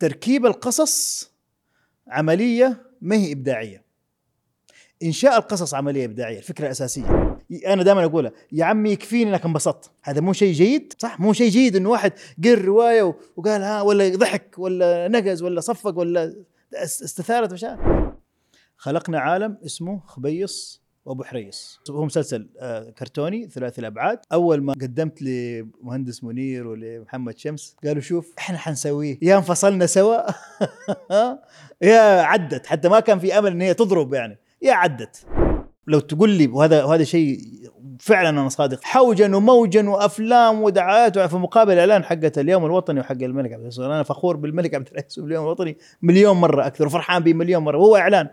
تركيب القصص عملية ما هي إبداعية. إنشاء القصص عملية إبداعية الفكرة الأساسية. أنا دائما اقولها يا عمي يكفيني إنك انبسطت. هذا مو شيء جيد صح؟ مو شيء جيد إنه واحد قر رواية وقال ها ولا ضحك ولا نقز ولا صفق ولا اس- استثارت مشاعر. خلقنا عالم اسمه خبيص وابو حريص. هو مسلسل آه، كرتوني ثلاثي الأبعاد. أول ما قدمت لمهندس منير ولمحمد شمس قالوا شوف إحنا حنسويه. يا انفصلنا سوا. يا عدت. حتى ما كان في أمل إن هي تضرب يعني. يا عدت. لو تقول لي وهذا وهذا شيء فعلا أنا صادق. حوجا وموجا وأفلام ودعايات. في مقابل الاعلان حقت اليوم الوطني وحق الملك عبد العزيز. أنا فخور بالملك عبد العزيز. باليوم الوطني مليون مرة أكثر. وفرحان به مليون مرة. وهو إعلان.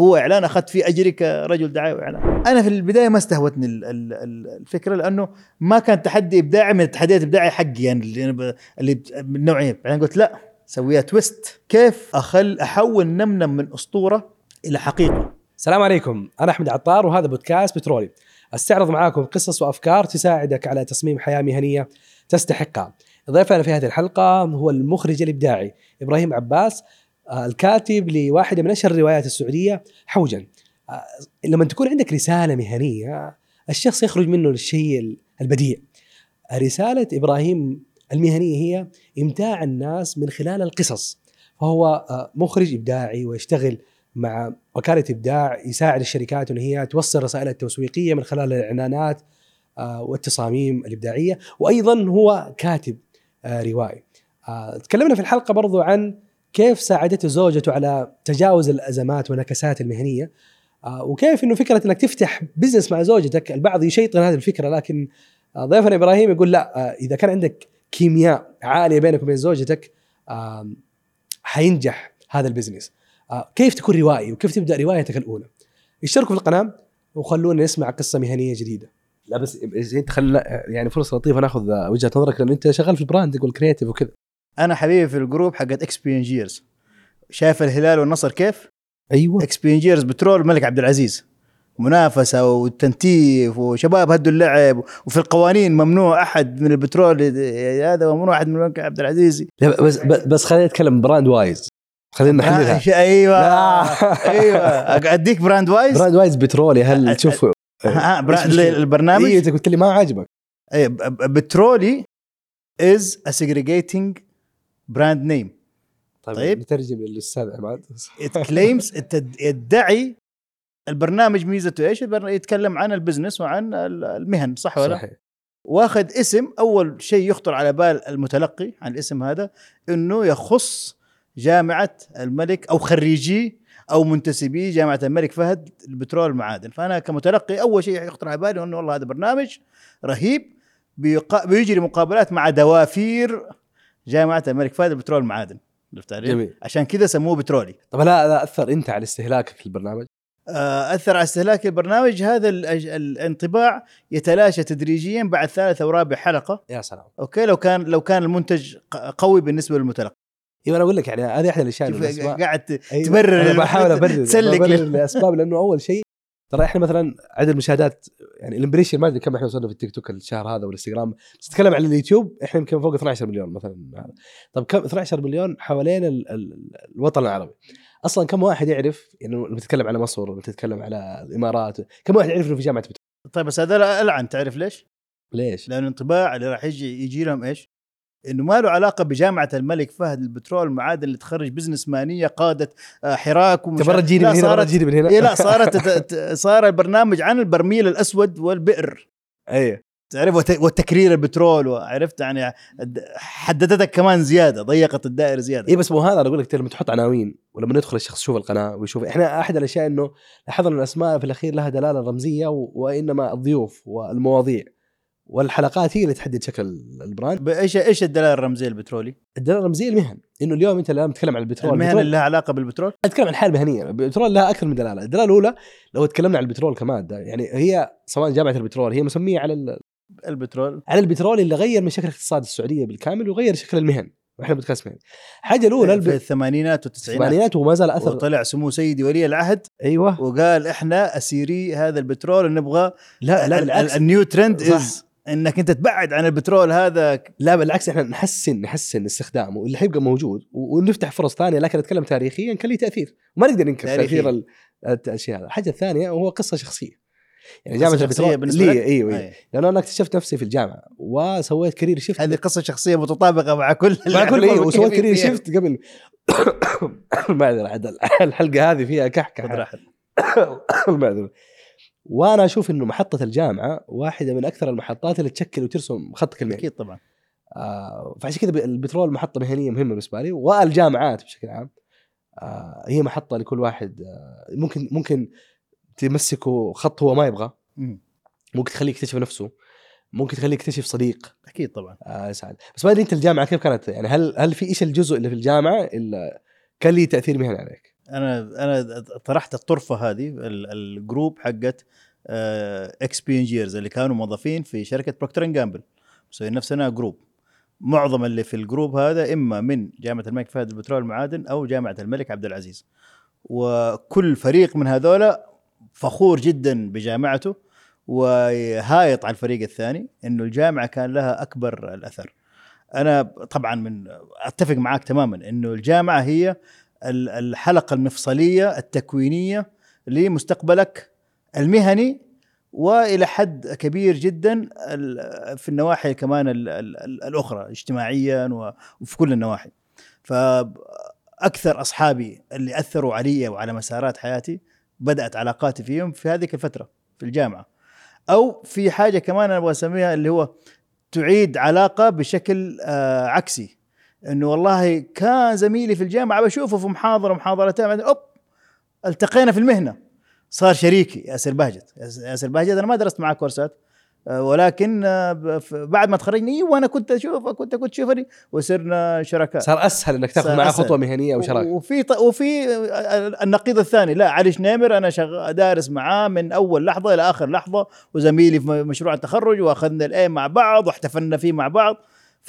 هو إعلان اخذت فيه أجري كرجل دعاية وإعلان. أنا في البداية ما استهوتني ال- ال- ال- الفكرة لأنه ما كان تحدي إبداعي من التحديات الابداعيه حقي يعني اللي أنا ب- اللي ب- من النوعيه بعدين قلت لا سويها تويست كيف اخل أحول نمنم من أسطورة إلى حقيقة؟ السلام عليكم. أنا أحمد عطار وهذا بودكاست بترولي. أستعرض معاكم قصص وأفكار تساعدك على تصميم حياة مهنية تستحقها. ضيفنا في هذه الحلقة هو المخرج الإبداعي إبراهيم عباس الكاتب لواحدة من أشهر الروايات السعودية حوجا آه، لما تكون عندك رسالة مهنية الشخص يخرج منه للشيء البديع. رسالة إبراهيم المهنية هي إمتاع الناس من خلال القصص. فهو آه، مخرج إبداعي ويشتغل مع وكالة إبداع يساعد الشركات إن هي توصل رسائلها التسويقيه من خلال الإعلانات آه، والتصاميم الإبداعية. وأيضا هو كاتب آه، روائي. آه، تكلمنا في الحلقة برضو عن كيف ساعدته زوجته على تجاوز الأزمات والنكسات المهنية؟ آه، وكيف إنه فكرة إنك تفتح بزنس مع زوجتك؟ البعض يشيطن هذه الفكرة لكن ضيفنا إبراهيم يقول لا آه، إذا كان عندك كيمياء عالية بينك وبين زوجتك حينجح هذا ال business. آه، كيف تكون روائي؟ وكيف تبدأ روايتك الأولى؟ اشتركوا في القناة وخلونا نسمع قصة مهنية جديدة. لا بس انت خل يعني فرصة لطيفة ناخذ وجهة نظرك لأن أنت شغال في ال brand وال creative وكذا. أنا حبيبي في ال group حقت اكسبينجيرز شايف الهلال والنصر كيف؟ أيوه. اكسبينجيرز بترول الملك عبد العزيز. منافسة وتنتيف وشباب هدوا اللعب وفي القوانين ممنوع أحد من البترول هذا وممنوع أحد من الملك عبد العزيز. لا بس بس, خلينا نتكلم brand wise. خلينا نحللها. آه، أيوه. لا. أيوه. أديك brand wise؟ brand wise بترولي هل تشوف ها،؟ البرنامج؟ أيوه انت قلت لي ما عاجبك. ب- بترولي is a segregating brand name طيب, طيب. نترجم للأستاذ عماد claims التد- يدعي البرنامج ميزته إيش؟ يتكلم عن ال business وعن ال- المهن صح ولا؟ صحيح واخذ اسم أول شيء يخطر على بال المتلقي عن الاسم هذا إنه يخص جامعة الملك أو خريجي أو منتسبي جامعة الملك فهد البترول والمعادن فأنا كمتلقي أول شيء يخطر على بالي إنه والله هذا برنامج رهيب. بيجري مقابلات مع دوافير جامعه الملك فهد البترول والمعادن عرفت؟ جميل. عشان كذا سموه بترولي. طب لا أثر أنت على استهلاكك للبرنامج؟ آه، أثر على استهلاك البرنامج. هذا ال- الانطباع يتلاشى تدريجيا بعد ثالث أو رابع حلقة. يا سلام. okay؟ لو كان لو كان المنتج قوي بالنسبة للمتلقي. أيوه أنا أقول لك يعني هذه احد الأشياء والأسباب- قاعد أيوة. تبرر أنا بحاول أبرر تسلك ببرر الأسباب لأنه أول شيء ترى إحنا مثلا عدد المشاهدات يعني ال impression ما أدري كم إحنا وصلنا في التيك توك الشهر هذا والانستغرام بس تتكلم عن اليوتيوب إحنا يمكن فوق 12 مليون مثلا طب كم 12 مليون حوالين ال ال الوطن العربي أصلا كم واحد يعرف يعني لما تتكلم على مصر لما تتكلم على الإمارات كم واحد يعرف إنه في جامعة بترول طيب بس هذا ألعن تعرف ليش؟ ليش؟ لأن الانطباع اللي راح يجي يجي لهم إيش؟ إنه ما له علاقة بجامعة الملك فهد البترول المعادن اللي تخرج business مانية قادت آه، حراك ومش تبرر تجيني من هنا برا صارت تجيني من هنا؟ إيه لا صارت صار البرنامج عن البرميل الأسود والبئر. أيوه تعرف؟ وت- والتكرير البترول وعرفت يعني حددتك كمان زيادة ضيقت الدائرة زيادة. اي بس مو هذا أنا أقول لك لما تحط عناوين ولما ندخل الشخص يشوف القناة ويشوف. إحنا أحد الأشياء إنه لاحظنا الأسماء في الأخير لها دلالة رمزية. وإنما الضيوف والمواضيع. والحلقات هي اللي تحدد شكل ال brand. إيش إيش الدلاله الرمزية البترولي؟ الدلاله الرمزية المهن. إنه اليوم أنت لما تتكلم عن البترول المهن البترول اللي لها علاقة بالبترول؟ أتكلم عن الحاله المهنيه البترول لها أكثر من دلالة. الدلالة الأولى لو تكلمنا عن البترول كماده يعني هي سواء جامعه البترول هي مسمية على ال... البترول. على البترول اللي غير من شكل الاقتصاد السعودية بالكامل وغير شكل المهن. وإحنا بودكاست مهني الحاجة الأولى في الب... الثمانينات والتسعينات. الثمانينات وما زال أثر. وطلع سمو سيدي ولي العهد. أيوه. وقال إحنا أسيري هذا البترول ونبغى لا لا بالعكس. ال new trend. is إنك أنت تبعد عن البترول هذا لا بالعكس إحنا نحسن نحسن استخدامه اللي حيبقى موجود ونفتح فرص ثانية لكن أتكلم تاريخيا كان له تأثير وما نقدر ننكر. تأثير ال- الأشياء هذا الحاجة الثانية هو قصة شخصية يعني قصة جامعة شخصية البترول بالنسبة لي؟ أيوه أيوة. أي. لأنه أنا اكتشفت نفسي في الجامعة وسويت career shift هذه قصة شخصية متطابقة مع كل مع كل إيه وسويت career. shift قبل المعذره عاد الحلقة هذه فيها كحكة. المعذره وأنا أشوف إنه محطة الجامعة واحدة من أكثر المحطات اللي تشكل وترسم خطك المهني أكيد طبعا. آه فعشان كذا البترول محطة مهنية مهمة بالنسبة لي والجامعات بشكل عام. آه هي محطة لكل واحد آه ممكن ممكن تمسكه خط هو ما يبغى. مم. ممكن تخليه يكتشف نفسه. ممكن تخليه يكتشف صديق. أكيد طبعا. آه سعد بس ما أدري أنت الجامعة كيف كانت؟ يعني هل هل في إيش الجزء اللي في الجامعة اللي كان لي تأثير مهني عليك؟ أنا أنا طرحت الطرفة هذه ال- ال group حقت ex P&Gers اللي كانوا موظفين في شركة بروكتر اند جامبل مسويين نفسنا group. معظم اللي في الجروب هذا إما من جامعة الملك فهد للبترول والمعادن أو جامعة الملك عبد العزيز. وكل فريق من هذولا فخور جدا بجامعته وهايط على الفريق الثاني إنه الجامعة كان لها أكبر الأثر. أنا طبعا من أتفق معاك تماما إنه الجامعة هي الحلقة المفصلية التكوينية لمستقبلك المهني وإلى حد كبير جدا في النواحي كمان ال- ال- ال- الأخرى اجتماعيا وفي كل النواحي. فأكثر أصحابي اللي أثروا علي وعلى مسارات حياتي بدأت علاقاتي فيهم في هذه الفترة في الجامعة. أو في حاجة كمان أنا أبغى أسميها اللي هو تعيد علاقة بشكل آه عكسي. إنه والله كان زميلي في الجامعة بشوفه في محاضرة محاضرتين بعدين أوب التقينا في المهنة. صار شريكي ياسر بهجت. ياس- ياسر بهجت أنا ما درست معاه كورسات. آه، ولكن آه، بعد ما تخرجني وأنا كنت اشوفك كنت كنت تشوفني وصرنا شركاء. صار أسهل إنك تاخذ معاه. خطوة مهنية أو شراكه وفي ط- وفي النقيض الثاني لا علي شنيمر أنا شغ... دارس معاه من أول لحظة إلى آخر لحظة وزميلي في مشروع التخرج وأخذنا الاي مع بعض واحتفلنا فيه مع بعض.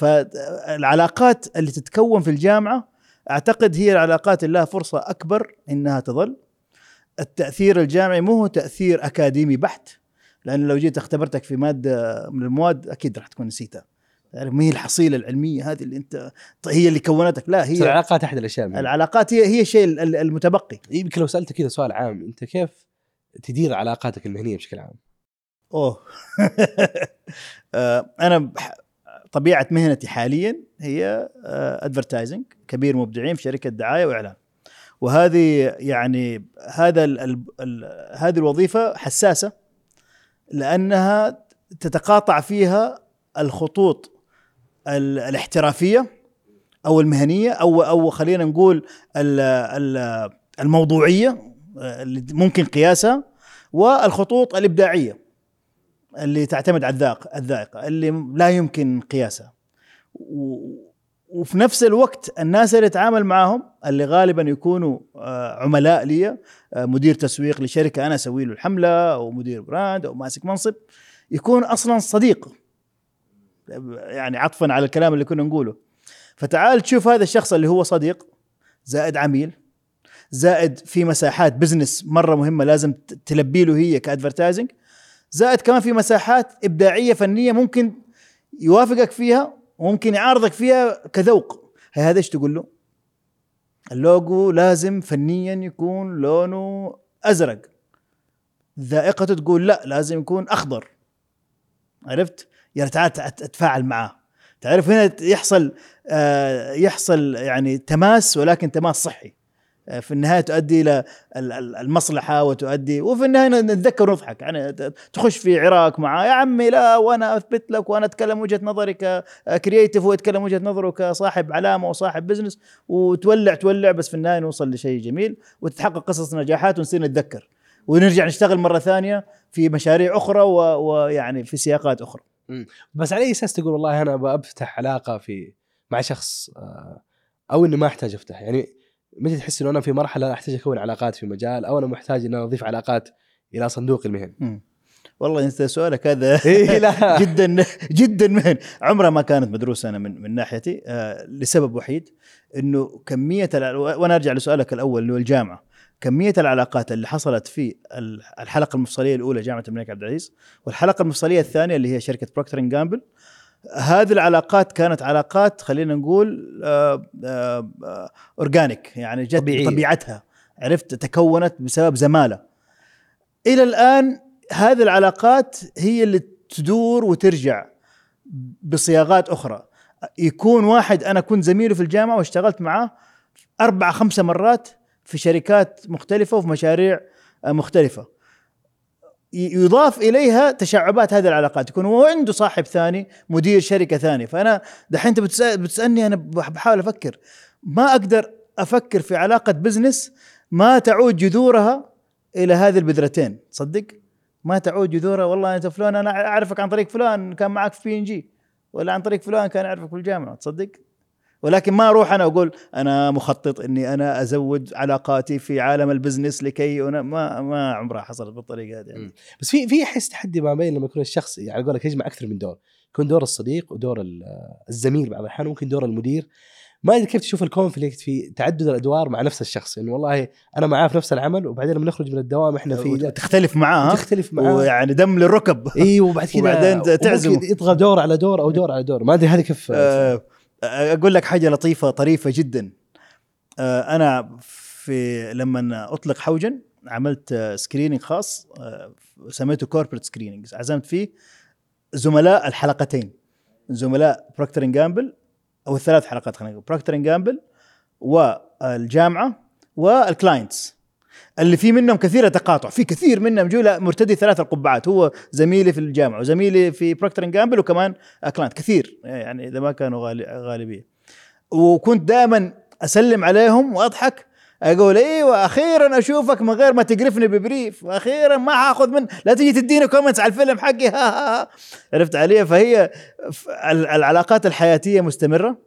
فالعلاقات اللي تتكون في الجامعة أعتقد هي العلاقات اللي لها فرصة أكبر إنها تظل. التأثير الجامعي مو هو تأثير أكاديمي بحت لأن لو جيت اختبرتك في مادة من المواد أكيد راح تكون نسيتها. تعرف ما هي الحصيلة العلمية هذه اللي أنت هي اللي كونتك. لا هي العلاقات أحد الأشياء المهمة. العلاقات هي هي الشيء ال- المتبقي. يمكن لو سالتك كذا سؤال عام أنت كيف تدير علاقاتك المهنية بشكل عام؟ أوه. آه، أنا بح- طبيعة مهنتي حاليا هي advertising كبير مبدعين في شركة دعاية وإعلان. وهذه يعني هذا ال ال ال هذه الوظيفة حساسة لأنها تتقاطع فيها الخطوط ال- الاحترافية أو المهنية أو أو خلينا نقول ال ال الموضوعية آه، اللي ممكن قياسها والخطوط الإبداعية. اللي تعتمد على الذاق الذائقة اللي لا يمكن قياسها. و- وفي نفس الوقت الناس اللي اتعامل معاهم اللي غالبا يكونوا آه، عملاء لي آه، مدير تسويق لشركة أنا أسوي له الحملة أو مدير brand أو ماسك منصب يكون أصلا صديق. يعني عطفا على الكلام اللي كنا نقوله. فتعال تشوف هذا الشخص اللي هو صديق زائد عميل زائد في مساحات business مرة مهمة لازم تلبي له هي ك advertising زائد كمان في مساحات إبداعية فنية ممكن يوافقك فيها وممكن يعارضك فيها كذوق. هي هذا إيش تقول له؟ اللوجو لازم فنيا يكون لونه أزرق. ذائقته تقول لا لازم يكون أخضر. عرفت؟ يعني تعال تع- تتفاعل معاه. تعرف هنا يحصل آه يحصل يعني تماس ولكن تماس صحي. في النهاية تؤدي إلى ال- ال- المصلحة وتؤدي وفي النهاية نتذكر ونضحك. يعني تخش في عراك معاه يا عمي لا وأنا أثبت لك وأنا أتكلم وجهة نظري ك creative ويتكلم وجهة نظره كصاحب علامة وصاحب business وتولع تولع بس في النهاية نوصل لشيء جميل وتتحقق قصص نجاحات ونصير نتذكر. ونرجع نشتغل مرة ثانية في مشاريع أخرى ويعني في سياقات أخرى. بس على أي أساس تقول والله أنا بفتح علاقة في مع شخص آه، أو إني ما أحتاج أفتح؟ يعني متى تحس إنه أنا في مرحلة أحتاج أكون علاقات في مجال أو أنا محتاج ان أنا أضيف علاقات إلى صندوق المهن. والله أنت سؤالك هذا إيه لا. جدا جدا مهن. عمرها ما كانت مدروسة أنا من من ناحيتي آه لسبب وحيد إنه كمية وأنا أرجع لسؤالك الأول اللي هو الجامعة. كمية العلاقات اللي حصلت في ال- الحلقة المفصلية الأولى جامعة الملك عبد العزيز والحلقة المفصلية الثانية اللي هي شركة بروكتر جامبل هذه العلاقات كانت علاقات خلينا نقول آه، آه، آه، اورجانيك يعني جت طبيعية. طبيعتها عرفت؟ تكونت بسبب زمالة. إلى الآن هذه العلاقات هي اللي تدور وترجع بصياغات أخرى. يكون واحد أنا كنت زميله في الجامعة واشتغلت معاه أربع خمسة مرات في شركات مختلفة وفي مشاريع آه، مختلفة. يضاف إليها تشعبات هذه العلاقات. يكون هو عنده صاحب ثاني مدير شركة ثانية. فأنا دحين انت بتسألني أنا بح- بحاول أفكر. ما أقدر أفكر في علاقة business ما تعود جذورها إلى هذه البذرتين. تصدق؟ ما تعود جذورها. والله أنت فلان أنا أعرفك عن طريق فلان كان معك في بي ان جي ولا عن طريق فلان كان يعرفك في الجامعة. تصدق؟ ولكن ما أروح أنا أقول أنا مخطط إني أنا ازود علاقاتي في عالم ال business لكي أنا ما ما عمرها حصلت بالطريقة هذه. يعني. بس في في أحس تحدي ما بين لما يكون الشخص يعني قولك يجمع أكثر من دور. يكون دور الصديق ودور ال- الزميل بعض الأحيان ممكن دور المدير. ما أدري كيف تشوف ال conflict في تعدد الأدوار مع نفس الشخص. انه والله أنا معاه في نفس العمل وبعدين لما نخرج من الدوام إحنا في ده وتختلف معاه؟ تختلف معاه. ويعني دم للركب. إي وبعد كذا وبعدين. وممكن يطغى دور على دور أو دور على دور. ما أدري هذه كيف آه، أقول لك حاجة لطيفة طريفة جدا. آه، أنا في لما أطلقت حوجن عملت screening خاص آه، سميته corporate screening عزمت فيه زملاء الحلقتين. زملاء بروكتر جامبل أو الثلاث حلقات خلينا نقول بروكتر جامبل والجامعة وال clients اللي في منهم كثير تقاطع. في كثير منهم جو لا مرتدي ثلاث القبعات. هو زميلي في الجامعة وزميلي في بروكتر جامبل وكمان client كثير يعني إذا ما كانوا غالبية. وكنت دائما أسلم عليهم وأضحك. أقول أيوه أخيرا أشوفك من غير ما تقرفني ب brief. وأخيرا ما حاخذ من لا تجي تديني comments على الفيلم حقي. ها ها ها. عرفت عليّ؟ فهي العلاقات الحياتية مستمرة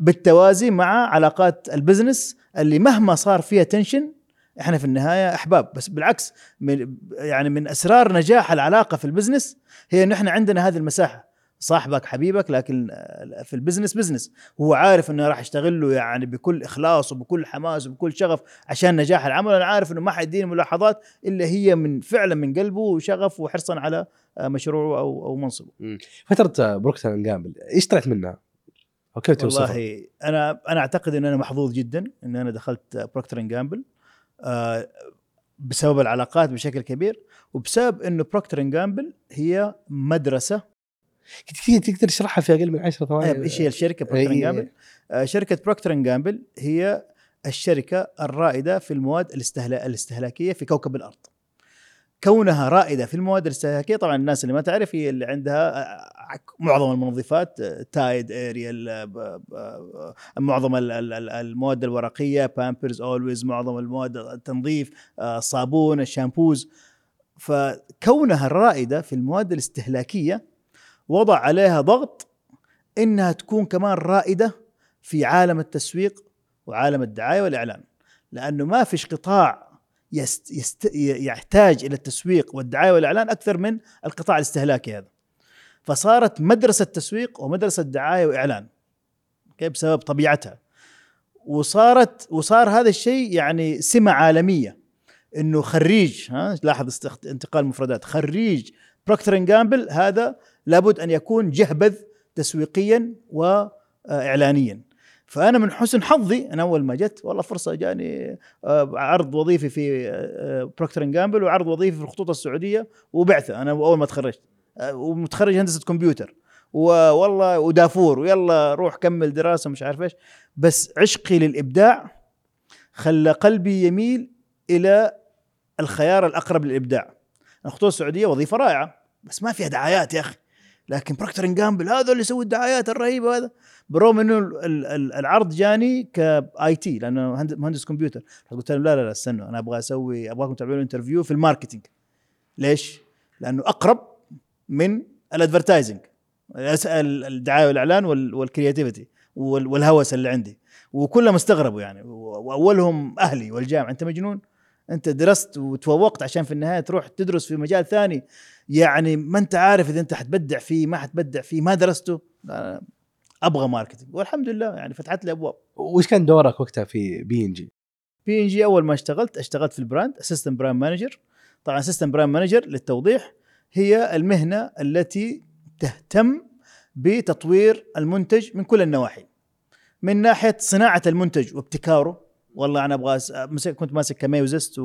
بالتوازي مع علاقات ال business اللي مهما صار فيها tension إحنا في النهاية أحباب. بس بالعكس من يعني من أسرار نجاح العلاقة في ال business هي إنه إحنا عندنا هذه المساحة. صاحبك حبيبك لكن في ال business business. هو عارف إنه راح يشتغل له يعني بكل إخلاص وبكل حماس وبكل شغف عشان نجاح العمل. أنا عارف إنه ما حيديني ملاحظات إلا هي من فعلا من قلبه وشغف وحرصا على مشروعه أو أو منصبه. فترة بروكتر جامبل إيش طلعت منها؟ أو كيف توصفها؟ والله أنا أنا أعتقد إن أنا محظوظ جدا إن أنا دخلت بروكتر جامبل. بسبب العلاقات بشكل كبير وبسبب إنه بروكتر جامبل هي مدرسة كثير تقدر تشرحها في أقل من 10 ثواني طيب إيش هي الشركة بروكتر إيه. جامبل؟ آه شركة بروكتر جامبل هي الشركة الرائدة في المواد الاستهلا... الاستهلاكية في كوكب الأرض. كونها رائدة في المواد الاستهلاكيه طبعا الناس اللي ما تعرف هي اللي عندها آه، معظم المنظفات آه، تايد اريال آه، ب- ب- معظم ال- ال- ال- المواد الورقية بامبرز اولويز معظم المواد التنظيف آه، الصابون ال shampoos. فكونها الرائده في المواد الاستهلاكية وضع عليها ضغط إنها تكون كمان رائدة في عالم التسويق وعالم الدعاية والإعلان. لأنه ما فيش قطاع يست يست يحتاج إلى التسويق والدعاية والإعلان أكثر من القطاع الاستهلاكي هذا. فصارت مدرسة تسويق ومدرسة دعاية وإعلان أوكي بسبب طبيعتها. وصارت وصار هذا الشيء يعني سمة عالمية إنه خريج ها لاحظ انتقال مفردات خريج Procter Gamble هذا لابد أن يكون جهبذ تسويقيا واعلانيا. فأنا من حسن حظي أنا أول ما جت والله فرصة جاني آه، عرض وظيفي في Procter Gamble وعرض وظيفي في الخطوط السعودية وبعثه أنا أول ما تخرجت آه، ومتخرج هندسة كمبيوتر. والله ودافور ويلا روح كمل دراسة مش عارف إيش. بس عشقي للإبداع خلى قلبي يميل إلى الخيار الأقرب للإبداع. الخطوط السعودية وظيفة رائعة بس ما فيها دعايات يا أخي. لكن Procter Gamble هذا اللي يسوي الدعايات الرهيبة هذا. بالرغم إنه ال- ال- ال- العرض جاني ك IT لأنه هند- مهندس كمبيوتر. قلت لهم لا لا لا استنوا أنا أبغى أسوي أبغاكم تعملوا interview في ال marketing. ليش؟ لأنه أقرب من ال advertising الدعاية والإعلان وال- وال creativity وال- والهوس اللي عندي. وكلهم استغربوا يعني وأولهم أهلي والجامعة. أنت مجنون؟ أنت درست وتفوقت عشان في النهاية تروح تدرس في مجال ثاني يعني ما أنت عارف إذا أنت حتبدع فيه ما حتبدع فيه ما درسته أبغى marketing. والحمد لله يعني فتحت لي أبواب. وش كان دورك وقتها في بي ان جي؟ بي ان جي أول ما اشتغلت اشتغلت في ال brand assistant brand manager طبعا assistant brand manager للتوضيح هي المهنة التي تهتم بتطوير المنتج من كل النواحي من ناحية صناعة المنتج وابتكاره والله أنا أبغى مسك- كنت ماسك Camay و Zest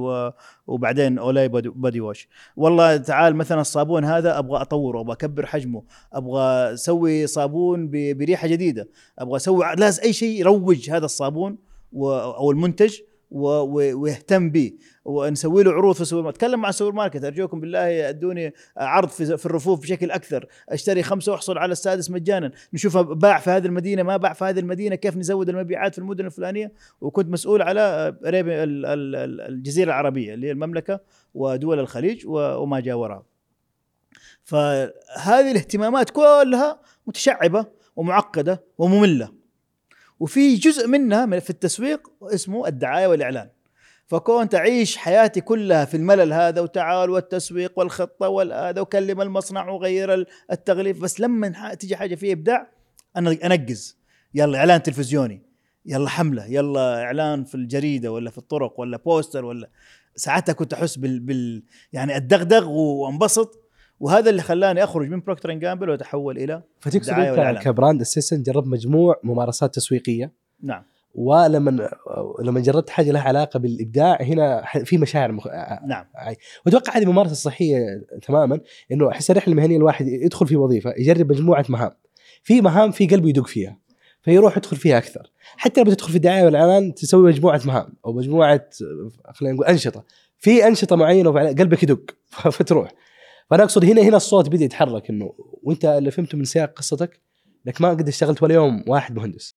وبعدين Olay body wash. والله تعال مثلا الصابون هذا أبغى أطوره أبغى أكبر حجمه أبغى أسوي صابون بريحة جديدة أبغى أسوي لازم أي شيء يروج هذا الصابون أو المنتج ويهتم به ونسوي له عروض في السوبر ماركت. أتكلم مع السوبر ماركت. أرجوكم بالله أدوني عرض في في الرفوف بشكل أكثر. أشتري خمسة وأحصل على السادس مجانا. نشوف باع في هذه المدينة ما باع في هذه المدينة كيف نزود المبيعات في المدن الفلانية. وكنت مسؤول على الجزيرة العربية اللي هي المملكة ودول الخليج وما جاورها فهذه الاهتمامات كلها متشعبة ومعقدة ومملة. وفي جزء منها من- في التسويق اسمه الدعاية والإعلان. فكنت اعيش حياتي كلها في الملل هذا وتعال والتسويق والخطة والهذا وكلم المصنع وغير ال- التغليف بس لما تيجي حاجة فيها إبداع أنا أنقز. يلا إعلان تلفزيوني يلا حملة يلا إعلان في الجريدة ولا في الطرق ولا بوستر ولا ساعتها كنت أحس بال, بال يعني الدغدغ وأنبسط. وهذا اللي خلاني أخرج من Procter Gamble وأتحول إلى فتقصد أنت. ك brand assistant جربت مجموع ممارسات تسويقية. نعم. ولما لما جربت حاجة لها علاقة بالإبداع هنا في مشاعر مخ... نعم. وأتوقع هذه ممارسة صحية تماما إنه أحس الرحلة المهنية الواحد يدخل في وظيفة يجرب مجموعة مهام. في مهام في قلبه يدق فيها فيروح يدخل فيها أكثر. حتى لما تدخل في الدعايه والأعلان تسوي مجموعة مهام أو مجموعة خلينا نقول أنشطة. في أنشطة معينة قلبك يدق فتروح. فأنا أقصد هنا هنا الصوت بدا يتحرك إنه وأنت اللي فهمته من سياق قصتك إنك ما قد اشتغلت ولا يوم واحد مهندس.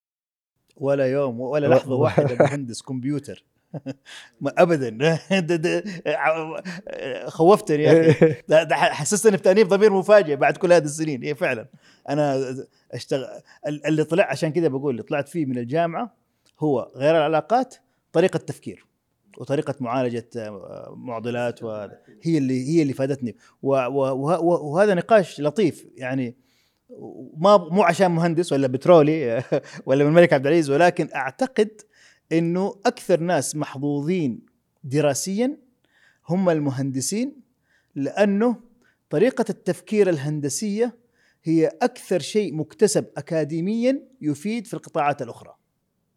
ولا يوم ولا لحظة واحدة مهندس كمبيوتر. ما ابدا. خوفتني يا أخي. حسستني بتأنيب ضمير مفاجئ بعد كل هذه السنين. هي فعلا. أنا اشتغل اللي طلع عشان كذا بقول اللي طلعت فيه من الجامعة هو غير العلاقات طريقة تفكير. وطريقة معالجة آه، معضلات وهذا. هي اللي هي اللي فادتني. وهذا نقاش لطيف. يعني ما مو عشان مهندس ولا بترولي ولا من الملك عبد العزيز ولكن أعتقد إنه أكثر ناس محظوظين دراسيا هم المهندسين لأنه طريقة التفكير الهندسية هي أكثر شيء مكتسب اكاديميا يفيد في القطاعات الأخرى.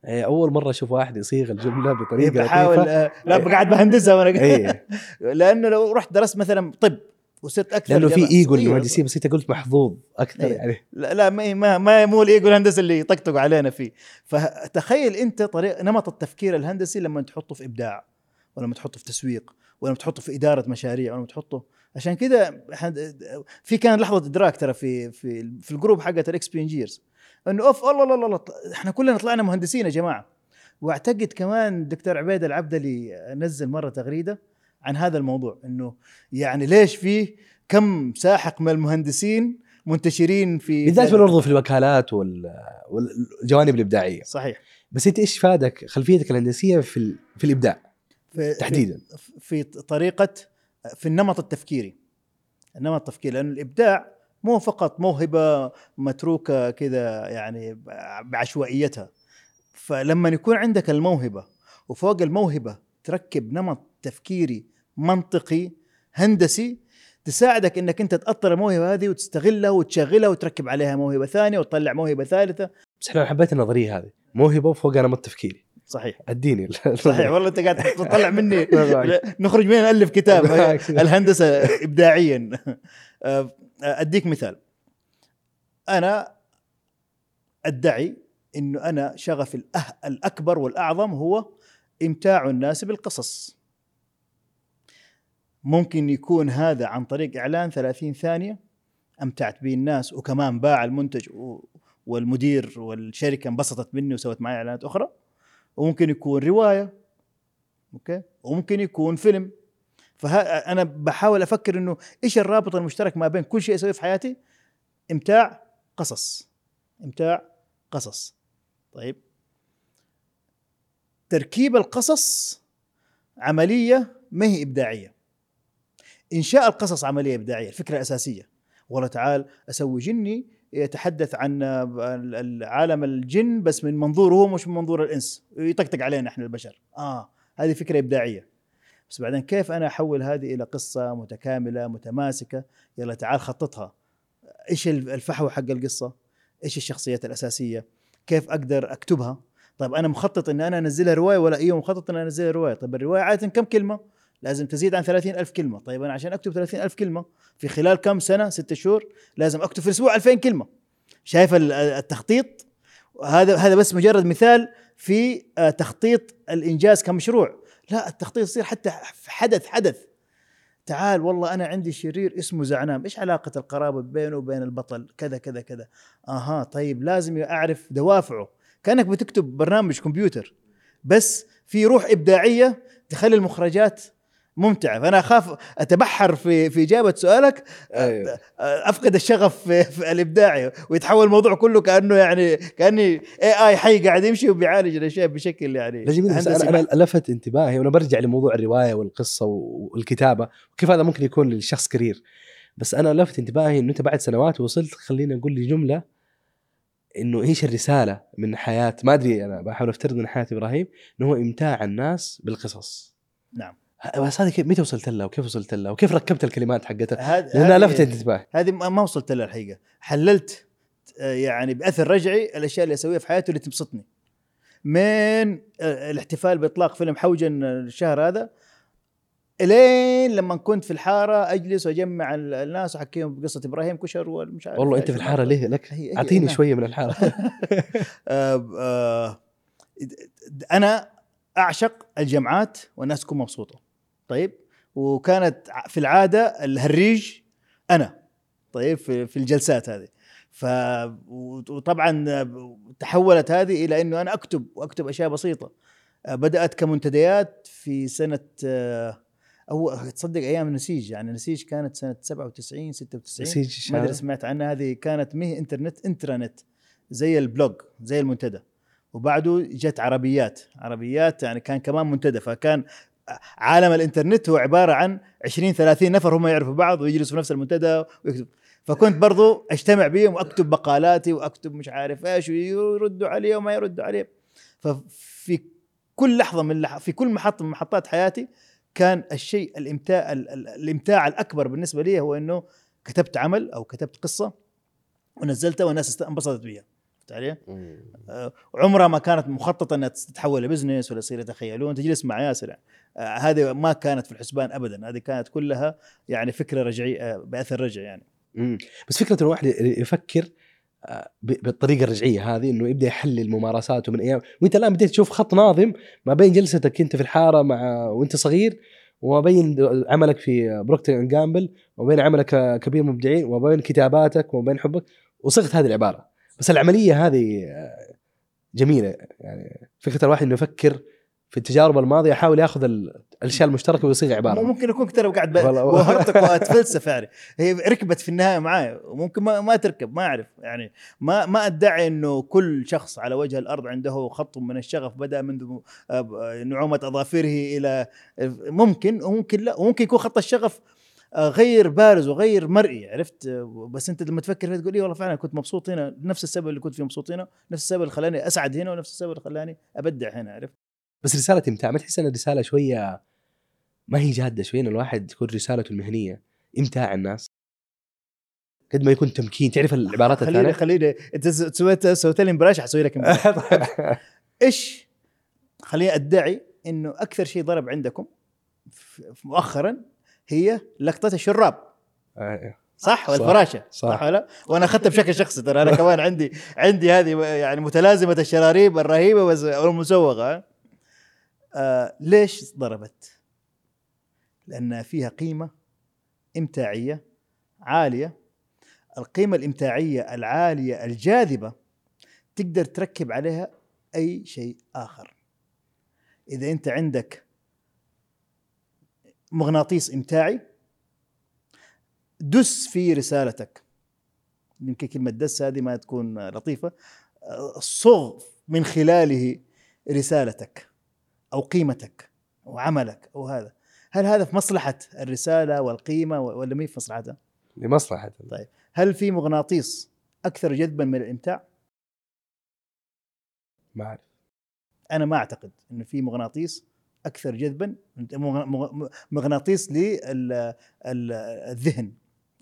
أول مرة أشوف واحد يصيغ الجملة بطريقة بحاول لطيفة. آه، لا قاعد بهندسها وأنا لأنه لو رحت درست مثلا طب وصرت أكثر لأنه في إيجو. للمهندسين بس أنت قلت محظوظ أكثر إيه. يعني لا لا ما ما, ما مو الإيجو الهندسي اللي يطقطق علينا فيه فتخيل أنت طريق نمط التفكير الهندسي لما تحطه في إبداع ولما تحطه في تسويق ولما تحطه في إدارة مشاريع ولما تحطه عشان كذا في كان لحظة إدراك ترى في في في ال group حقت ال ex P&Gers إنه أوف الله الله الله إحنا كلنا طلعنا مهندسين يا جماعة. واعتقد كمان الدكتور عبيد العبدلي نزل مرة تغريدة عن هذا الموضوع إنه يعني ليش فيه كم ساحق من المهندسين منتشرين في بالذات برضو في الوكالات وال- والجوانب الإبداعية. صحيح. بس أنت إيش فادك خلفيتك الهندسية في ال... في الإبداع؟ في تحديدا. في, في طريقة في النمط التفكيري. النمط التفكيري لأن الإبداع مو فقط موهبة متروكة كذا يعني بعشوائيتها. فلما يكون عندك الموهبة وفوق الموهبة تركب نمط تفكيري منطقي هندسي تساعدك إنك أنت تأطر الموهبة هذه وتستغلها وتشغلها وتركب عليها موهبة ثانية وتطلع موهبة ثالثة. بس أنا حبيت النظرية هذه. موهبة وفوقها نمط تفكيري. صحيح. أديني صحيح. والله أنت قاعد تطلع مني. نخرج من نالف كتاب. الهندسة ابداعيا. أديك مثال. أنا أدعي انه أنا شغفي الأكبر والأعظم هو إمتاع الناس بالقصص. ممكن يكون هذا عن طريق إعلان 30 ثانية أمتعت به الناس وكمان باع المنتج والمدير والشركة انبسطت مني وسوت معي إعلانات أخرى. وممكن يكون رواية أوكي؟ وممكن يكون فيلم. فانا بحاول أفكر إنه إيش الرابط المشترك ما بين كل شيء أسويه في حياتي؟ إمتاع قصص. إمتاع قصص. طيب. تركيب القصص عملية ما هي إبداعية. إنشاء القصص عملية إبداعية الفكرة الاساسيه والله تعال أسوي جني يتحدث عن عالم الجن بس من منظوره هو مش من منظور الإنس. يطقطق علينا إحنا البشر. آه هذه فكرة إبداعية. بس بعدين كيف أنا أحول هذه إلى قصة متكاملة متماسكة؟ يلا تعال خططها. إيش الفحوى حق القصة؟ إيش الشخصيات الأساسية؟ كيف أقدر أكتبها؟ طيب أنا مخطط ان أنا أنزلها رواية ولا؟ إيوه مخطط ان أنا أنزلها رواية. طيب الرواية عادة كم كلمة؟ لازم تزيد عن 30 ألف كلمة. طيب أنا عشان أكتب 30 ألف كلمة في خلال كم سنة؟ ستة شهور؟ لازم أكتب في الأسبوع 2000 كلمة. شايف ال- التخطيط؟ هذا هذا بس مجرد مثال في آه، تخطيط الإنجاز كمشروع. لا التخطيط يصير حتى في حدث حدث. تعال والله أنا عندي شرير اسمه زعنام. إيش علاقة القرابة بينه وبين البطل؟ كذا كذا كذا. أها طيب لازم أعرف دوافعه. كأنك بتكتب برنامج كمبيوتر. بس في روح إبداعية تخلي المخرجات ممتعه فأنا أخاف أتبحر في في إجابة سؤالك أيوه. أفقد الشغف في, في الابداعي ويتحول الموضوع كله كأنه يعني كأني اي اي حي قاعد يمشي وبيعالج الأشياء بشكل يعني جميل بس أنا. أنا لفت انتباهي وأنا برجع لموضوع الرواية والقصة والكتابة وكيف هذا ممكن يكون للشخص كرير بس أنا لفت انتباهي إنه أنت بعد سنوات وصلت خلينا نقول لي جملة إنه إيش الرسالة من حياة ما أدري أنا بحاول أفترض من حياة إبراهيم إنه هو إمتاع الناس بالقصص نعم بس هذه كيف متى وصلت لها وكيف وصلت لها وكيف ركبت الكلمات حقتها؟ لأنها لفتت انتباهي. هذه ما وصلت لها الحقيقة. حللت آه، يعني بأثر رجعي الأشياء اللي أسويها في حياتي اللي تبسطني. من آه، الاحتفال بإطلاق فيلم حوجن الشهر هذا إلين لما كنت في الحارة أجلس وأجمع ال- الناس وأحكيهم بقصة إبراهيم كشر والمش عارف والله أنت في الحارة ليه لك؟ أعطيني نعم. شوية من الحارة. آه، أنا أعشق الجمعات والناس تكون مبسوطة. طيب؟ وكانت في العادة الهريج أنا طيب؟ في, في الجلسات هذه. ف وطبعا آه، تحولت هذه إلى إنه أنا أكتب وأكتب أشياء بسيطة. آه، بدأت كمنتديات في سنة آه، أو تصدق أيام نسيج يعني نسيج كانت سنة 97 96 نسيج ما أدري. سمعت عنها. هذه كانت مه إنترنت إنترنت زي البلوج زي المنتدى. وبعده جت عربيات عربيات يعني كان كمان منتدى فكان عالم الإنترنت هو عبارة عن 20 30 نفر هم يعرفوا بعض ويجلسوا في نفس المنتدى ويكتب. فكنت برضو أجتمع بهم وأكتب مقالاتي وأكتب مش عارف إيش ويردوا علي وما يردوا علي. ففي كل لحظة من لح... في كل محطه من محطات حياتي كان الشيء الإمتاع ال- ال- الإمتاع الأكبر بالنسبة لي هو إنه كتبت عمل أو كتبت قصة ونزلتها والناس انبسطت بيها. فهمت علي؟ آه، عمرها ما كانت مخططة إنها تتحول لبزنس ولا يصير يتخيلون تجلس مع ياسر. آه، هذه ما كانت في الحسبان ابدا هذه كانت كلها يعني فكرة رجعية بأثر رجعي يعني مم. بس فكرة الواحد يفكر آه، بالطريقة الرجعية هذه إنه يبدأ يحلل ممارساته من أيام وأنت الآن بديت تشوف خط ناظم ما بين جلستك أنت في الحارة مع وأنت صغير وما بين عملك في Procter and Gamble وما بين عملك كبير مبدعين وما بين كتاباتك وما بين حبك وصغت هذه العبارة بس العملية هذه آه، جميلة. يعني فكرة الواحد إنه يفكر في التجارب الماضية يحاول ياخذ ال- الأشياء المشتركة ويصيغ عبارة. ممكن اكون أنا قاعد ب- والله- بوهرتك واتفلسف يعني. هي ركبت في النهاية معاي. وممكن ما, ما تركب ما أعرف. يعني ما ما أدعي إنه كل شخص على وجه الأرض عنده خط من الشغف بدأ منذ آه، نعومة أظافره إلى ممكن وممكن لا. وممكن يكون خط الشغف غير بارز وغير مرئي عرفت؟ بس أنت لما تفكر فيه تقول إيه والله فعلا كنت مبسوط هنا نفس السبب اللي كنت فيه مبسوط هنا نفس السبب اللي خلاني أسعد هنا ونفس السبب اللي خلاني أبدع هنا عرفت؟ بس رسالة امتاع ما تحس إن الرسالة شوية ما هي جادة شوية إن الواحد تكون رسالته المهنية امتاع الناس؟ قد ما يكون تمكين تعرف العبارات خليني الثانية؟ خليني إنت سويت سويت لي ambush حسوي لك ambush إيش خليني أدعي إنه أكثر شيء ضرب عندكم مؤخرا هي لقطة الشراب. آه، صح. والفراشه صح. صح, ولا؟ وأنا أخذتها بشكل شخصي ترى أنا كمان عندي عندي هذه يعني متلازمة الشراريب الرهيبة بس أو المسوغه آه ليش ضربت؟ لأن فيها قيمة إمتاعية عالية. القيمة الإمتاعية العالية الجاذبة تقدر تركب عليها أي شيء آخر. إذا أنت عندك مغناطيس إمتاعي. دس في رسالتك. يمكن كلمة دس هذه ما تكون لطيفة. صغ من خلاله رسالتك أو قيمتك أو عملك أو هذا. هل هذا في مصلحة الرسالة والقيمة ولا مين في مصلحتها؟ لمصلحة. هل في مغناطيس أكثر جذبا من الإمتاع؟ ما أعرف. أنا ما أعتقد أنه في مغناطيس أكثر جذبا مغ- مغ- مغناطيس للذهن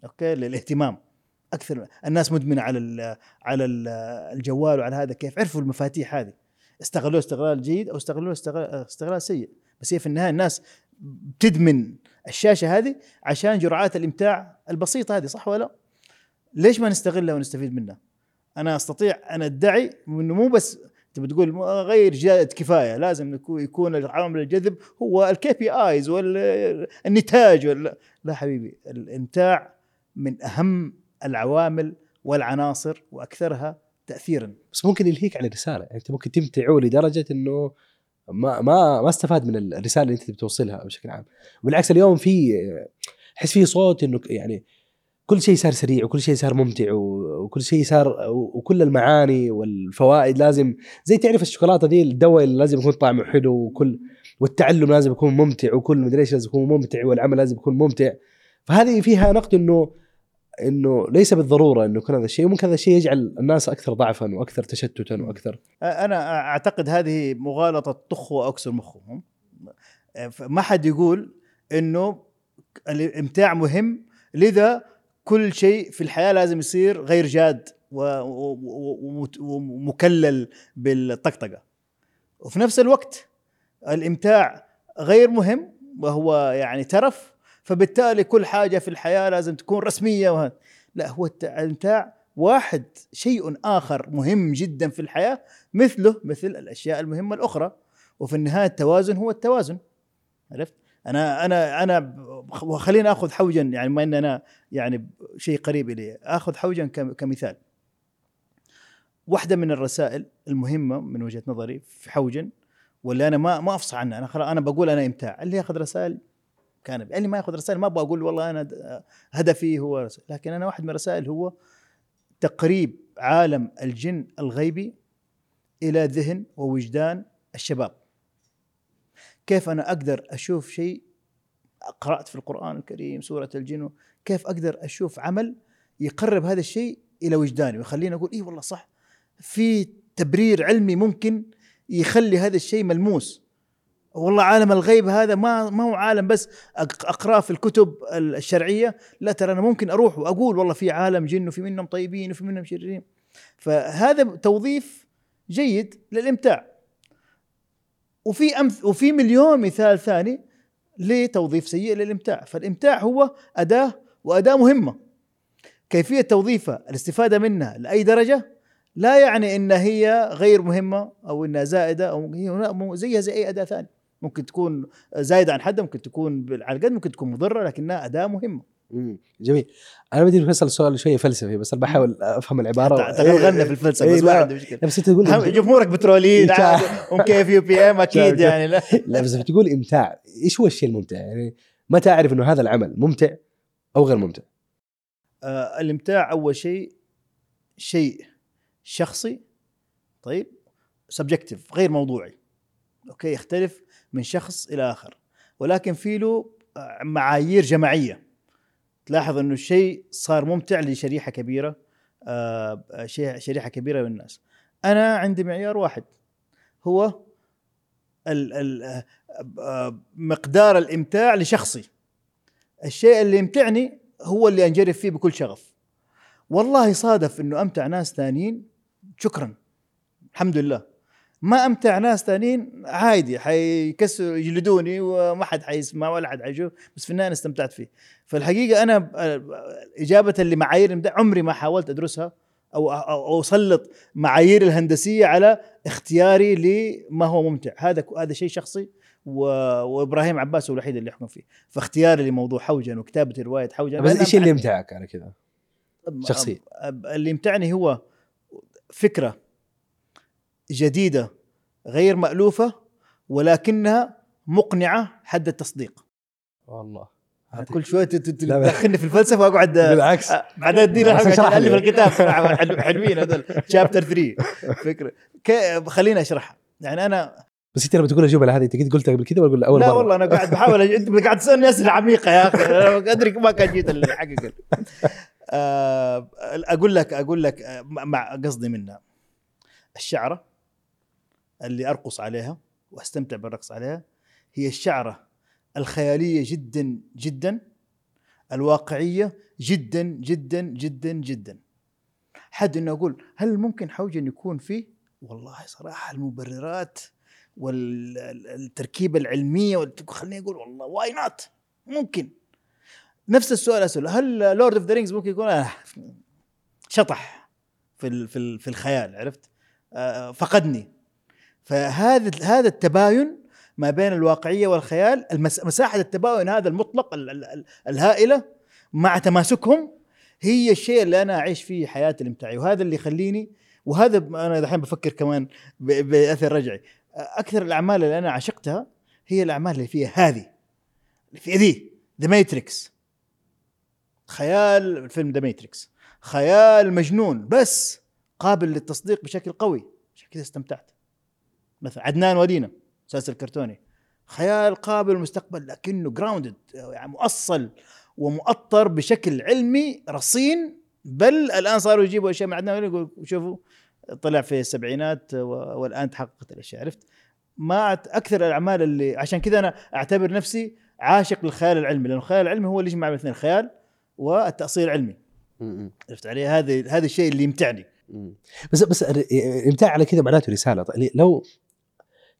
أوكي؟ للاهتمام. أكثر الناس مدمنة على ال على ال الجوال وعلى هذا كيف؟ عرفوا المفاتيح هذه. استغلوه استغلال جيد أو استغلوه استغلال, سيء. بس هي في النهاية الناس بتدمن الشاشة هذه عشان جرعات الإمتاع البسيطة هذه صح ولا؟ لا؟ ليش ما نستغلها ونستفيد منها؟ أنا أستطيع أن أدعي إنه مو بس انت بتقول غير جاد كفاية لازم يكون- العامل الجذب هو ال KPIs والنتاج ولا لا حبيبي الإمتاع من أهم العوامل والعناصر وأكثرها تاثيرا. بس ممكن يلهيك عن الرسالة يعني أنت ممكن تمتعه لدرجة إنه ما ما ما استفاد من الرسالة اللي أنت بتوصلها بشكل عام. وبالعكس اليوم في أحس في صوت إنه يعني كل شيء صار سريع وكل شيء صار ممتع وكل شيء صار وكل المعاني والفوائد لازم زي تعرف الشوكولاتة دي الدواء لازم يكون طعمه حلو وكل والتعلم لازم يكون ممتع وكل مدري إيش لازم يكون ممتع والعمل لازم يكون ممتع. فهذه فيها نقد انه إنه ليس بالضرورة إنه يكون هذا الشيء ممكن هذا الشيء يجعل الناس أكثر ضعفا وأكثر تشتتا وأكثر. أنا أعتقد هذه مغالطة طخ وأكسر مخهم. ما حد يقول إنه الإمتاع مهم لذا كل شيء في الحياة لازم يصير غير جاد ومكلل بالطقطقة. وفي نفس الوقت الإمتاع غير مهم وهو يعني ترف فبالتالي كل حاجة في الحياة لازم تكون رسمية. وهذا لا هو الإمتاع واحد شيء آخر مهم جدا في الحياة مثله مثل الأشياء المهمة الأخرى. وفي النهاية التوازن هو التوازن. عرفت؟ أنا أنا أنا وخلينا آخذ حوجا يعني ما إن أنا يعني شيء قريب إلي. آخذ حوجا كم- كمثال. واحدة من الرسائل المهمة من وجهة نظري في حوجا واللي أنا ما ما أفصح عنها. أنا أنا بقول أنا إمتاع. اللي ياخذ رسائل كان اللي ما ياخذ رسائل ما أبغى أقول والله أنا هدفي هو رسائل. لكن أنا واحد من الرسائل هو تقريب عالم الجن الغيبي إلى ذهن ووجدان الشباب. كيف أنا أقدر أشوف شيء؟ قرأت في القرآن الكريم سورة الجن كيف أقدر أشوف عمل يقرب هذا الشيء إلى وجداني؟ ويخليني أقول إيه والله صح في تبرير علمي ممكن يخلي هذا الشيء ملموس. والله عالم الغيب هذا ما ما هو عالم بس اقراه في الكتب الشرعية. لا ترى أنا ممكن أروح وأقول والله في عالم جن وفي منهم طيبين وفي منهم شريرين. فهذا توظيف جيد للإمتاع. وفي أمث وفي مليون مثال ثاني لتوظيف سيء للإمتاع. فالإمتاع هو أداة وأداة مهمة. كيفية توظيفها الاستفادة منها لأي درجة لا يعني إن هي غير مهمة أو إنها زائدة أو هي زيها زي أي أداة ثانية. ممكن تكون زايدة عن حدها ممكن تكون على القد ممكن تكون مضرة لكنها أداة مهمة. مم. جميل. أنا بدي اسال سؤال شوية فلسفي بس أنا بحاول أفهم العبارة. تغلغلنا في الفلسفة إيه، بس ما. عندي مشكلة. بس تقول جمهورك بتروليين إمتاع. عادي، هم كيف يو بي إم أكيد. يعني لا. لا بس بتقول إمتاع. إيش هو الشيء الممتع؟ يعني متى اعرف إنه هذا العمل ممتع؟ أو غير ممتع؟ آه الامتاع أول شيء شيء شخصي طيب subjective غير موضوعي okay يختلف من شخص إلى آخر. ولكن في له آه، معايير جماعية. تلاحظ إنه الشيء صار ممتع لشريحة كبيرة آه شريحة كبيرة من الناس. أنا عندي معيار واحد هو آه، آه، مقدار الإمتاع لشخصي. الشيء اللي يمتعني هو اللي أنجرف فيه بكل شغف. والله صادف إنه أمتع ناس ثانيين شكرا الحمد لله. ما أمتع ناس ثانيين عادي حيكسروا يجلدوني وما حد حيسمع ولا حد حيشوف بس في النهاية أنا استمتعت فيه. فالحقيقة أنا إجابة لمعايير الامتاع عمري ما حاولت أدرسها أو أو أسلط معايير الهندسية على اختياري لما هو ممتع. هذا هذا شيء شخصي. وإبراهيم عباس هو الوحيد اللي يحكم فيه. فاختياري لموضوع حوجن وكتابه روايه حوجن بس إيش اللي يمتعك على كذا؟ شخصيا. اللي يمتعني هو فكرة جديدة غير مألوفة ولكنها مقنعة حد التصديق. والله. كل شوية تدخلني في الفلسفة وأقعد بالعكس. بعدين بس حق اشرح عشان لي. الف الكتاب. حلوين هذول. شابتر 3 فكرة. خليني أشرحها. يعني أنا بس انت لما تقول الجمله هذه انت قد قلتها قبل كذا ولا قول أول لا مرة؟ والله أنا قاعد بحاول أنت قاعد تسألني أسئلة عميقة يا أخي. أنا أدري ما كان جيت الحقيقة آه، أقول لك أقول لك آه، مع قصدي منها. الشعرة اللي أرقص عليها وأستمتع بالرقص عليها هي الشعرة الخيالية جدا جدا الواقعية جدا جدا جدا جدا. حد إنه أقول هل ممكن حوجن يكون فيه؟ والله صراحة المبررات والتركيبة العلمية خليني أقول والله why not ممكن. نفس السؤال أسأله هل Lord of the Rings ممكن يكون؟ آه شطح في في في الخيال عرفت؟ آه، فقدني. فهذا هذا التباين ما بين الواقعية والخيال مساحة التباين هذا المطلق ال- ال- ال- الهائلة مع تماسكهم هي الشيء اللي أنا أعيش فيه حياتي الإمتاعية وهذا اللي يخليني وهذا أنا دحين بفكر كمان بأثر رجعي. أكثر الأعمال اللي أنا عشقتها هي الأعمال اللي فيها هذه اللي فيها ذي The Matrix خيال فيلم The Matrix خيال مجنون بس قابل للتصديق بشكل قوي عشان كذا استمتعت. مثلا عدنان ودينا مسلسل كرتوني. خيال قابل للمستقبل لكنه جراوندد يعني مؤصل ومؤطر بشكل علمي رصين بل الآن صاروا يجيبوا أشياء من عدنان يقول شوفوا طلع في السبعينات والآن تحققت الأشياء عرفت ما أكثر الأعمال اللي عشان كذا أنا أعتبر نفسي عاشق للخيال العلمي لأنه الخيال العلمي هو اللي يجمع بين الاثنين الخيال والتأصيل العلمي عرفت علي هذا هذا الشيء اللي يمتعني. بس بس الامتاع على كذا معناته رسالة طيب لو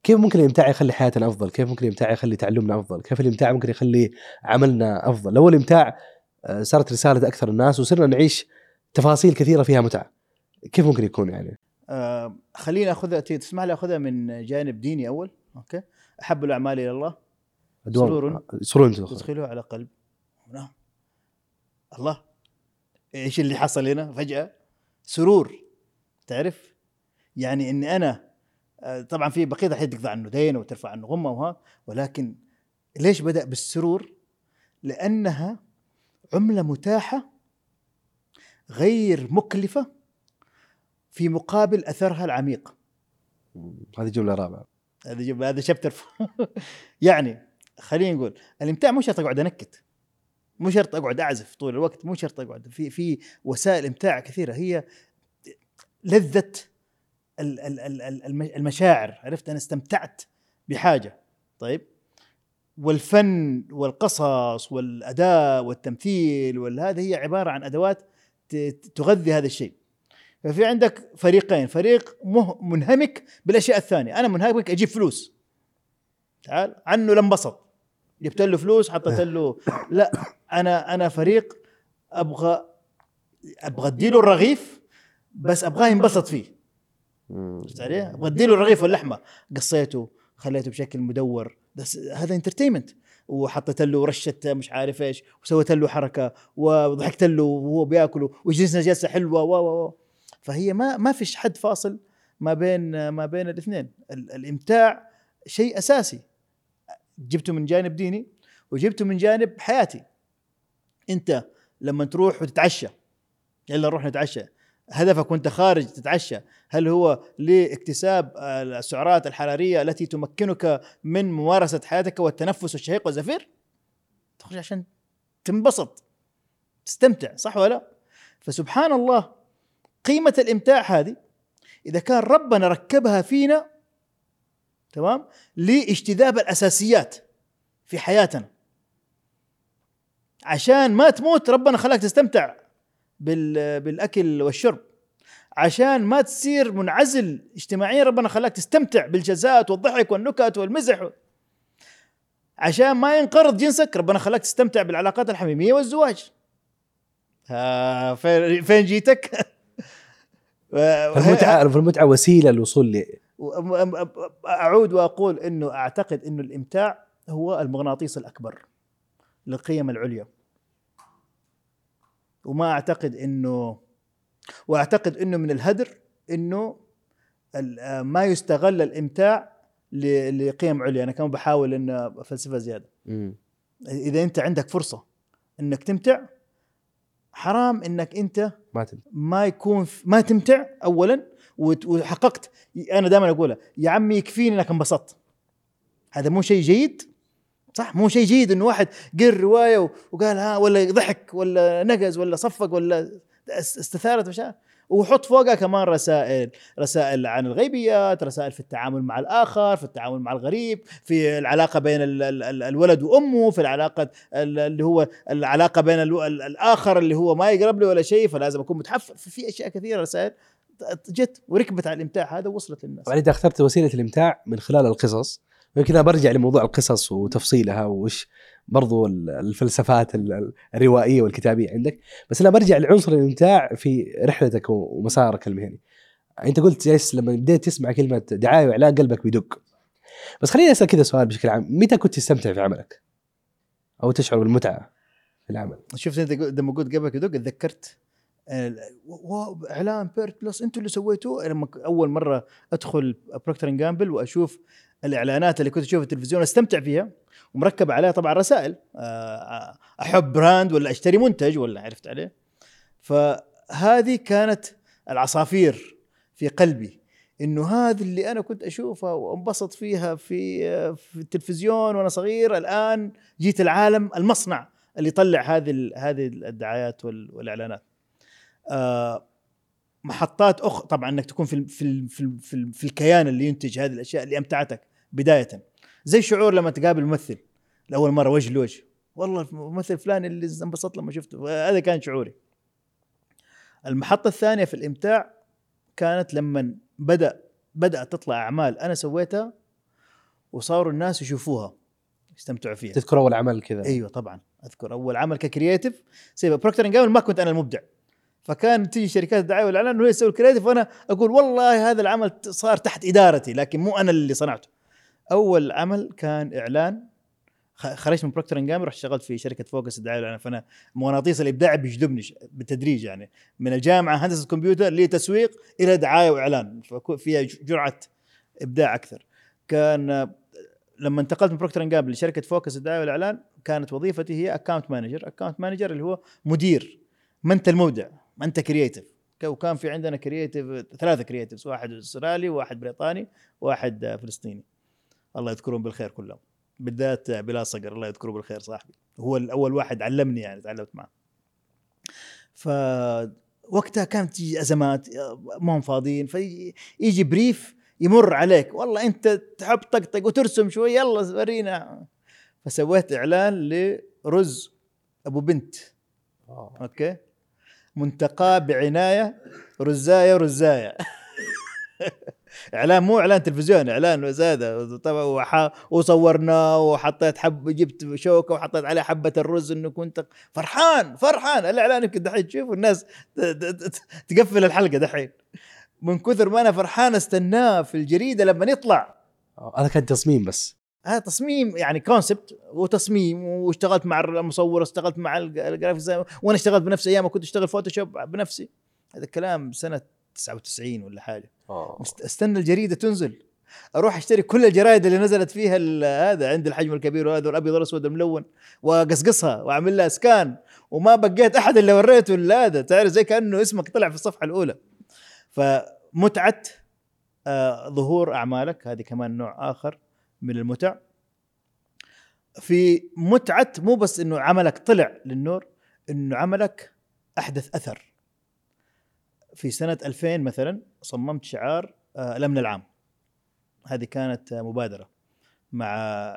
كيف ممكن الإمتاع يخلي حياتنا أفضل؟ كيف ممكن الإمتاع يخلي تعلمنا أفضل؟ كيف الإمتاع ممكن يخلي عملنا أفضل؟ لو الإمتاع آه، صارت رسالة أكثر الناس وصرنا نعيش تفاصيل كثيرة فيها متعة كيف ممكن يكون يعني؟ آه خليني أخذها تسمح لي أخذها من جانب ديني أول أوكي؟ أحب الأعمال إلى الله. سرور. سرور. تدخله على قلب. نعم الله. إيش اللي حصل هنا فجأة؟ سرور. تعرف؟ يعني إني أنا آه، طبعا في بقية الحين تقطع عنه دين وترفع عنه غمة وها ولكن ليش بدأ بالسرور؟ لأنها عملة متاحة غير مكلفة مقابل أثرها العميق. هذه جملة رابعه هذا جب هذا شابتر يعني خلينا نقول الإمتاع مو شرط أقعد أنكت. مو شرط أقعد أعزف طول الوقت مو شرط أقعد. في في وسائل إمتاع كثيرة. هي لذه ال- ال- ال- ال- الم- المشاعر. عرفت؟ أنا استمتعت بحاجة. طيب. والفن والقصص والأداء والتمثيل والهذا هي عبارة عن أدوات تغذي هذا الشيء. ففي عندك فريقين فريق مه منهمك بالأشياء الثانية. أنا منهمك أجيب فلوس. تعال عنه لانبسط جبت له فلوس حطيت له لا أنا أنا فريق أبغى أبغى أديله الرغيف بس أبغاه ينبسط فيه. عرفت علي؟ أبغى أديله الرغيف واللحمة. قصيته خليته بشكل مدور. بس هذا انترتينمنت وحطيت له رشة مش عارف إيش وسويت له حركة وضحكت له وهو بياكل وجلسنا جلسة حلوة و و و. فهي ما ما فيش حد فاصل ما بين ما بين الاثنين. ال- الامتاع شيء أساسي. جبته من جانب ديني وجبته من جانب حياتي. انت لما تروح وتتعشى يلا نروح نتعشى. هدفك وانت خارج تتعشى هل هو لاكتساب السعرات الحرارية التي تمكنك من ممارسة حياتك والتنفس والشهيق والزفير؟ تخرج عشان تنبسط تستمتع صح ولا لا؟ فسبحان الله قيمة الإمتاع هذه إذا كان ربنا ركبها فينا تمام؟ لاجتذاب الأساسيات في حياتنا. عشان ما تموت ربنا خلاك تستمتع بال بالأكل والشرب. عشان ما تصير منعزل اجتماعيا ربنا خلاك تستمتع بالجزات والضحك والنكت والمزح. عشان ما ينقرض جنسك ربنا خلاك تستمتع بالعلاقات الحميمية والزواج. فين جيتك؟ فالمتعه فالمتعة وسيلة للوصول ل أعود وأقول إنه أعتقد إنه الإمتاع هو المغناطيس الأكبر للقيم العليا. وما أعتقد انه وأعتقد إنه من الهدر إنه ال- ما يستغل الإمتاع لقيم عليا. أنا كمان بحاول ان فلسفه زيادة. إذا أنت عندك فرصة إنك تمتع حرام إنك أنت ما تم ما يكون ما تمتع اولا وحققت. أنا دائما اقولها يا عمي يكفيني إنك انبسطت. هذا مو شيء جيد؟ صح مو شيء جيد إنه واحد قر رواية وقال ها ولا ضحك ولا نقز ولا صفق ولا اس- استثارت مشاعر وحط فوقها كمان رسائل رسائل عن الغيبيات رسائل في التعامل مع الآخر في التعامل مع الغريب في العلاقة بين ال ال ال الولد وأمه في العلاقة ال- اللي هو العلاقة بين ال ال الآخر اللي هو ما يقرب لي ولا شيء فلازم أكون متحفظ. في- أشياء كثيرة رسائل جت وركبت على الإمتاع هذا ووصلت للناس. انت اخترت وسيلة الإمتاع من خلال القصص يمكن أنا برجع لموضوع القصص وتفصيلها وش برضو ال- الفلسفات ال- ال- الروائية والكتابية عندك. بس أنا برجع لعنصر الإمتاع في رحلتك ومسارك المهني. أنت قلت جالس لما بديت تسمع كلمة دعاية وإعلان قلبك بيدق. بس خليني أسأل كذا سؤال بشكل عام. متى كنت تستمتع في عملك؟ أو تشعر بالمتعة في العمل؟ شفت أنت لما قلت قبلك يدق تذكرت آه، إعلان Pert Plus أنتوا اللي سويتوه؟ لما أول مرة أدخل Procter & Gamble وأشوف الإعلانات اللي كنت أشوفها في التلفزيون أستمتع فيها. ومركب عليها طبعا رسائل. آه، أحب brand ولا أشتري منتج ولا عرفت عليه فهذه كانت العصافير في قلبي إنه هذه اللي أنا كنت أشوفها وأنبسط فيها في آه، في التلفزيون وأنا صغير. الآن جيت العالم المصنع اللي يطلع هذه هذه الدعايات وال- والإعلانات. آه، محطات اخ طبعا إنك تكون في في في في الكيان اللي ينتج هذه الأشياء اللي أمتعتك بدايه. زي شعور لما تقابل ممثل لأول مرة وجه لوجه. والله الممثل فلان اللي انبسطت لما شفته. هذا كان شعوري. المحطة الثانية في الإمتاع كانت لما بدا بدأت تطلع أعمال أنا سويتها وصاروا الناس يشوفوها يستمتعوا فيها. تذكر أول عمل كذا. أيوه طبعا. أذكر أول عمل ك creative سيبا Procter & Gamble ما كنت أنا المبدع. فكان تيجي شركات الدعاية والإعلان وهي تسوي ال creative وأنا أقول والله هذا العمل صار تحت إدارتي لكن مو أنا اللي صنعته. أول عمل كان إعلان خرجت من Procter & Gamble رحت اشتغلت في شركة فوكس الدعايه والاعلان فأنا مغناطيس الإبداع بيجذبني بالتدريج يعني. من الجامعة هندسة كمبيوتر لتسويق إلى دعاية وإعلان. فيها جرعة إبداع أكثر. كان لما انتقلت من Procter & Gamble لشركة فوكس الدعايه والإعلان كانت وظيفتي هي account manager account manager اللي هو مدير ما انت المبدع ما انت creative وكان في عندنا creative ثلاثة creatives واحد أسترالي واحد بريطاني واحد آه، فلسطيني. الله يذكرهم بالخير كلهم. بالذات بلا صقر الله يذكره بالخير صاحبي. هو الأول واحد علمني يعني تعلمت معه. ف وقتها كانت تيجي أزمات ما هم فاضيين فيجي brief يمر عليك. والله أنت تحب طقطق وترسم شوي يلا ورينا. فسويت إعلان لرز أبو بنت. آه. okay؟ منتقاه بعناية رزاية رزاية. إعلان مو إعلان تلفزيون إعلان زاده طبعا وح- وصورناه وحطيت حب جبت شوكة وحطيت عليه حبة الرز إنه كنت فرحان فرحان. الإعلان يمكن دحين تشوف الناس ت- ت- ت- تقفل الحلقة دحين. من كثر ما أنا فرحان استناه في الجريدة لما يطلع. هذا كان تصميم بس. هذا تصميم يعني concept وتصميم واشتغلت مع المصور اشتغلت مع الج- الجرافيك وأنا اشتغلت بنفسي أيام ما كنت أشتغل Photoshop بنفسي. هذا الكلام سنة 99 ولا حاجة. مست- استنى الجريدة تنزل. أروح أشتري كل الجرايد اللي نزلت فيها هذا عند الحجم الكبير وهذا والأبيض والأسود الملون واقصقصها وأعمل لها سكان. وما بقيت أحد اللي وريته هذا. تعرف زي كأنه اسمك طلع في الصفحة الأولى. فمتعة آه ظهور أعمالك. هذه كمان نوع آخر من المتع. في متعة مو بس إنه عملك طلع للنور إنه عملك أحدث أثر. في سنة 2000 مثلا صممت شعار آه، الأمن العام. هذه كانت مبادرة مع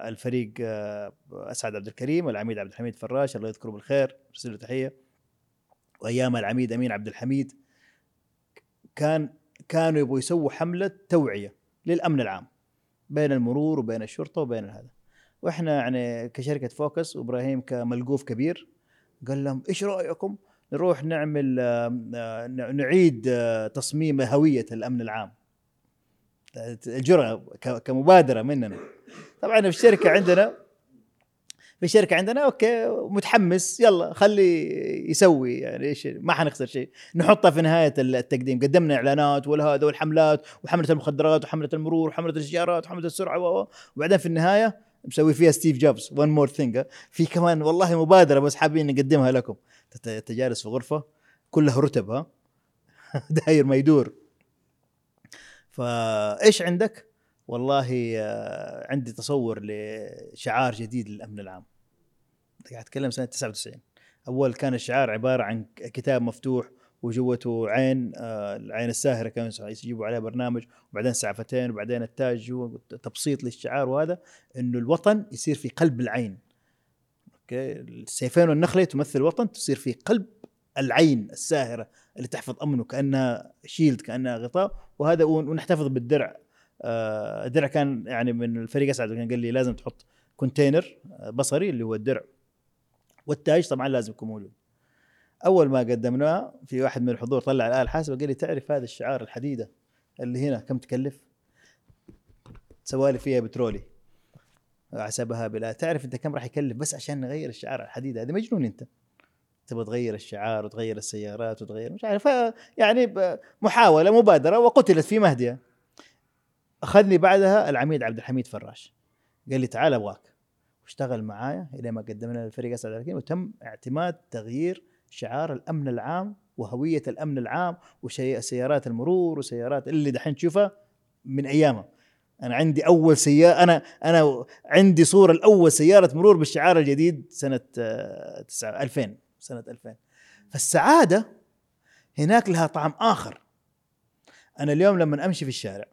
الفريق آه، أسعد عبد الكريم والعميد عبد الحميد فراش الله يذكره بالخير ارسل له تحية. وأيام العميد أمين عبد الحميد كان كانوا يبغوا يسووا حملة توعية للأمن العام بين المرور وبين الشرطة وبين هذا. وإحنا يعني كشركة فوكس وإبراهيم كملقوف كبير قال لهم إيش رأيكم نروح نعمل آه، نعيد آه، تصميم هوية الأمن العام. الجرأة ك- كمبادرة مننا. طبعا في الشركة عندنا في الشركة عندنا okay متحمس يلا خلي يسوي يعني إيش ما حنخسر شيء. نحطها في نهاية التقديم. قدمنا إعلانات والهذا والحملات وحملة المخدرات وحملة المرور وحملة السيارات وحملة السرعة و- و- وبعدين في النهاية مسوي فيها ستيف جوبز. one more thing في كمان والله مبادرة بس حابين نقدمها لكم. تت- تجالس في غرفة كلها رتب ها؟ داير ما يدور. فايش عندك؟ والله آه، عندي تصور لشعار جديد للأمن العام. قاعد أتكلم سنة 99 أول كان الشعار عبارة عن كتاب مفتوح وجوته عين آه، العين الساهرة كانوا يجيبوا عليها برنامج وبعدين سعفتين وبعدين التاج تبسيط للشعار وهذا إنه الوطن يصير في قلب العين. السيفين والنخلة تمثل الوطن تصير في قلب العين الساهرة اللي تحفظ أمنه كأنها شيلد كأنها غطاء. وهذا ونحتفظ بالدرع. آه، الدرع كان يعني من الفريق أسعد كان قال لي لازم تحط كونتينر آه، بصري اللي هو الدرع. والتاج طبعا لازم يكون موجود أول ما قدمناه في واحد من الحضور طلع الآلة الحاسبة قال لي تعرف هذا الشعار الحديدة اللي هنا كم تكلف؟ سوالي فيها بترولي. حسبها بلا. تعرف أنت كم راح يكلف بس عشان نغير الشعار الحديده هذا؟ مجنون أنت. تبغى تغير الشعار وتغير السيارات وتغير مش عارف. يعني محاولة مبادرة وقتلت في مهدية. أخذني بعدها العميد عبد الحميد فراش. قال لي تعال أبغاك. واشتغل معايا إلى ما قدمنا الفريق أسعد الحكيم وتم اعتماد تغيير شعار الأمن العام وهوية الأمن العام وسيارات المرور وسيارات اللي دحين تشوفها من ايامها أنا عندي أول سيارة أنا أنا عندي صورة الأول سيارة مرور بالشعار الجديد سنة 2000 آه، سنة 2000 فالسعادة هناك لها طعم آخر. أنا اليوم لما أمشي في الشارع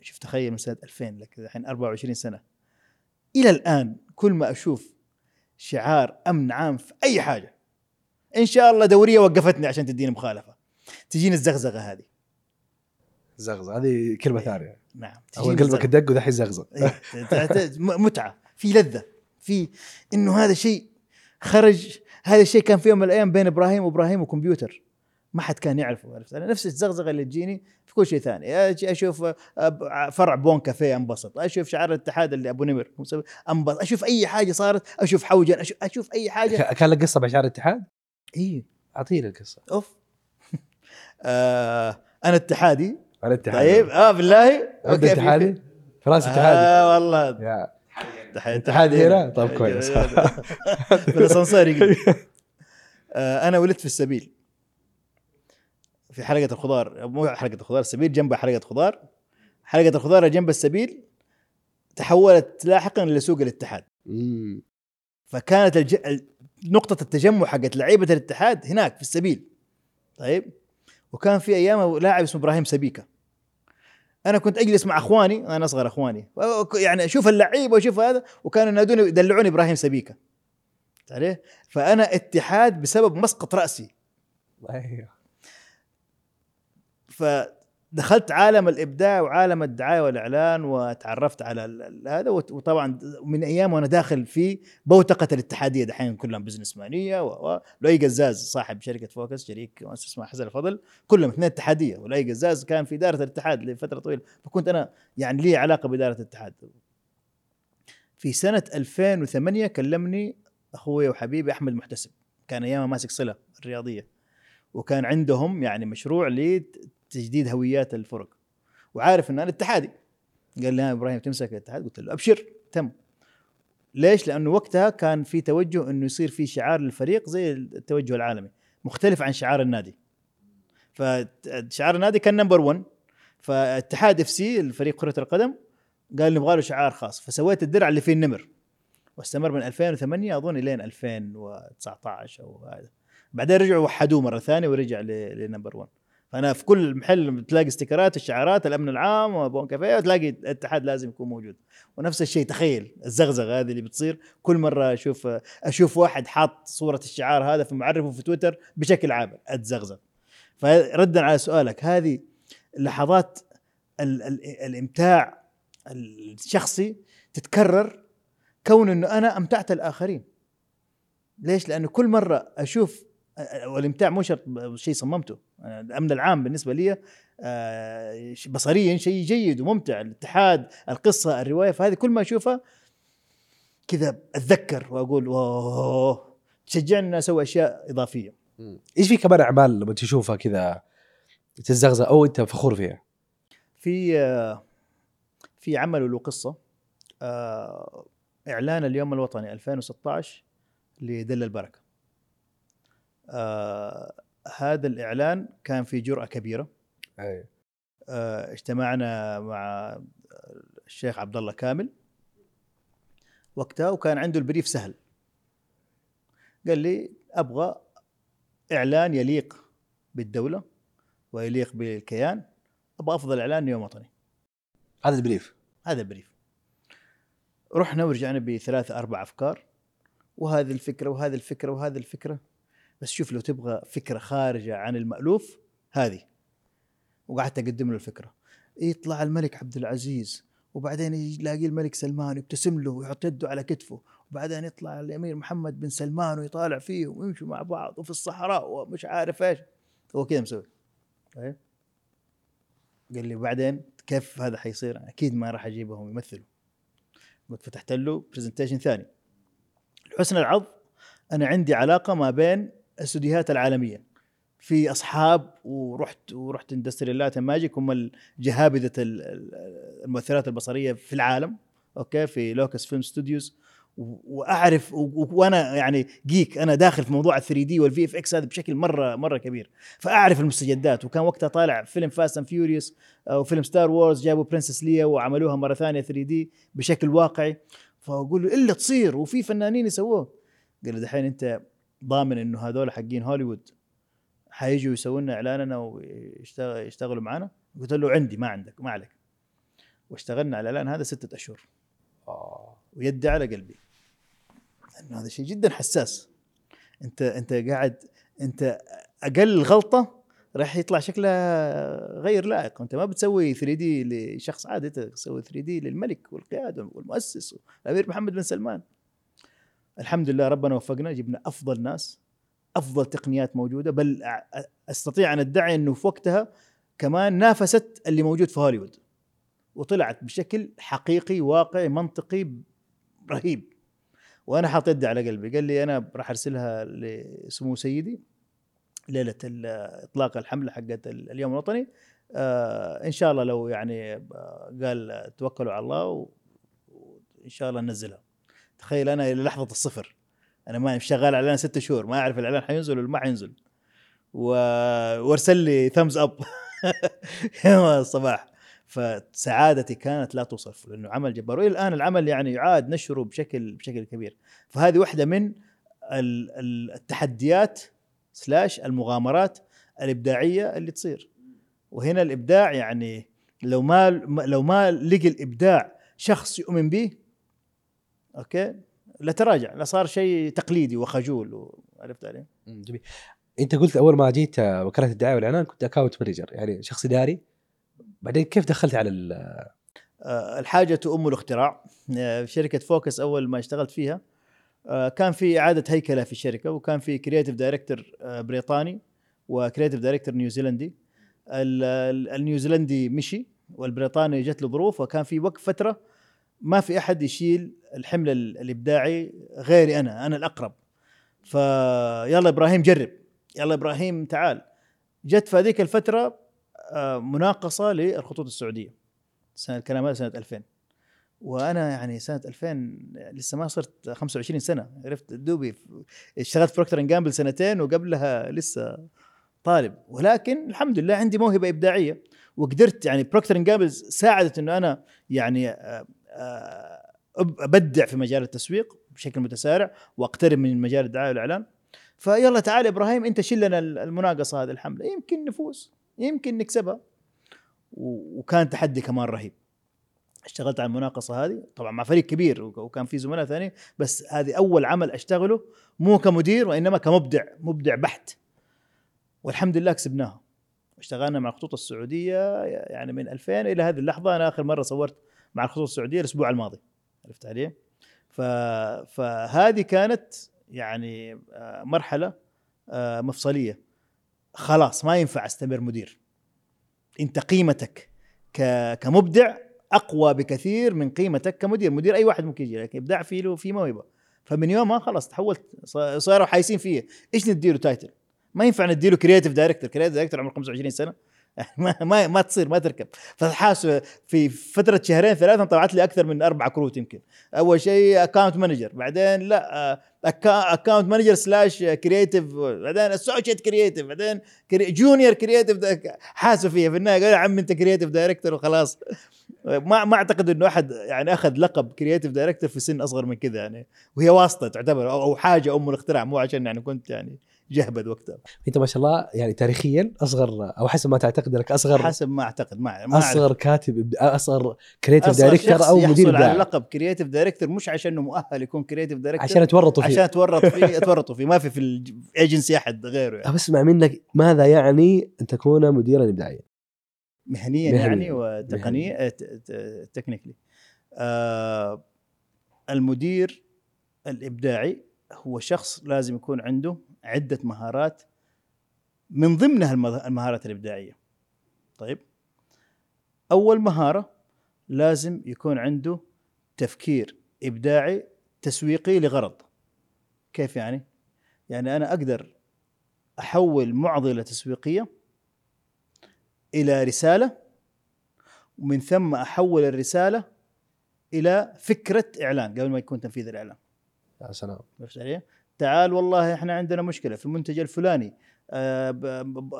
شوف تخيل من سنة 2000 لك الحين 24 سنة. إلى الآن كل ما أشوف شعار أمن عام في أي حاجة إن شاء الله دورية وقفتني عشان تديني مخالفة. تجيني الزغزغة هذه. زغزغة هذه كلمة إيه. ثانية. نعم. اول قلبك دق ودحين زغزغ. إيه، متعة. في لذة. في إنه هذا شيء خرج هذا الشيء كان في يوم من الأيام بين إبراهيم وإبراهيم وكمبيوتر. ما حد كان يعرفه عرفت؟ أنا نفس الزغزغة اللي تجيني في كل شيء ثاني. أشوف فرع بون كافيه انبسط أشوف شعار الاتحاد اللي أبو نمر انبسط أشوف أي حاجة صارت أشوف حوجن أشوف, أشوف أي حاجة. كان لك قصة بشعار الاتحاد؟ اي أعطيني القصة. أوف. آه أنا اتحادي. أنا اتحادي طيب آه بالله؟ انت اتحادي؟ فراس اتحادي آه والله. يا. اتحادي هنا؟ طيب كويس. بالاسانسير آه أنا ولدت في السبيل. في حلقة الخضار. مو حلقة الخضار السبيل جنبها حلقة خضار حلقة الخضار جنب السبيل تحولت لاحقا لسوق الاتحاد. فكانت الج... نقطة التجمع حقت لعيبة الاتحاد هناك في السبيل. طيب وكان في أيام لاعب اسمه إبراهيم سبيكة. أنا كنت أجلس مع أخواني أنا أصغر أخواني. يعني أشوف اللعيبه وأشوف هذا وكانوا ينادوني يدلعوني إبراهيم سبيكة. عليه؟ فأنا اتحاد بسبب مسقط رأسي. أيوه. فدخلت عالم الإبداع وعالم الدعاية والإعلان وتعرفت على هذا وطبعا من أيام وأنا داخل في بوتقة الاتحادية دحين كلهم بزنس مانيه ولؤي قزاز صاحب شركة فوكس شريك مؤسس اسمه حسن الفضل كلهم اثنين اتحادية ولؤي قزاز كان في اداره الاتحاد لفترة طويلة فكنت أنا يعني لي علاقة باداره الاتحاد. في سنة 2008 كلمني أخوي وحبيبي أحمد محتسب كان ايامها ماسك صلة الرياضيه وكان عندهم يعني مشروع تجديد هويات الفرق. وعارف ان أنا اتحادي قال لي إبراهيم تمسك الاتحاد؟ قلت له أبشر. تم. ليش؟ لأنه وقتها كان في توجه إنه يصير في شعار للفريق زي التوجه العالمي. مختلف عن شعار النادي. فشعار النادي كان number 1 فاتحاد FC الفريق كرة القدم قال نبغى له شعار خاص. فسويت الدرع اللي فيه النمر. واستمر من 2008 أظن لين 2019 أو هذا. بعدين رجعوا وحدوه مرة ثانية ورجع لنمبر 1 فأنا في كل محل تلاقي استيكرات الشعارات الأمن العام وبون كافيه وتلاقي الاتحاد لازم يكون موجود. ونفس الشيء تخيل الزغزغة هذه اللي بتصير. كل مرة أشوف أشوف واحد حاط صورة الشعار هذا في معرفه في تويتر بشكل عام أتزغزغ. فردا على سؤالك هذه لحظات ال ال الإمتاع الشخصي تتكرر كون إنه أنا أمتعت الآخرين. ليش؟ لأنه كل مرة أشوف والامتاع مو شرط شيء صممته. الأمن العام بالنسبة لي آه، بصريا شيء جيد وممتع. الاتحاد القصة الرواية فهذه كل ما أشوفها كذا أتذكر وأقول أوه تشجعني أسوي أشياء إضافية. إيش في كمان أعمال لما تشوفها كذا تزغزغ أو أنت فخور فيها؟ في آه، في عمل له قصة آه، إعلان اليوم الوطني 2016 لدل البركة. آه هذا الإعلان كان في جرأة كبيرة. أي. آه اجتمعنا مع الشيخ عبد الله كامل. وقتها وكان عنده البريف سهل. قال لي أبغى إعلان يليق بالدولة ويليق بالكيان. أبغى أفضل إعلان يوم وطني. هذا البريف؟ هذا البريف. رحنا ورجعنا بثلاثة أربع أفكار. وهذه الفكرة وهذه الفكرة وهذه الفكرة. بس شوف لو تبغى فكرة خارجة عن المألوف هذه. وقعدت أقدم له الفكرة. يطلع الملك عبد العزيز وبعدين يلاقي الملك سلمان يبتسم له ويحط يده على كتفه. وبعدين يطلع الأمير محمد بن سلمان ويطالع فيهم ويمشوا مع بعض وفي الصحراء ومش عارف إيش. هو كذا مسوي. طيب. قال لي بعدين كيف هذا حيصير؟ أكيد ما راح أجيبهم يمثلوا. قلت فتحت له presentation ثاني. لحسن العض أنا عندي علاقة ما بين الاستوديوهات العالمية. في أصحاب ورحت ورحت Industrial Light & Magic هم جهابذة ال- ال- المؤثرات البصرية في العالم okay في Lucasfilm Studios. وأعرف وأنا يعني geek أنا داخل في موضوع ال 3D وال VFX هذا بشكل مرة مرة كبير. فأعرف المستجدات. وكان وقتها طالع فيلم Fast and Furious وفيلم Star Wars جابوا Princess Leia وعملوها مرة ثانية 3D بشكل واقعي. فأقول له الا تصير؟ وفي فنانين يسووه. قال لي دحين أنت ضامن إنه هذول حقين هوليوود حيجوا يسووا لنا اعلاننا ويشتغلوا معنا قلت له عندي ما عندك ما عليك. واشتغلنا على الإعلان هذا ستة أشهر. آه. ويدي على قلبي. لأنه هذا شيء جدا حساس. أنت أنت قاعد أنت أقل غلطة راح يطلع شكلها غير لائق. أنت ما بتسوي 3 دي لشخص عادي أنت تسوي 3 دي للملك والقيادة والمؤسس الامير محمد بن سلمان. الحمد لله ربنا وفقنا جبنا أفضل ناس أفضل تقنيات موجودة. بل أستطيع أن أدعي إنه في وقتها كمان نافست اللي موجود في هوليوود وطلعت بشكل حقيقي واقعي منطقي رهيب. وأنا حاط يدي على قلبي. قال لي أنا راح أرسلها لسمو سيدي ليلة إطلاق الحملة حقت ال- اليوم الوطني. آه إن شاء الله لو يعني آه، قال توكلوا على الله وإن شاء الله ننزلها. تخيل أنا إلى لحظة الصفر. أنا ما شغال إعلان ست شهور ما أعرف الإعلان حينزل ولا ما حينزل. و... وارسل لي thumbs up يوم الصباح فسعادتي كانت لا توصف لأنه عمل جبار. وإلى الآن العمل يعني يعاد نشره بشكل بشكل كبير. فهذه واحدة من ال- ال- التحديات slash المغامرات الإبداعية اللي تصير. وهنا الإبداع يعني لو ما لو ما لقي الإبداع شخص يؤمن به okay؟ لتراجع لصار شيء تقليدي وخجول عرفت علي؟ جميل. أنت قلت أول ما جيت آه، وكالة الدعاية والإعلان كنت اكاونت مانجر يعني شخص إداري. بعدين كيف دخلت على ال- آه، الحاجة أم الاختراع. آه، في شركة فوكس أول ما اشتغلت فيها. آه، كان في إعادة هيكلة في الشركة وكان في creative director بريطاني و creative director نيوزيلندي. ال- ال- النيوزيلندي مشي والبريطاني جت له ظروف وكان في وقت فترة ما في أحد يشيل الحمل ال- الإبداعي غيري أنا أنا الأقرب. فيلا إبراهيم جرب. يلا إبراهيم تعال. جت في هذيك الفترة آه، مناقصة للخطوط السعودية. سنة الكلام هذا سنة 2000 وأنا يعني سنة 2000 لسه ما صرت 25 سنة. عرفت دوبي اشتغلت Procter Gamble سنتين وقبلها لسه طالب. ولكن الحمد لله عندي موهبة إبداعية. وقدرت يعني بروكتر جامبل ساعدت إنه أنا يعني آه، أبدع في مجال التسويق بشكل متسارع وأقترب من مجال الدعاية والإعلان. فيلا تعال إبراهيم أنت شيل لنا المناقصة هذه الحملة. يمكن نفوز يمكن نكسبها. وكان تحدي كمان رهيب. اشتغلت على المناقصة هذه طبعا مع فريق كبير وك- وكان في زملاء ثانيين بس هذه أول عمل أشتغله مو كمدير وإنما كمبدع مبدع بحت. والحمد لله كسبناها. اشتغلنا مع الخطوط السعودية يعني من 2000 إلى هذه اللحظة أنا آخر مرة صورت مع الخطوط السعودية الأسبوع الماضي. عرفت علي؟ فهذه كانت يعني آه، مرحلة آه، مفصلية. خلاص ما ينفع أستمر مدير. أنت قيمتك. كمبدع أقوى بكثير من قيمتك كمدير. مدير أي واحد ممكن يجي لكن إبداع فيه له في موهبه فمن يومها خلاص تحولت صاروا حايسين فيه. إيش نديله title ما ينفع نديله creative director creative director عمره 25 سنة. ما ما ما تصير ما تركب. فحاسب في فترة شهرين ثلاثة طلعت لي أكثر من أربع كروت يمكن. أول شيء account manager بعدين لا account manager slash creative بعدين associate creative بعدين junior creative حاسب فيها في النهاية قال يا عم أنت creative director وخلاص. ما ما أعتقد إنه أحد يعني أخذ لقب creative director في سن أصغر من كذا يعني. وهي واسطة تعتبر أو حاجة أم الاختراع مو عشان يعني كنت يعني جهبذ وقتها انت ما شاء الله يعني تاريخيا أصغر أو حسب ما تعتقد إنك أصغر حسب ما أعتقد ما ما أعرف. أصغر كاتب أصغر creative director أو مدير يحصل على لقب creative director مش عشان إنه مؤهل يكون creative director عشان يتورطوا فيه عشان تورط فيه يتورطوا فيه ما في في الايجنسي أحد غيره يعني. أسمع منك ماذا يعني أن تكون مديرا ابداعيا؟ مهنيا مهنياً. يعني وتقنيا تكنيكلي آه المدير الإبداعي هو شخص لازم يكون عنده عدة مهارات من ضمنها المه- المهارات الإبداعية. طيب. أول مهارة لازم يكون عنده تفكير إبداعي تسويقي لغرض. كيف يعني؟ يعني أنا أقدر أحول معضلة تسويقية إلى رسالة ومن ثم أحول الرسالة إلى فكرة إعلان قبل ما يكون تنفيذ الإعلان. يا سلام. عرفت علي؟ تعال والله إحنا عندنا مشكلة في المنتج الفلاني. آه،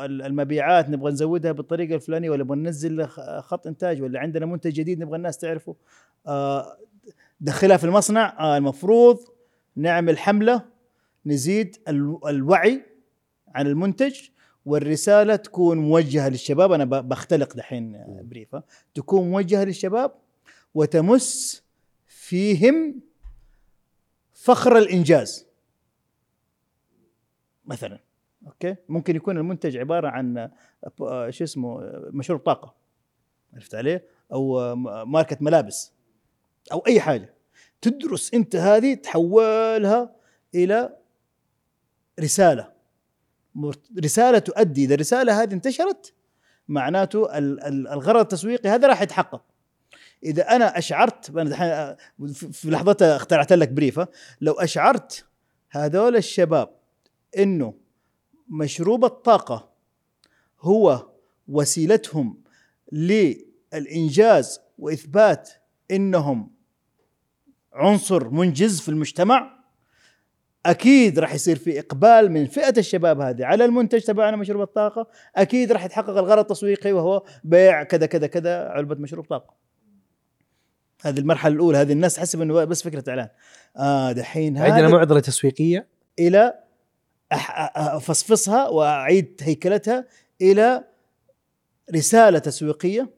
المبيعات نبغى نزودها بالطريقة الفلانية ولا نبغى ننزل خط إنتاج ولا عندنا منتج جديد نبغى الناس تعرفه. آه، دخلها في المصنع. آه، المفروض نعمل حملة نزيد ال- الوعي عن المنتج والرسالة تكون موجهة للشباب. أنا بختلق دحين بريفة. تكون موجهة للشباب وتمس فيهم فخر الإنجاز. مثلا. أوكي؟ ممكن يكون المنتج عبارة عن آه، شو اسمه آه، مشروب طاقة. عرفت عليه أو آه، ماركة ملابس. أو أي حاجة. تدرس أنت هذه تحولها إلى رسالة. رسالة تؤدي. إذا الرسالة هذه انتشرت معناته ال- ال- الغرض التسويقي هذا راح يتحقق. إذا أنا أشعرت آه، في لحظتها اخترعت لك بريفة. لو أشعرت هذول الشباب إنه مشروب الطاقة هو وسيلتهم للإنجاز وإثبات إنهم عنصر منجز في المجتمع أكيد راح يصير في إقبال من فئة الشباب هذه على المنتج تبعنا مشروب الطاقة أكيد راح يتحقق الغرض التسويقي وهو بيع كذا كذا كذا علبة مشروب طاقة. هذه المرحلة الأولى هذه الناس تحسب إنه بس فكرة إعلان. آه دحين عندنا معضلة تسويقية. إلى أفصفصها وأعيد هيكلتها إلى رسالة تسويقية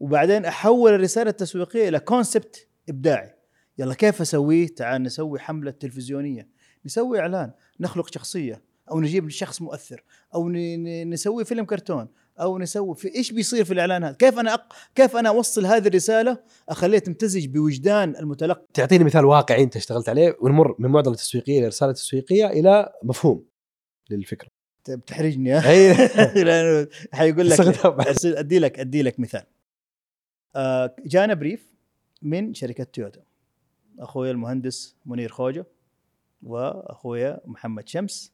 وبعدين أحول الرسالة التسويقية إلى كونسبت إبداعي. يلا كيف أسويه؟ تعال نسوي حملة تلفزيونية. نسوي إعلان نخلق شخصية أو نجيب شخص مؤثر أو نسوي فيلم كرتون أو نسوي في إيش بيصير في الإعلان هذا؟ كيف أنا أق... كيف أنا أوصل هذه الرسالة؟ أخليها تمتزج بوجدان المتلقي. تعطيني مثال واقعي أنت اشتغلت عليه ونمر من معضلة تسويقيه لرساله تسويقيه إلى مفهوم للفكرة. بتحرجني ها؟ أي. لأنه حيقول لك أدي لك أدي لك مثال. آه، جانا brief من شركة تويوتا. أخوي المهندس منير خوجة وأخويا محمد شمس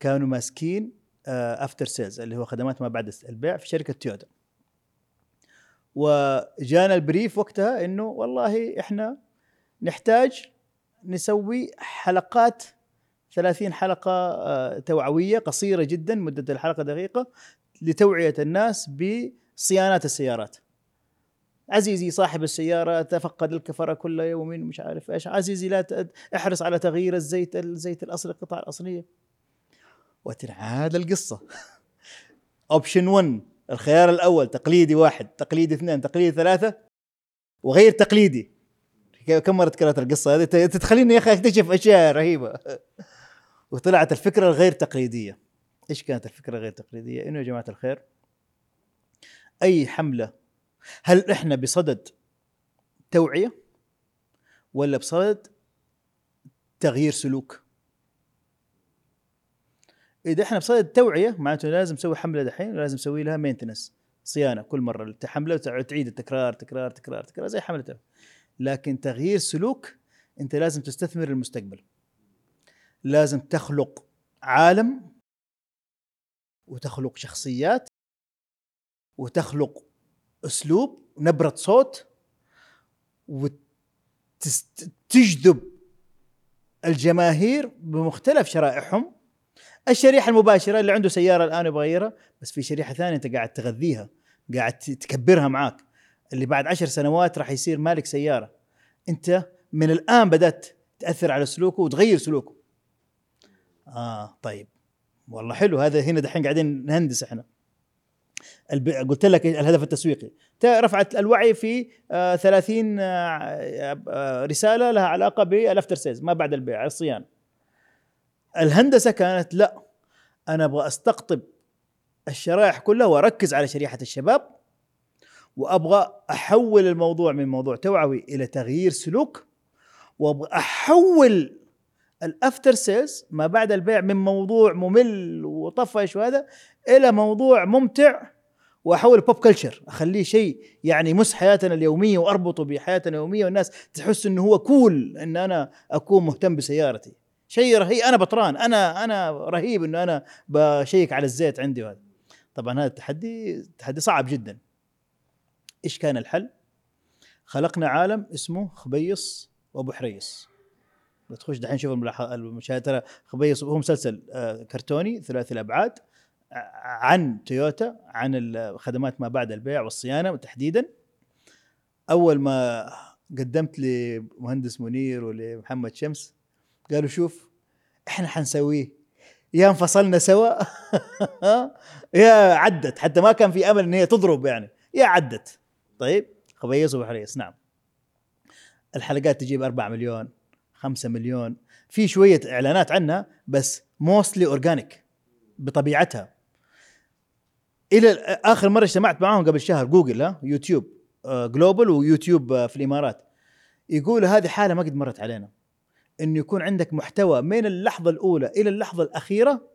كانوا ماسكين after sales اللي هو خدمات ما بعد البيع في شركة تويوتا وجانا البريف وقتها إنه والله إحنا نحتاج نسوي حلقات 30 حلقة آه، توعوية قصيرة جدا مدة الحلقة دقيقة لتوعية الناس بصيانات السيارات. عزيزي صاحب السيارة تفقد الكفرة كل يوم مش عارف إيش. عزيزي لا احرص على تغيير الزيت الزيت الأصلي القطع الأصلية. وتنعاد القصة. اوبشن 1 الخيار الأول تقليدي واحد تقليدي اثنين تقليدي ثلاثة وغير تقليدي. كم مرة تكررت القصة هذه؟ تخليني يا أخي أكتشف أشياء رهيبة. وطلعت الفكرة الغير تقليدية. إيش كانت الفكرة الغير تقليدية؟ إنه يا جماعة الخير أي حملة هل إحنا بصدد توعية ولا بصدد تغيير سلوك؟ إذا إحنا بصدد توعية معناته لازم نسوي حملة دحين ولازم نسوي لها مينتنس صيانة كل مرة حملة تعيد التكرار تكرار تكرار تكرار زي حملة توعية. لكن تغيير سلوك أنت لازم تستثمر المستقبل لازم تخلق عالم وتخلق شخصيات وتخلق أسلوب نبرة صوت وتجذب الجماهير بمختلف شرائحهم الشريحة المباشرة اللي عنده سيارة الآن يبغى يغيرها بس في شريحة ثانية أنت قاعد تغذيها قاعد تكبرها معاك. اللي بعد عشر سنوات راح يصير مالك سيارة. أنت من الآن بدأت تأثر على سلوكه وتغير سلوكه. آه طيب. والله حلو. هذا هنا دحين قاعدين نهندس إحنا. الب... قلت لك الهدف التسويقي. رفعت الوعي في آه 30 آه آه رسالة لها علاقة بال after sales ما بعد البيع الصيانة. الهندسة كانت لا أنا أبغى أستقطب الشرائح كلها وأركز على شريحة الشباب وأبغى أحول الموضوع من موضوع توعوي إلى تغيير سلوك وأبغى أحول ال after sales ما بعد البيع من موضوع ممل وطفش وهذا إلى موضوع ممتع وأحول pop culture أخليه شيء يعني يمس حياتنا اليومية وأربطه بحياتنا اليومية والناس تحس إنه هو cool إن أنا أكون مهتم بسيارتي. شيء رهيب أنا بطران أنا أنا رهيب إنه أنا بشيك على الزيت عندي وهذا. طبعا هذا التحدي تحدي صعب جدا. إيش كان الحل؟ خلقنا عالم اسمه خبيص وأبو حريص. تخش دحين شوف المشاهد ترى خبيص هو مسلسل آه، كرتوني ثلاثي الأبعاد ع- عن تويوتا عن الخدمات ما بعد البيع والصيانة تحديدا. أول ما قدمت لمهندس منير ولمحمد شمس قالوا شوف إحنا حنسويه. يا انفصلنا سوا. يا عدت حتى ما كان في أمل إن هي تضرب يعني. يا عدت. طيب خبيص ابو حريص نعم. الحلقات تجيب 4 مليون 5 مليون. في شوية إعلانات عنها بس موستلي اورجانيك بطبيعتها. إلى آخر مرة اجتمعت معاهم قبل شهر جوجل ها يوتيوب آه، global ويوتيوب آه، في الإمارات. يقولوا هذه حالة ما قد مرت علينا. انه يكون عندك محتوى من اللحظة الأولى إلى اللحظة الأخيرة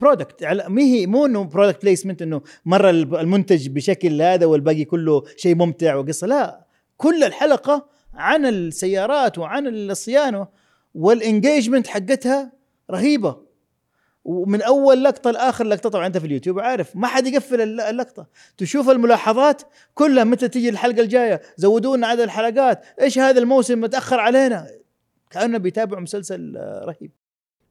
product ما هي مو إنه product placement إنه مرة المنتج بشكل هذا والباقي كله شيء ممتع وقصة. لا كل الحلقة عن السيارات وعن الصيانة وال engagement حقتها رهيبة. ومن أول لقطة لآخر لقطة طبعا أنت في اليوتيوب عارف ما حد يقفل الل- اللقطة. تشوف الملاحظات كلها متى تيجي الحلقة الجاية زودونا عدد الحلقات إيش هذا الموسم متأخر علينا. كأنه بيتابعوا مسلسل آه، رهيب.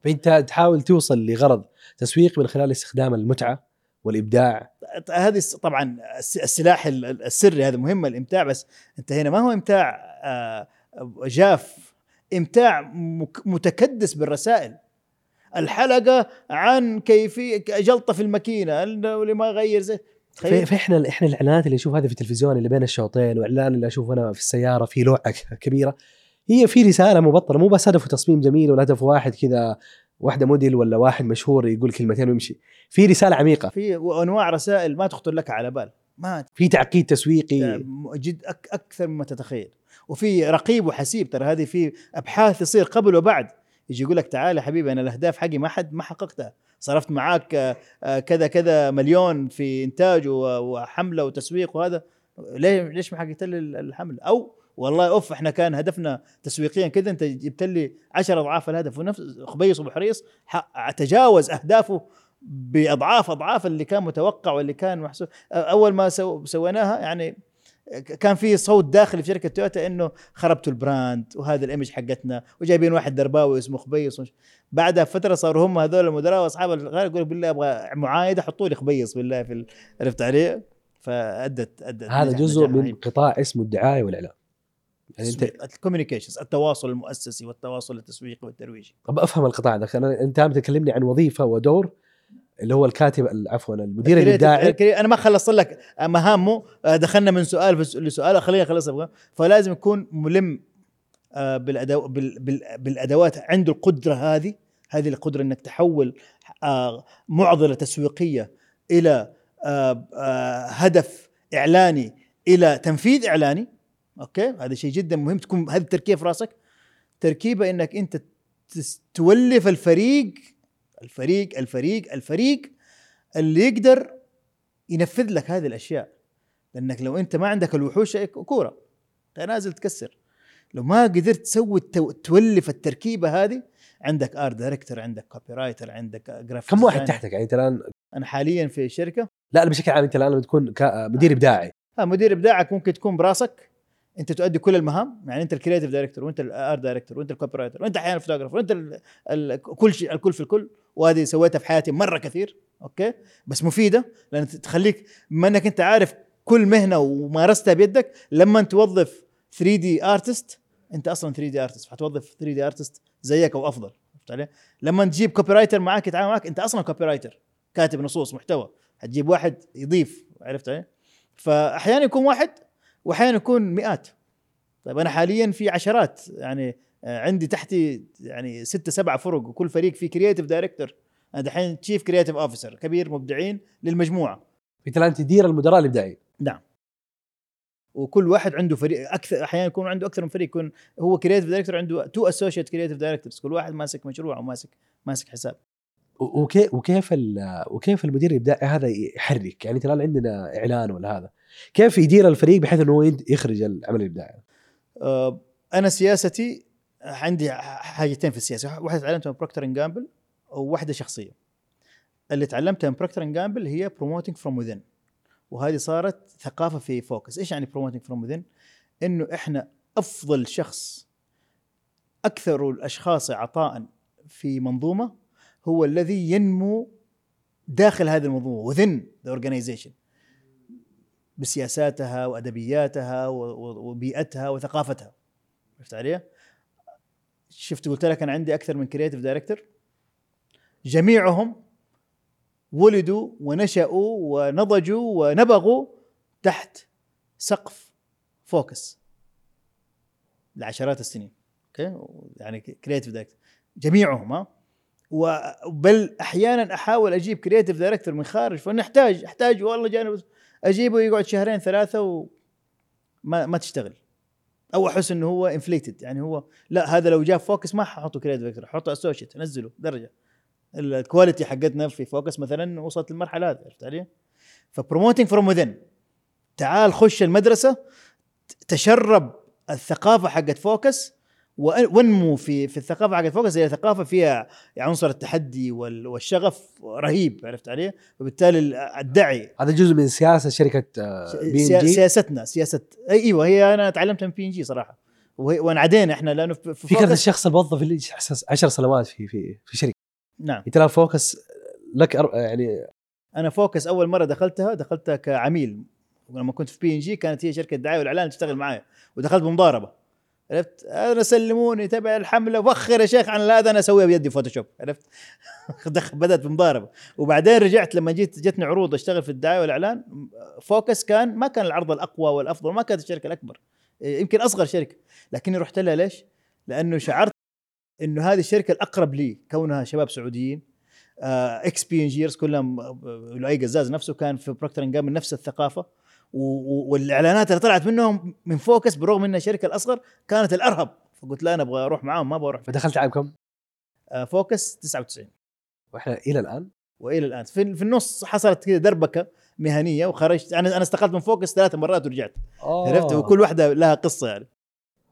فأنت تحاول توصل لغرض تسويق من خلال استخدام المتعة والإبداع. هذه طبعا الس- السلاح ال- ال- السري هذا مهم الإمتاع بس أنت هنا ما هو إمتاع آه، جاف. إمتاع متكدس بالرسائل. الحلقة عن كيفيه جلطة في الماكينة اللي ما يغير زي فاحنا إحنا الإعلانات اللي نشوف هذه في التلفزيون اللي بين الشوطين وإعلان اللي أشوف أنا في السيارة في لوعه كبيرة. هي في رسالة مبطلة مو بس هدفه تصميم جميل ولا هدف واحد كذا واحدة موديل ولا واحد مشهور يقول كلمتين ويمشي. في رسالة عميقة. في انواع رسائل ما تخطر لك على بال. ما في تعقيد تسويقي. جد أك أكثر مما تتخيل. وفي رقيب وحسيب ترى هذه في أبحاث تصير قبل وبعد. يجي يقول لك تعال يا حبيبي أنا الأهداف حقي ما حد ما حققتها. صرفت معاك آه، آه، كذا كذا مليون في إنتاج و- وحملة وتسويق وهذا. ليه ليش ما حققت لي الحمله أو والله أوف إحنا كان هدفنا تسويقيا كذا أنت جبت لي 10 أضعاف الهدف. ونفس خبيص أبو حريص تجاوز أهدافه بأضعاف أضعاف اللي كان متوقع واللي كان محسوب أول ما سو سويناها يعني كان في صوت داخلي في شركة تويوتا إنه خربتوا ال brand وهذا ال image حقتنا وجايبين واحد درباوي اسمه خبيص وش- بعدها فتره صاروا هم هذول المدراء وأصحاب الغالب يقولوا بالله أبغى معايدة حطوا لي خبيص بالله في عرفت علي؟ فأدت أدت. هذا جزء من. قطاع اسمه الدعاية والاعلان يعني انت ال communications التواصل المؤسسي والتواصل التسويقي والترويجي. ابى أفهم القطاع ده. أنا أنت عم تكلمني عن وظيفة ودور اللي هو الكاتب عفوا المدير الإبداعي. أنا ما خلصت لك مهامه. آه، دخلنا من سؤال لسؤال. خليني أخلص أبغى. فلازم يكون ملم آه، بالأدو... بال... بال... بالأدوات عنده القدرة هذه. هذه القدرة إنك تحول آه، معضلة تسويقية إلى هدف إعلاني إلى تنفيذ إعلاني. أوكي؟ هذا شيء جدا مهم. تكون هذه التركيبه في رأسك. تركيبة إنك أنت تولف الفريق الفريق الفريق الفريق اللي يقدر ينفذ لك هذه الأشياء. لأنك لو أنت ما عندك الوحوش كورة. أنت نازل تكسر. لو ما قدرت تسوي. تولف التركيبة هذه عندك art director عندك copywriter عندك جرافيك كم واحد تحتك؟ يعني أنت الآن أنا حاليا في شركة. لا بشكل عام أنت الآن لما تكون كا- مدير إبداعي. ها مدير إبداعك ممكن تكون برأسك. انت تؤدي كل المهام يعني انت ال creative director وانت ال art director وانت ال copywriter وانت أحيانا ال photographer وانت. كل شيء الكل في الكل وهذه سويتها في حياتي مرة كثير okay بس مفيدة لأن تخليك بما إنك أنت عارف كل مهنة ومارستها بيدك لما توظف 3D artist أنت أصلا 3D artist فحتوظف 3D artist زيك أو أفضل عرفت علي؟ لما تجيب copywriter معك يتعامل معك أنت أصلا copywriter كاتب نصوص محتوى حتجيب واحد يضيف عرفت علي؟ فاحيانا يكون واحد واحيانا يكون مئات. طيب أنا حاليا في عشرات يعني آه، عندي تحتي يعني ستة سبعة فرق وكل فريق فيه creative director أنا دحين chief creative officer كبير مبدعين للمجموعة. أنت الان تدير المدراء الابداعيين نعم. وكل واحد عنده فريق أكثر أحيانا يكون عنده أكثر من فريق يكون هو creative director عنده two associate creative directors كل واحد ماسك مشروع وماسك ماسك حساب. وكيف وكيف وكيف المدير الإبداعي هذا يحرك؟ يعني الآن عندنا إعلان ولا هذا. كيف يدير الفريق بحيث إنه يخرج العمل الإبداعي؟ آه، أنا سياستي عندي حاجتين في السياسة. واحدة تعلمتها من Procter and Gamble وواحدة شخصية. اللي تعلمتها من Procter and Gamble هي promoting from within. وهذه صارت ثقافة في فوكس إيش يعني promoting from within إنه إحنا أفضل شخص أكثر الأشخاص عطاء في منظومة هو الذي ينمو داخل هذه المنظومة within the organization. بسياساتها وأدبياتها وبيئتها وثقافتها. عرفت علي؟ شفت قلت لك أنا عندي أكثر من creative director جميعهم ولدوا ونشأوا ونضجوا ونبغوا تحت سقف فوكس لعشرات السنين. أوكي يعني creative director جميعهم ها؟ وبل أحيانا أحاول أجيب creative director من خارج فنحتاج احتاج والله جانب أجيبه يقعد شهرين ثلاثة وما ما تشتغل. أو أحس إنه هو inflated يعني هو لا هذا لو جاب فوكس ما ححطه creative director حطه associate نزله درجة. ال quality حقتنا في فوكس مثلا وصلت للمرحلة هذه عرفت علي؟ ف promoting from within. تعال خش المدرسة تشرب الثقافة حقت فوكس وانمو في في الثقافة حقت فوكس هي ثقافه فيها عنصر التحدي وال- والشغف رهيب عرفت علي؟ وبالتالي ال- الدعي. هذا جزء من سياسة شركة بي سيا- اند جي. سياستنا سياسه أيوه هي أنا تعلمتها من بي اند جي صراحة. وهي وانعدينا إحنا لأنه في فكره الشخص الموظف اللي 10 سنوات في في في شركة. نعم. الان فوكس لك أر- يعني أنا فوكس أول مرة دخلتها دخلتها كعميل. لما كنت في بي اند جي كانت هي شركة دعاية والإعلان تشتغل معايا. ودخلت بمضاربة. عرفت؟ أنا سلموني تبع الحملة وخر يا شيخ عن هذا أنا أسويها بيدي فوتوشوب عرفت؟ بدأت بمضاربة. وبعدين رجعت لما جيت جتني عروض أشتغل في الدعاية والإعلان فوكس كان ما كان العرض الأقوى والأفضل ما كانت الشركة الأكبر. يمكن أصغر شركة. لكني رحت لها ليش؟ لأنه شعرت إنه هذه الشركة الأقرب لي كونها شباب سعوديين. ex-P&Gers كلهم آه، لؤي قزاز نفسه كان في بروكتر من نفس الثقافة. والإعلانات اللي طلعت منهم من فوكس برغم إنها الشركة الأصغر كانت الأرهب. فقلت لا أنا أبغى أروح معاهم ما أبغى أروح. فدخلت عام كم؟ آه، فوكس 99 وإحنا إلى الآن؟ وإلى الآن. في, في النص حصلت كذا دربكة مهنية وخرجت. أنا أنا استقلت من فوكس ثلاث مرات ورجعت. أوه. عرفت؟ وكل واحدة لها قصة يعني.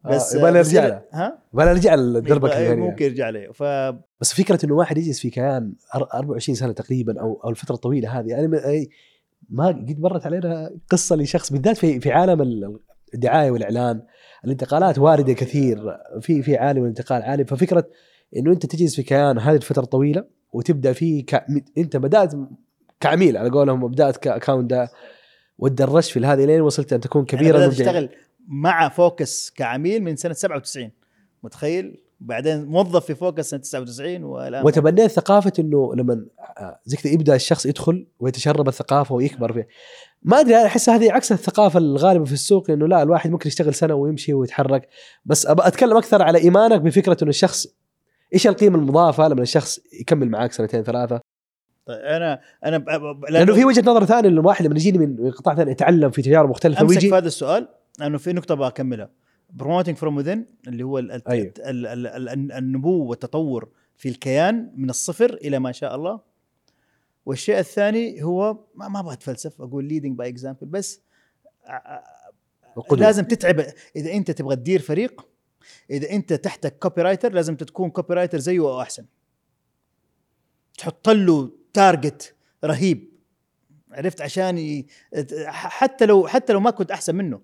بس يبغى بس نرجع إلى- لها ها؟ يبغى نرجع للدربكة يبغى- الثانية ممكن يرجع لي. ف بس فكرة إنه واحد يجلس في كيان أر- 24 سنة تقريبا أو أو الفترة الطويلة هذه أنا ما- قد مرت علينا قصة لشخص بالذات في في عالم ال- الدعاية والإعلان. الانتقالات واردة كثير. في في عالم الانتقال عالي. ففكرة إنه أنت تجلس في كيان هذه الفترة الطويله وتبدأ فيه ك... أنت بدأت كعميل على قولهم بدأت ك account وتدرجت في هذه لين وصلت أن تكون كبير كبيرا أنا المبدعين. أشتغل مع فوكس كعميل من سنة 97 متخيل؟ بعدين موظف في فوكس سنة 99 والآن وتبنيت ثقافة إنه لما آه، زي كذا يبدأ الشخص يدخل ويتشرب الثقافة ويكبر فيه ما أدري أنا أحس هذه عكس الثقافة الغالبة في السوق إنه لا الواحد ممكن يشتغل سنة ويمشي ويتحرك. بس ابى أتكلم أكثر على إيمانك بفكرة إنه الشخص إيش القيمة المضافة لما الشخص يكمل معاك سنتين ثلاثة؟ طيب أنا أنا ب- لأنه في وجهة نظر ثانية إنه الواحد لما يجيني من قطاع ثاني يتعلم في تجارب مختلفة أمسك ويجي في هذا السؤال لأنه في نقطة بكملها promoting from within اللي هو ال- أيوه. ال- ال- ال- النمو والتطور في الكيان من الصفر إلى ما شاء الله والشيء الثاني هو ما ما أبغى أتفلسف أقول leading by example بس القدوة. لازم تتعب إذا أنت تبغى تدير فريق إذا أنت تحتك copywriter لازم تكون copywriter زيه أو أحسن تحط له target رهيب عرفت عشان. حتى لو حتى لو ما كنت أحسن منه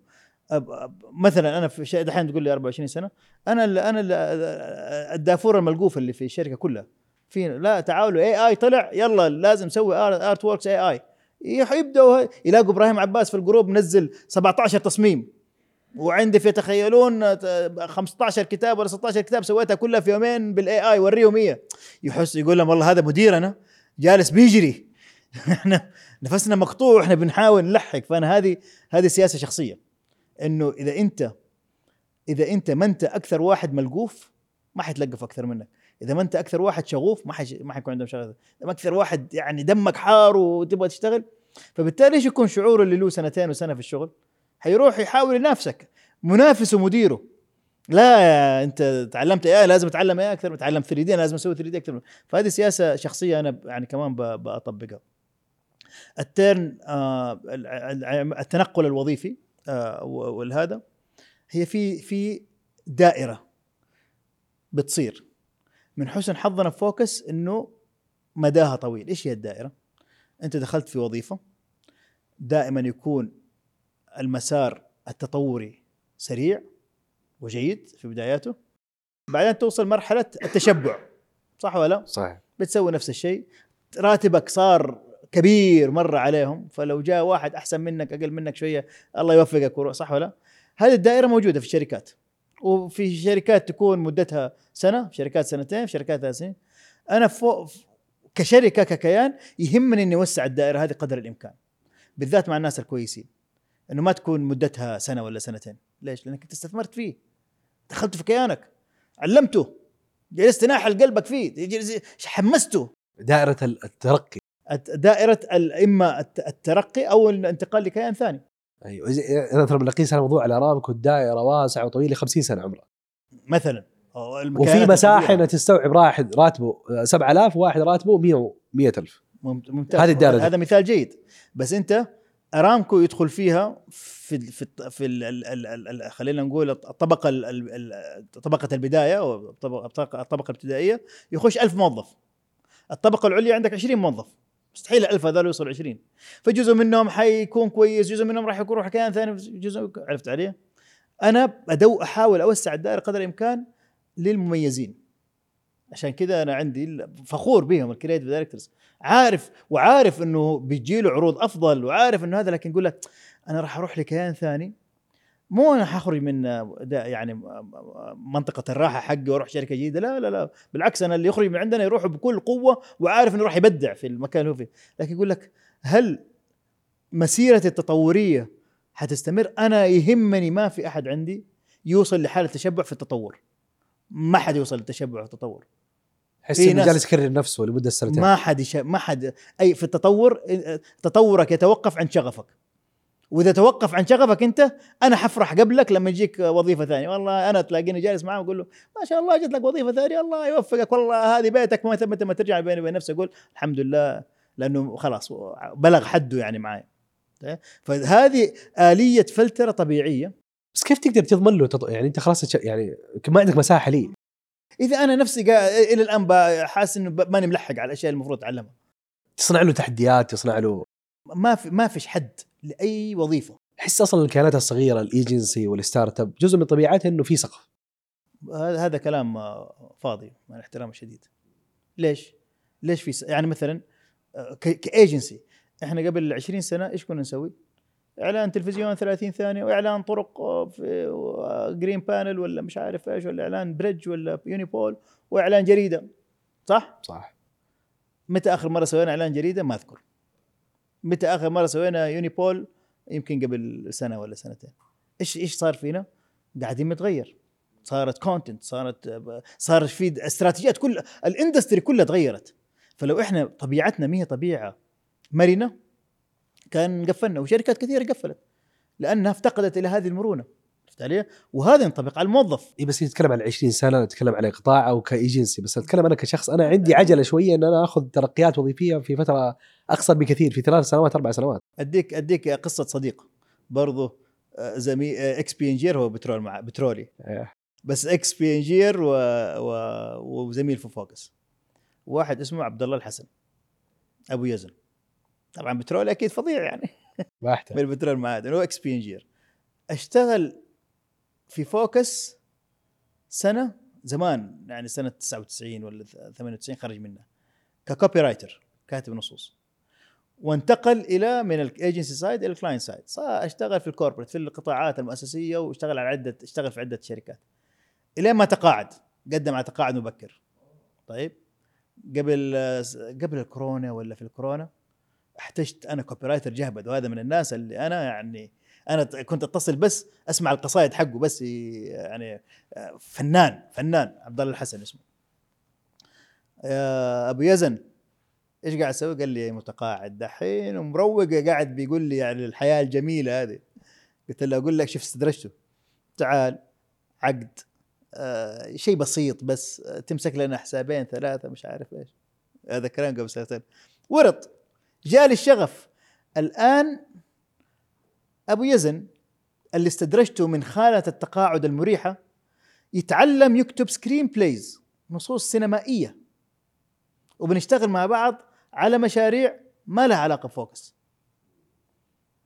مثلا أنا في شيء دحين تقول لي 24 سنة أنا ال أنا ال الدافور الملقوف اللي في الشركة كلها. في لا تعالوا AI طلع يلا لازم نسوي artworks AI يبدأوا يلاقوا إبراهيم عباس في ال group منزل 17 تصميم. وعندي في تخيلون آه، 15 كتاب ولا 16 كتاب سويتها كلها في يومين بال AI وريهم هي. يحس يقول لهم والله هذا مديرنا جالس بيجري. إحنا نفسنا مقطوع إحنا بنحاول نلحق. فأنا هذه هذه سياسة شخصية. إنه إذا أنت إذا أنت ما أنت أكثر واحد ملقوف ما حيتلقف أكثر منك. إذا ما أنت أكثر واحد شغوف ما حيش ما حيكون عندهم شغف. إذا أكثر واحد يعني دمك حار وتبغى تشتغل فبالتالي إيش يكون شعوره اللي له سنتين وسنة في الشغل؟ حيروح يحاول ينافسك. منافسه مديره لا أنت تعلمت إيه لازم أتعلم إيه أكثر اتعلم 3 دي لازم أسوي 3 دي أكثر. فهذه سياسة شخصية أنا يعني كمان بطبقها الترن آه ال- ال- التنقل الوظيفي. والهذا هي في في دائرة بتصير. من حسن حظنا في فوكس إنه مداها طويل. إيش هي الدائرة؟ أنت دخلت في وظيفة دائما يكون المسار التطوري سريع وجيد في بداياته. بعدين توصل مرحلة التشبع. صح ولا لا؟ صحيح. بتسوي نفس الشيء. راتبك صار كبير مره عليهم فلو جاء واحد أحسن منك أقل منك شوية الله يوفقك صح ولا؟ لا؟ هذه الدائرة موجودة في الشركات وفي شركات تكون مدتها سنة في شركات سنتين في شركات ثلاث سنين. أنا فوق كشركة ككيان يهمني إني أوسع الدائرة هذه قدر الإمكان بالذات مع الناس الكويسين إنه ما تكون مدتها سنة ولا سنتين. ليش؟ لأنك أنت استثمرت فيه. دخلته في كيانك. علمته. جلست ناحل قلبك فيه. حمسته. دائرة الترقي. الت- دائرة إما الت- الترقي أو الانتقال لكيان ثاني. أيوه أنا ترى بنقيس الموضوع على ارامكو الدائره واسعة وطويلة 50 سنة عمره مثلا. وفي مساحة. إنها تستوعب واحد راتبه 7000 وواحد راتبه 100 100000 ممت- ممتاز. هذه الدائرة. هذا مثال جيد. بس أنت أرامكو يدخل فيها في في في ال- ال- ال- ال- ال- خلينا نقول الطبقه ال- ال- ال- طبقة البداية أو الطبقه الابتدائية يخش ألف موظف. الطبقة العليا عندك 20 موظف. مستحيل الألف هذول يوصلوا 20 فجزء منهم حيكون كويس جزء منهم راح يكون راح كيان ثاني جزء عرفت علي؟ أنا بدو أحاول أوسع الدائرة قدر الإمكان للمميزين. عشان كذا أنا عندي فخور بهم ال creative directors عارف وعارف إنه بيجي له عروض أفضل وعارف إنه هذا لكن يقول لك أنا راح أروح لكيان ثاني مو أنا حخرج من يعني منطقة الراحة حقي وأروح شركة جديدة لا لا لا. بالعكس أنا اللي يخرج من عندنا يروح بكل قوة وعارف إنه راح يبدع في المكان اللي هو فيه. لكن يقول لك هل مسيرتي التطورية حتستمر؟ أنا يهمني ما في أحد عندي يوصل لحالة تشبع في التطور. ما حد يوصل للتشبع في التطور. حس إنه جالس يكرر نفسه لمدة سنتين. ما حد يش... ما حد أي في التطور تطورك يتوقف عن شغفك. وإذا توقف عن شغفك أنت أنا حفرح قبلك لما يجيك وظيفة ثانية. والله أنا تلاقيني جالس معاه واقول له ما شاء الله جت لك وظيفة ثانية الله يوفقك والله هذه بيتك متى متى ما ترجع بيني وبين نفسي. أقول الحمد لله لأنه خلاص بلغ حده يعني معي فهذه آلية فلترة طبيعية. بس كيف تقدر تضمن له تط... يعني أنت خلاص يعني ما عندك مساحة ليه إذا أنا نفسي قا... إلى الآن حاسس إنه ماني ملحق على الأشياء المفروض أتعلمها. تصنع له تحديات تصنع له ما في ما فيش حد. لأي وظيفة أحس أصلا الكيانات الصغيرة ال agency وال startup جزء من طبيعتها إنه في سقف هذا هذا كلام آه، فاضي مع الاحترام الشديد ليش؟ ليش في س... يعني مثلا آه، كإيجنسي إحنا قبل 20 سنة إيش كنا نسوي؟ إعلان تلفزيون 30 ثانية وإعلان طرق آه، في green panel ولا مش عارف إيش ولا إعلان bridge ولا unipole وإعلان جريدة صح؟ صح متى آخر مرة سوينا إعلان جريدة؟ ما أذكر متى آخر مرة سوينا unipole؟ يمكن قبل سنة ولا سنتين إيش إيش صار فينا؟ قاعدين نتغير صارت content صارت صار في استراتيجيات كل ال industry كلها تغيرت فلو إحنا طبيعتنا ما هي طبيعة مرنة كان قفلنا وشركات كثيرة قفلت لأنها افتقدت إلى هذه المرونة عرفت علي؟ وهذا ينطبق على الموظف. اي بس نتكلم عن 20 سنة نتكلم على قطاع أو كايجنسي بس أتكلم أنا كشخص أنا عندي عجلة شوية إن أنا آخذ ترقيات وظيفية في فترة أقصر بكثير في ثلاث سنوات أربع سنوات. أديك أديك قصة صديق. برضه آه، زميل إكس بي انجير هو بترول مع بترولي. إيه. بس إكس بي انجير و... و... وزميل في فوكس. واحد اسمه عبد الله الحسن. أبو يزن. طبعا بترول أكيد فظيع يعني. ما احتاج بالبترول معادن هو إكس بي انجير أشتغل في فوكس سنة زمان يعني سنة 99 ولا 98 خرج منها ك copywriter كاتب نصوص. وانتقل إلى من ال agency side إلى ال client side صار اشتغل في ال corporate في القطاعات المؤسسية واشتغل على عدة اشتغل في عدة شركات. إلى ما تقاعد قدم على تقاعد مبكر. طيب؟ قبل قبل الكورونا ولا في الكورونا احتجت أنا copywriter جهبذ وهذا من الناس اللي أنا يعني أنا كنت أتصل بس أسمع القصائد حقه بس يعني فنان فنان عبد الله الحسن اسمه. يا أبو يزن إيش قاعد أسوي؟ قال لي متقاعد دحين ومروق قاعد بيقول لي يعني الحياة الجميلة هذه. قلت له أقول لك شوف استدرجته. تعال عقد آه شيء بسيط بس آه تمسك لنا حسابين ثلاثة مش عارف إيش. هذا كلام قبل سنتين. ورط جالي الشغف. الآن أبو يزن اللي استدرجته من خانه التقاعد المريحة يتعلم يكتب screenplays نصوص سينمائية. وبنشتغل مع بعض على مشاريع ما لها علاقة بفوكس.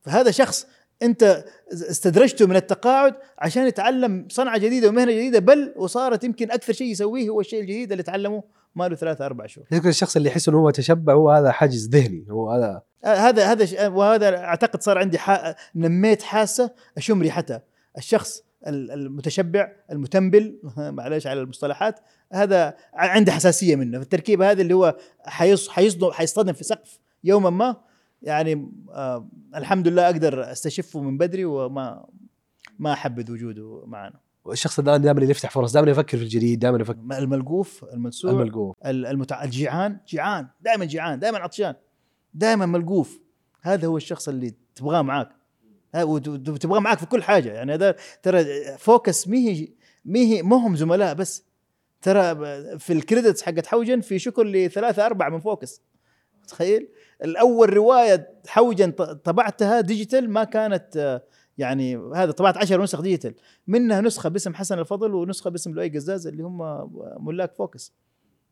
فهذا شخص أنت استدرجته من التقاعد عشان يتعلم صنعة جديدة ومهنة جديدة بل وصارت يمكن أكثر شيء يسويه هو الشيء الجديد اللي تعلمه ما له ثلاثة أربع شهور. يذكر الشخص اللي يحس إنه هو تشبع هو هذا حاجز ذهني هو هذا آه، هذا هذا وهذا أعتقد صار عندي حا... نميت حاسة أشم ريحتها. الشخص المتشبع المتنبل معلش على المصطلحات هذا عنده حساسية منه. التركيبة هذه اللي هو حيص حيصدم حيصطدم في سقف يوما ما يعني آه الحمد لله أقدر أستشفه من بدري وما ما أحبذ وجوده معنا. والشخص الآن دائما اللي يفتح فرص دائما يفكر في الجديد دائما يفكر الملقوف الملسوع الملقوف. المتع... الجيعان جيعان دائما جيعان دائما عطشان دائما ملقوف. هذا هو الشخص اللي تبغاه معاك. وتبغاه معاك في كل حاجة. يعني هذا ترى فوكس مي هي ما هم زملاء بس. ترى في ال credits حقت حوجن في شكر لثلاثة أربعة من فوكس. تخيل؟ الأول رواية حوجن طبعتها digital ما كانت يعني هذا طبعت 10 نسخ digital. منها نسخة باسم حسن الفضل ونسخة باسم لؤي قزاز اللي هم ملاك فوكس.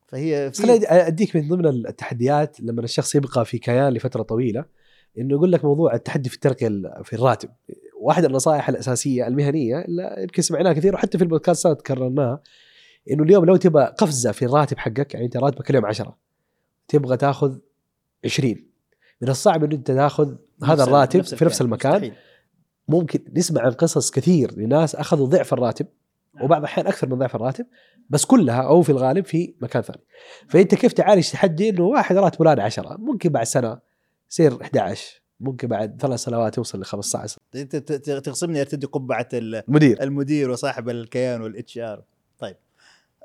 فهي خليني أديك من ضمن التحديات لما الشخص يبقى في كيان لفترة طويلة إنه يقول لك موضوع التحدي في الترقية في الراتب. واحد النصائح الأساسية المهنية اللي يمكن سمعناها كثير وحتى في البودكاستات كررناها إنه اليوم لو تبغى قفزة في الراتب حقك يعني أنت راتبك اليوم 10 تبغى تاخذ 20 من الصعب انه أنت تاخذ هذا الراتب في نفس المكان. مستحيل. ممكن نسمع عن قصص كثير لناس أخذوا ضعف الراتب. وبعض الأحيان أكثر من ضعف الراتب بس كلها أو في الغالب في مكان ثاني. فأنت كيف تعالج تحدي إنه واحد راتبه الآن 10 ممكن بعد سنة يصير 11 ممكن بعد ثلاث سنوات يوصل ل 15 أنت تغصبني ارتدي قبعة المدير. المدير وصاحب الكيان والإتش آر. طيب.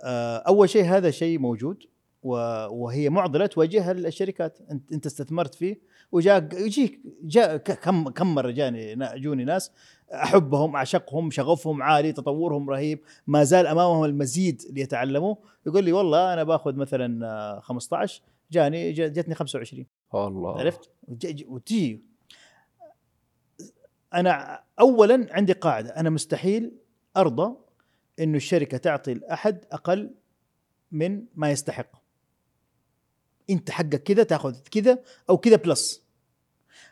آه، أول شيء هذا شيء موجود وهي معضلة تواجهها الشركات. أنت استثمرت فيه وجاء يجيك جاء كم كم مرة جاني جوني ناس أحبهم أعشقهم شغفهم عالي تطورهم رهيب ما زال أمامهم المزيد ليتعلموا. يقول لي والله أنا باخذ مثلا 15 جاني جتني 25 والله عرفت؟ وتجي. أنا اولا عندي قاعدة. أنا مستحيل أرضى إنه الشركة تعطي لاحد أقل من ما يستحق. انت حقك كذا تاخذ كذا أو كذا plus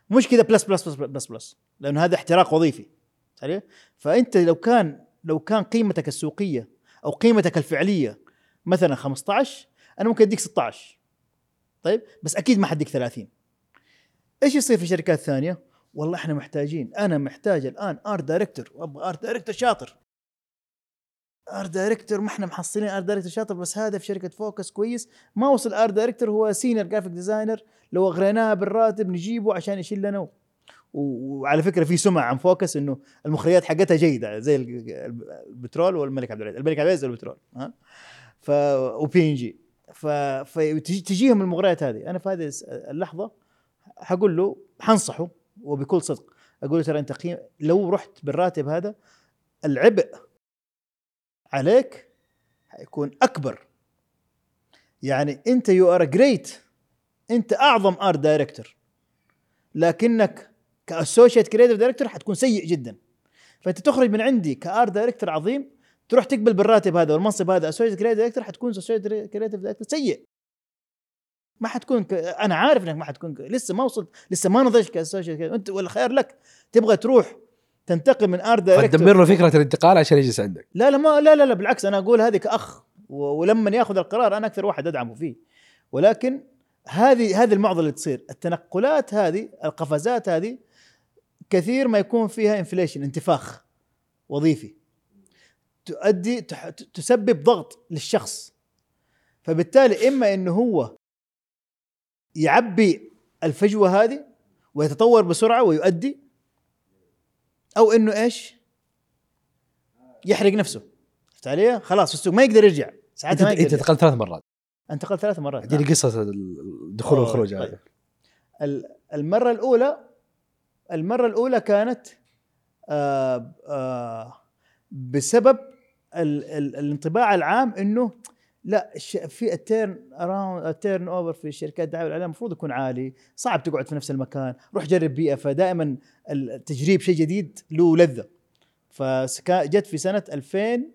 مش كذا plus plus plus plus plus لأنه هذا احتراق وظيفي. صحيح؟ فأنت لو كان لو كان قيمتك السوقية أو قيمتك الفعلية مثلا 15 أنا ممكن أديك 16 طيب؟ بس أكيد ما حديك 30 إيش يصير في شركات ثانية؟ والله إحنا محتاجين. أنا محتاج الآن art director وأبغى art director شاطر. art director ما إحنا محصلين art director شاطر بس هذا في شركة فوكس كويس. ما وصل art director هو senior graphic designer لو اغريناه بالراتب نجيبه عشان يشيل لنا وعلى فكرة في سمعة عن فوكس إنه المخرجات حقتها جيدة زي البترول والملك عبد العزيز الملك عبد العزيز والبترول ها؟ ف وبي ان جي فتجيهم المغريات هذه. أنا في هذه اللحظة حقول له حنصحه وبكل صدق أقول له ترى أنت قيم لو رحت بالراتب هذا العبء عليك حيكون أكبر. يعني أنت you are great أنت أعظم art director لكنك ك associate creative director حتكون سيء جدا. فأنت تخرج من عندي ك art director عظيم تروح تقبل بالراتب هذا والمنصب هذا associate creative director حتكون associate creative director سيء. ما حتكون ك... أنا عارف إنك ما حتكون ك... لسه ما وصلت لسه ما نضجت ك associate أنت ولا خير لك. تبغى تروح تنتقل من art director تدمر له فكرة الانتقال عشان يجلس عندك. لا لا ما لا لا, لا بالعكس أنا أقول هذه كاخ ولما يأخذ القرار أنا أكثر واحد أدعمه فيه. ولكن هذه هذه المعضلة اللي تصير. التنقلات هذه القفزات هذه كثير ما يكون فيها inflation انتفاخ وظيفي. تؤدي تسبب ضغط للشخص. فبالتالي إما إنه هو يعبي الفجوة هذه ويتطور بسرعة ويؤدي أو إنه إيش؟ يحرق نفسه فهمت علي؟ خلاص في السوق ما يقدر يرجع أنت ساعتها ما أنت يقدر يرجع. انتقلت ثلاث مرات انتقل ثلاث مرات اديني نعم. قصة الدخول والخروج طيب. هذا ال- المرة الأولى المرة الأولى كانت آه آه بسبب ال ال الانطباع العام إنه لا في ال turnaround ال turnover في الشركات الدعايه والإعلام المفروض يكون عالي صعب تقعد في نفس المكان روح جرب بيئة. فدائما التجريب شيء جديد له لذة. فجت في سنة 2000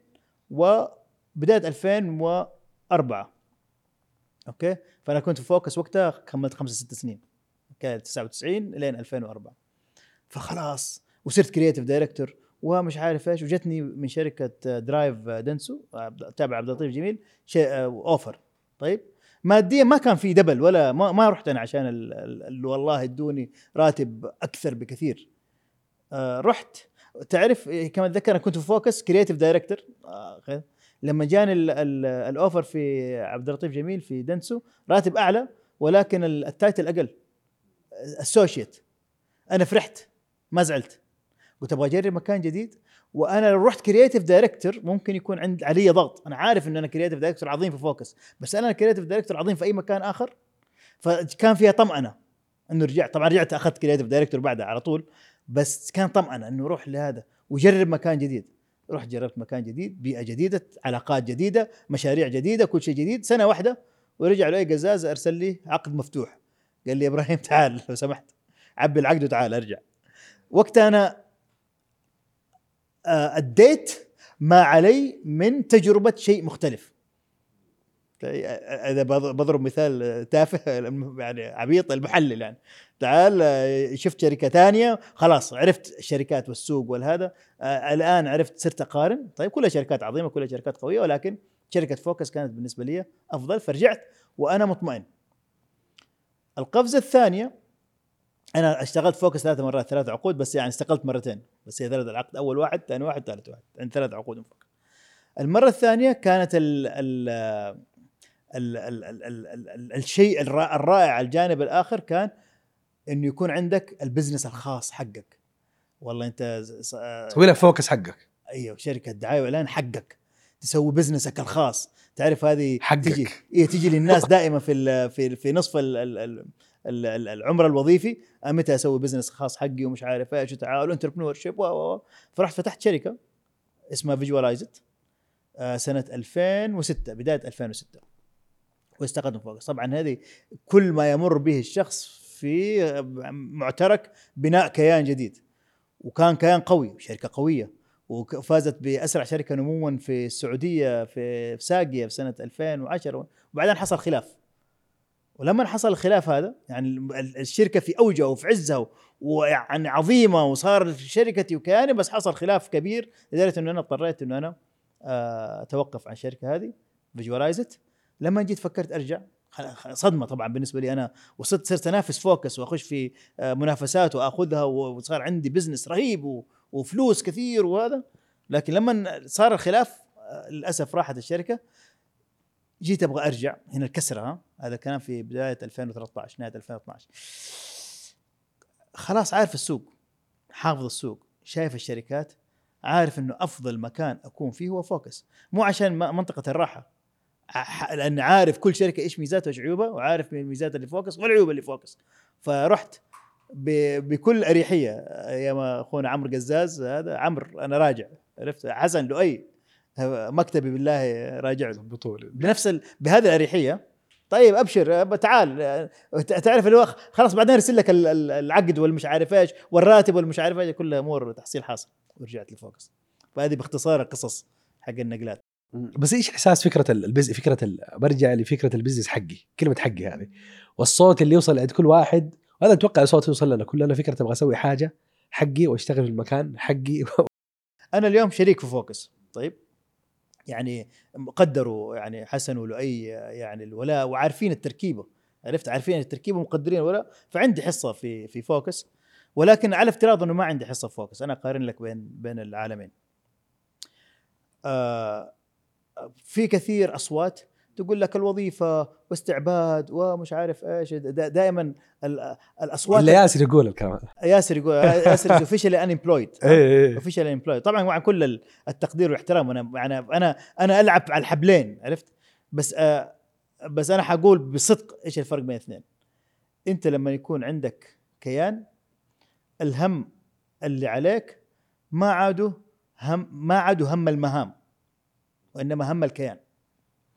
وبدايه 2004 أوكي؟ فأنا كنت في فوكس وقتها كملت خمس ست سنين. كانت 99 لين 2004 فخلاص وصرت creative director ومش عارف إيش وجتني من شركة درايف دنسو تابع عبد اللطيف جميل offer. طيب؟ ماديا ما كان في double ولا ما, ما رحت أنا عشان ال- ال- ال- والله ادوني راتب أكثر بكثير. آه رحت. تعرف إيه، كما أتذكر أنا كنت في فوكس creative director آه لما جاني ال- ال- ال offer في عبد اللطيف جميل في دنسو راتب أعلى ولكن ال- ال title أقل. associate. أنا فرحت. ما زعلت. قلت أبغى أجرب مكان جديد. وأنا لو رحت creative director ممكن يكون عند علي ضغط. أنا عارف إن أنا creative director عظيم في فوكس بس أنا creative director عظيم في أي مكان آخر فكان فيها طمأنة إنه رجعت. طبعا رجعت أخذت creative director بعدها على طول بس كان طمأنة إنه روح لهذا وجرب مكان جديد. رحت جربت مكان جديد بيئة جديدة علاقات جديدة مشاريع جديدة كل شيء جديد. سنة واحدة ورجع له اي قزاز أرسل لي عقد مفتوح. قال لي إبراهيم تعال لو سمحت. عبي العقد وتعال أرجع. وقتها أنا اديت ما علي من تجربة شيء مختلف. إذا بض- بضرب مثال تافه يعني عبيط المحلل يعني. تعال آه، شفت شركة ثانية خلاص عرفت الشركات والسوق والهذا. آه، الآن عرفت صرت أقارن. طيب كلها شركات عظيمة كلها شركات قوية ولكن شركة فوكس كانت بالنسبة لي أفضل فرجعت وأنا مطمئن. القفزة الثانية أنا اشتغلت فوكس ثلاث مرات ثلاث عقود بس يعني استقلت مرتين. بس هي ثلاث العقد أول واحد ثاني واحد ثالث واحد عندي ثلاث عقود المرة الثانية كانت ال ال ال ال ال ال ال ال الشيء الرا- الرائع الجانب الآخر كان إنه يكون عندك ال business الخاص حقك. والله أنت تسوي لك فوكس حقك. أيوه شركة دعاية وإعلان حقك. تسوي business ك الخاص. تعرف هذه حقك. تجي إيه تجي للناس دائما في في في نصف ال ال ال ال- ال- العمر الوظيفي متى أسوي business خاص حقي ومش عارف إيش وتعال entrepreneurship فرحت فتحت شركة اسمها فيجوالايزت سنة 2006 بداية 2006 واستقدم فوكس طبعا هذه كل ما يمر به الشخص في معترك بناء كيان جديد. وكان كيان قوي شركة قوية. وفازت بأسرع شركة نموا في السعودية في ساقية في سنة 2010 وبعدين حصل خلاف. ولما حصل الخلاف هذا يعني ال- الشركة في اوجها وفي عزها ويعني عظيمة وصار شركتي وكياني بس حصل خلاف كبير لدرجة إنه أنا اضطريت إنه أنا آه، أتوقف عن الشركة هذه فيجوالايزت لما جيت فكرت أرجع صدمة طبعا بالنسبة لي أنا وصرت صرت أنافس فوكس وأخش في آه، منافسات وأخذها وصار عندي business رهيب وفلوس كثير وهذا. لكن لما صار الخلاف آه، للأسف راحت الشركة. جيت أبغى أرجع. هنا الكسرة ها؟ هذا كان في بداية 2013 نهاية 2012 خلاص عارف السوق حافظ السوق شايف الشركات عارف إنه أفضل مكان أكون فيه هو فوكس. مو عشان منطقة الراحة. لأن عارف كل شركة إيش ميزاتها وإيش عيوبها وعارف من ميزات اللي فوكس والعيوب اللي فوكس. فرحت بكل أريحية. يا أخونا عمرو قزاز هذا عمرو أنا راجع عرفت؟ حسن لؤي. مكتبي بالله راجع له. بطولة بنفس ال... بهذه الأريحية. طيب أبشر تعال تعرف اللي هو خلاص بعدين أرسل لك ال- ال- العقد والمش عارف إيش والراتب والمش عارف إيش كلها امور تحصيل حاصل. ورجعت لفوكس. فهذه باختصار القصص حق النقلات. بس إيش إحساس فكرة ال- ال bus- فكرة ال... برجع لفكرة ال business حقي كلمة حقي هذه. والصوت اللي يوصل عند كل واحد وهذا أتوقع صوت يوصل لنا كلنا فكرة أبغى أسوي حاجة حقي وأشتغل في المكان حقي. أنا اليوم شريك في فوكس. طيب. يعني قدروا يعني حسن ولؤي يعني الولاء وعارفين التركيبة. عرفت؟ عارفين التركيبة ومقدرين ولا فعندي حصة في في فوكس. ولكن على افتراض إنه ما عندي حصة في فوكس. أنا أقارن لك بين بين العالمين. آه في كثير أصوات تقول لك الوظيفة واستعباد ومش عارف إيش. دائما الأصوات اللي ياسر يقول الكلام. ياسر يقول ياسر officially unemployed officially employed طبعا مع كل التقدير والاحترام. أنا أنا أنا أنا ألعب على الحبلين عرفت؟ بس آه بس أنا حقول بصدق إيش الفرق بين الاثنين. أنت لما يكون عندك كيان الهم اللي عليك ما عادوا هم ما عادوا هم المهام وإنما هم الكيان.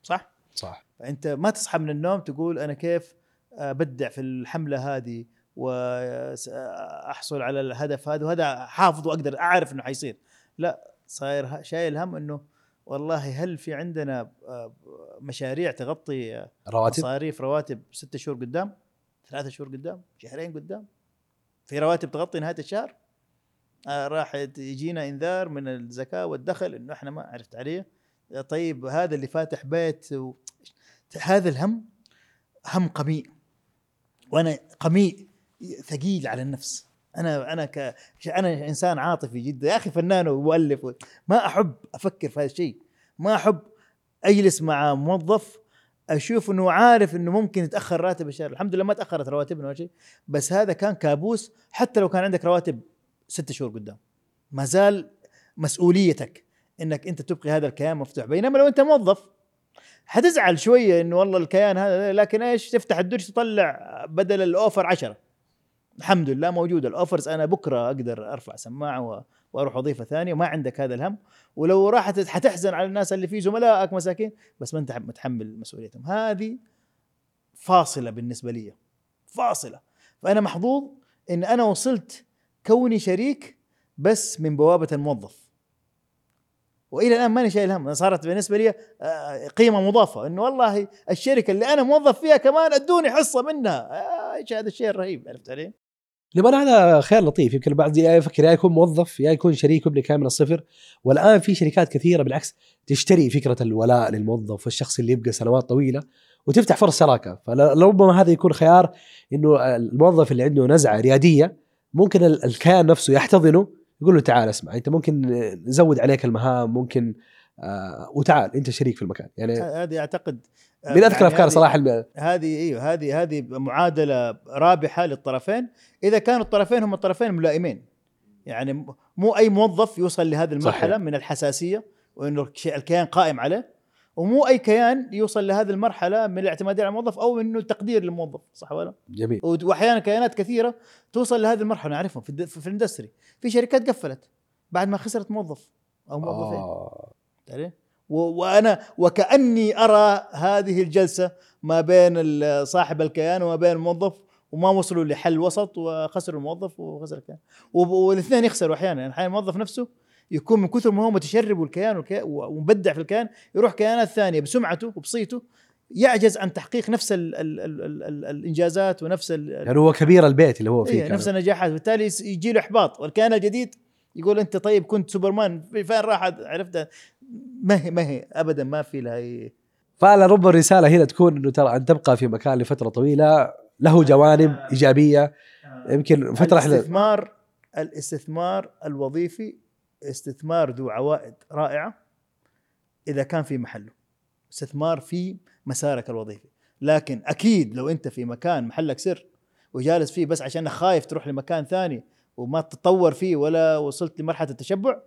صح؟ صح. فأنت ما تصحى من النوم تقول أنا كيف ابدع في الحملة هذه واحصل على الهدف هذا وهذا حافظ وأقدر أعرف إنه حيصير. لا صاير شايل هم إنه والله هل في عندنا مشاريع تغطي رواتب؟ مصاريف رواتب ستة شهور قدام ثلاثة شهور قدام شهرين قدام؟ في رواتب تغطي نهاية الشهر؟ آه راح يجينا إنذار من الزكاة والدخل إنه إحنا ما عرفت عليه. طيب هذا اللي فاتح بيت و... هذا الهم هم قميء. وأنا قميء ثقيل على النفس. أنا أنا ك أنا إنسان عاطفي جدا يا أخي فنان ومؤلف ما أحب أفكر في هذا الشيء. ما أحب أجلس مع موظف أشوف إنه عارف إنه ممكن يتأخر راتب الشهر. الحمد لله ما تأخرت رواتبنا ولا شيء. بس هذا كان كابوس حتى لو كان عندك رواتب ست شهور قدام. ما زال مسؤوليتك إنك أنت تبقي هذا الكيان مفتوح. بينما لو أنت موظف حتزعل شوية إنه والله الكيان هذا لكن إيش؟ تفتح الدرج تطلع بدل الأوفر عشرة. الحمد لله موجود. الأوفرز أنا بكرة أقدر أرفع سماعة وأروح وظيفة ثانية وما عندك هذا الهم. ولو راحت حتحزن على الناس اللي في زملائك مساكين بس ما أنت متحمل مسؤوليتهم. هذه فاصلة بالنسبة لي. فاصلة. فأنا محظوظ إن أنا وصلت كوني شريك بس من بوابة الموظف. وإلى الآن ماني شايل هم. صارت بالنسبة لي آه، قيمة مضافة. إنه والله الشركة اللي أنا موظف فيها كمان أدوني حصة منها. آه، إيش هذا الشيء الرهيب عرفت علي؟ لما هذا خيار لطيف. يمكن البعض يفكر يا يكون موظف يا يكون شريك ويبني من الصفر. والآن في شركات كثيرة بالعكس تشتري فكرة الولاء للموظف والشخص اللي يبقى سنوات طويلة وتفتح فرص شراكه فلربما هذا يكون خيار إنه الموظف اللي عنده نزعة ريادية ممكن الكيان نفسه يحتضنه يقول له تعال اسمع انت ممكن نزود عليك المهام ممكن آه وتعال انت شريك في المكان. يعني هذه أعتقد من أذكر يعني أفكار صراحة هذه إيوه هذه هذه معادلة رابحة للطرفين. إذا كانوا الطرفين هم الطرفين ملائمين. يعني مو أي موظف يوصل لهذه المرحلة صحيح. من الحساسية وإنه الكيان قائم عليه. ومو أي كيان يوصل لهذه المرحلة من الاعتماد على الموظف أو إنه التقدير للموظف صح ولا؟ جميل. وأحيانا كيانات كثيرة توصل لهذه المرحلة نعرفهم في, في الإندستري. في شركات قفلت بعد ما خسرت موظف أو موظفين. آه. وأنا وكأني أرى هذه الجلسة ما بين صاحب الكيان وما بين الموظف وما وصلوا لحل وسط وخسروا الموظف وخسر الكيان. والاثنين يخسروا أحيانا. يعني أحيانا الموظف نفسه يكون من كثر ما هو متشرب والكيان ومبدع في الكيان يروح كيانات ثانية بسمعته وبصيته يعجز عن تحقيق نفس ال ال ال ال ال الإنجازات ونفس يعني هو كبير البيت اللي هو فيه إيه نفس النجاحات. وبالتالي يجي له إحباط. والكيان الجديد يقول أنت طيب كنت سوبرمان فين راح؟ عرفت ما هي ما هي ابدا ما في لها فلرب الرسالة هنا تكون إنه ترى أن تبقى في مكان لفترة طويلة له جوانب إيجابية. يمكن فترة الاستثمار الاستثمار الوظيفي استثمار ذو عوائد رائعة إذا كان في محله. استثمار في مسارك الوظيفي. لكن أكيد لو أنت في مكان محلك سر وجالس فيه بس عشان خايف تروح لمكان ثاني وما تتطور فيه ولا وصلت لمرحلة التشبع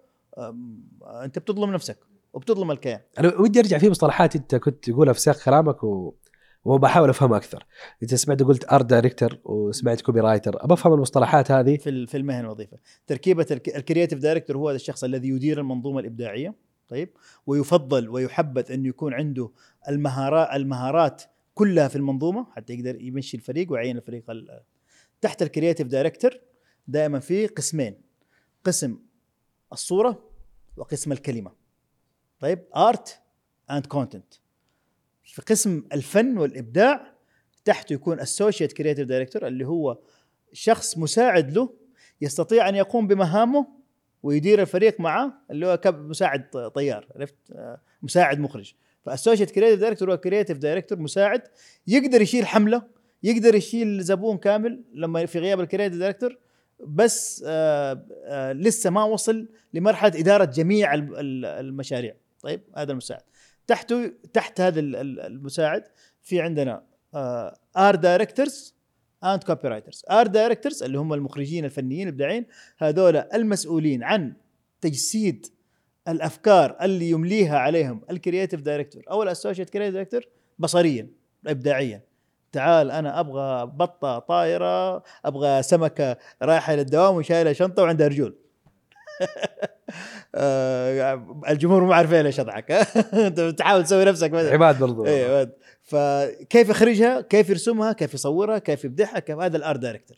أنت بتظلم نفسك وبتظلم الكيان. أنا ودي أرجع في مصطلحات أنت كنت تقولها في سياق كلامك و... وبحاول افهمها أكثر. انت سمعت قلت art director وسمعت copywriter أبى أفهم المصطلحات هذه. في في المهن الوظيفة. تركيبة ال creative director هو هذا الشخص الذي يدير المنظومة الإبداعية طيب ويفضل ويحبذ انه يكون عنده المهارات المهارات كلها في المنظومة حتى يقدر يمشي الفريق ويعين الفريق تحت ال creative director دائما في قسمين قسم الصورة وقسم الكلمة. طيب art and content في قسم الفن والإبداع تحته يكون ال associate creative director اللي هو شخص مساعد له يستطيع أن يقوم بمهامه ويدير الفريق معه اللي هو مساعد طيار عرفت؟ مساعد مخرج. فال associate creative director هو creative director مساعد يقدر يشيل حملة يقدر يشيل زبون كامل لما في غياب ال creative director بس آه آه لسه ما وصل لمرحلة إدارة جميع ال- ال- المشاريع. طيب هذا المساعد. تحته تحت هذا ال- ال- المساعد في عندنا art directors and copywriters art directors اللي هم المخرجين الفنيين الابداعيين هذول المسؤولين عن تجسيد الأفكار اللي يمليها عليهم ال creative director أو ال associate creative director بصريا ابداعيا. تعال أنا أبغى بطة طايرة أبغى سمكة رايحة للدوام وشايلة شنطة وعندها رجول. الجمهور ما عارفين ليش اضحك أنت بتحاول تسوي نفسك عباد برضو. أيوه فكيف يخرجها؟ كيف يرسمها؟ كيف يصورها؟ كيف يبدعها؟ كيف هذا ال art director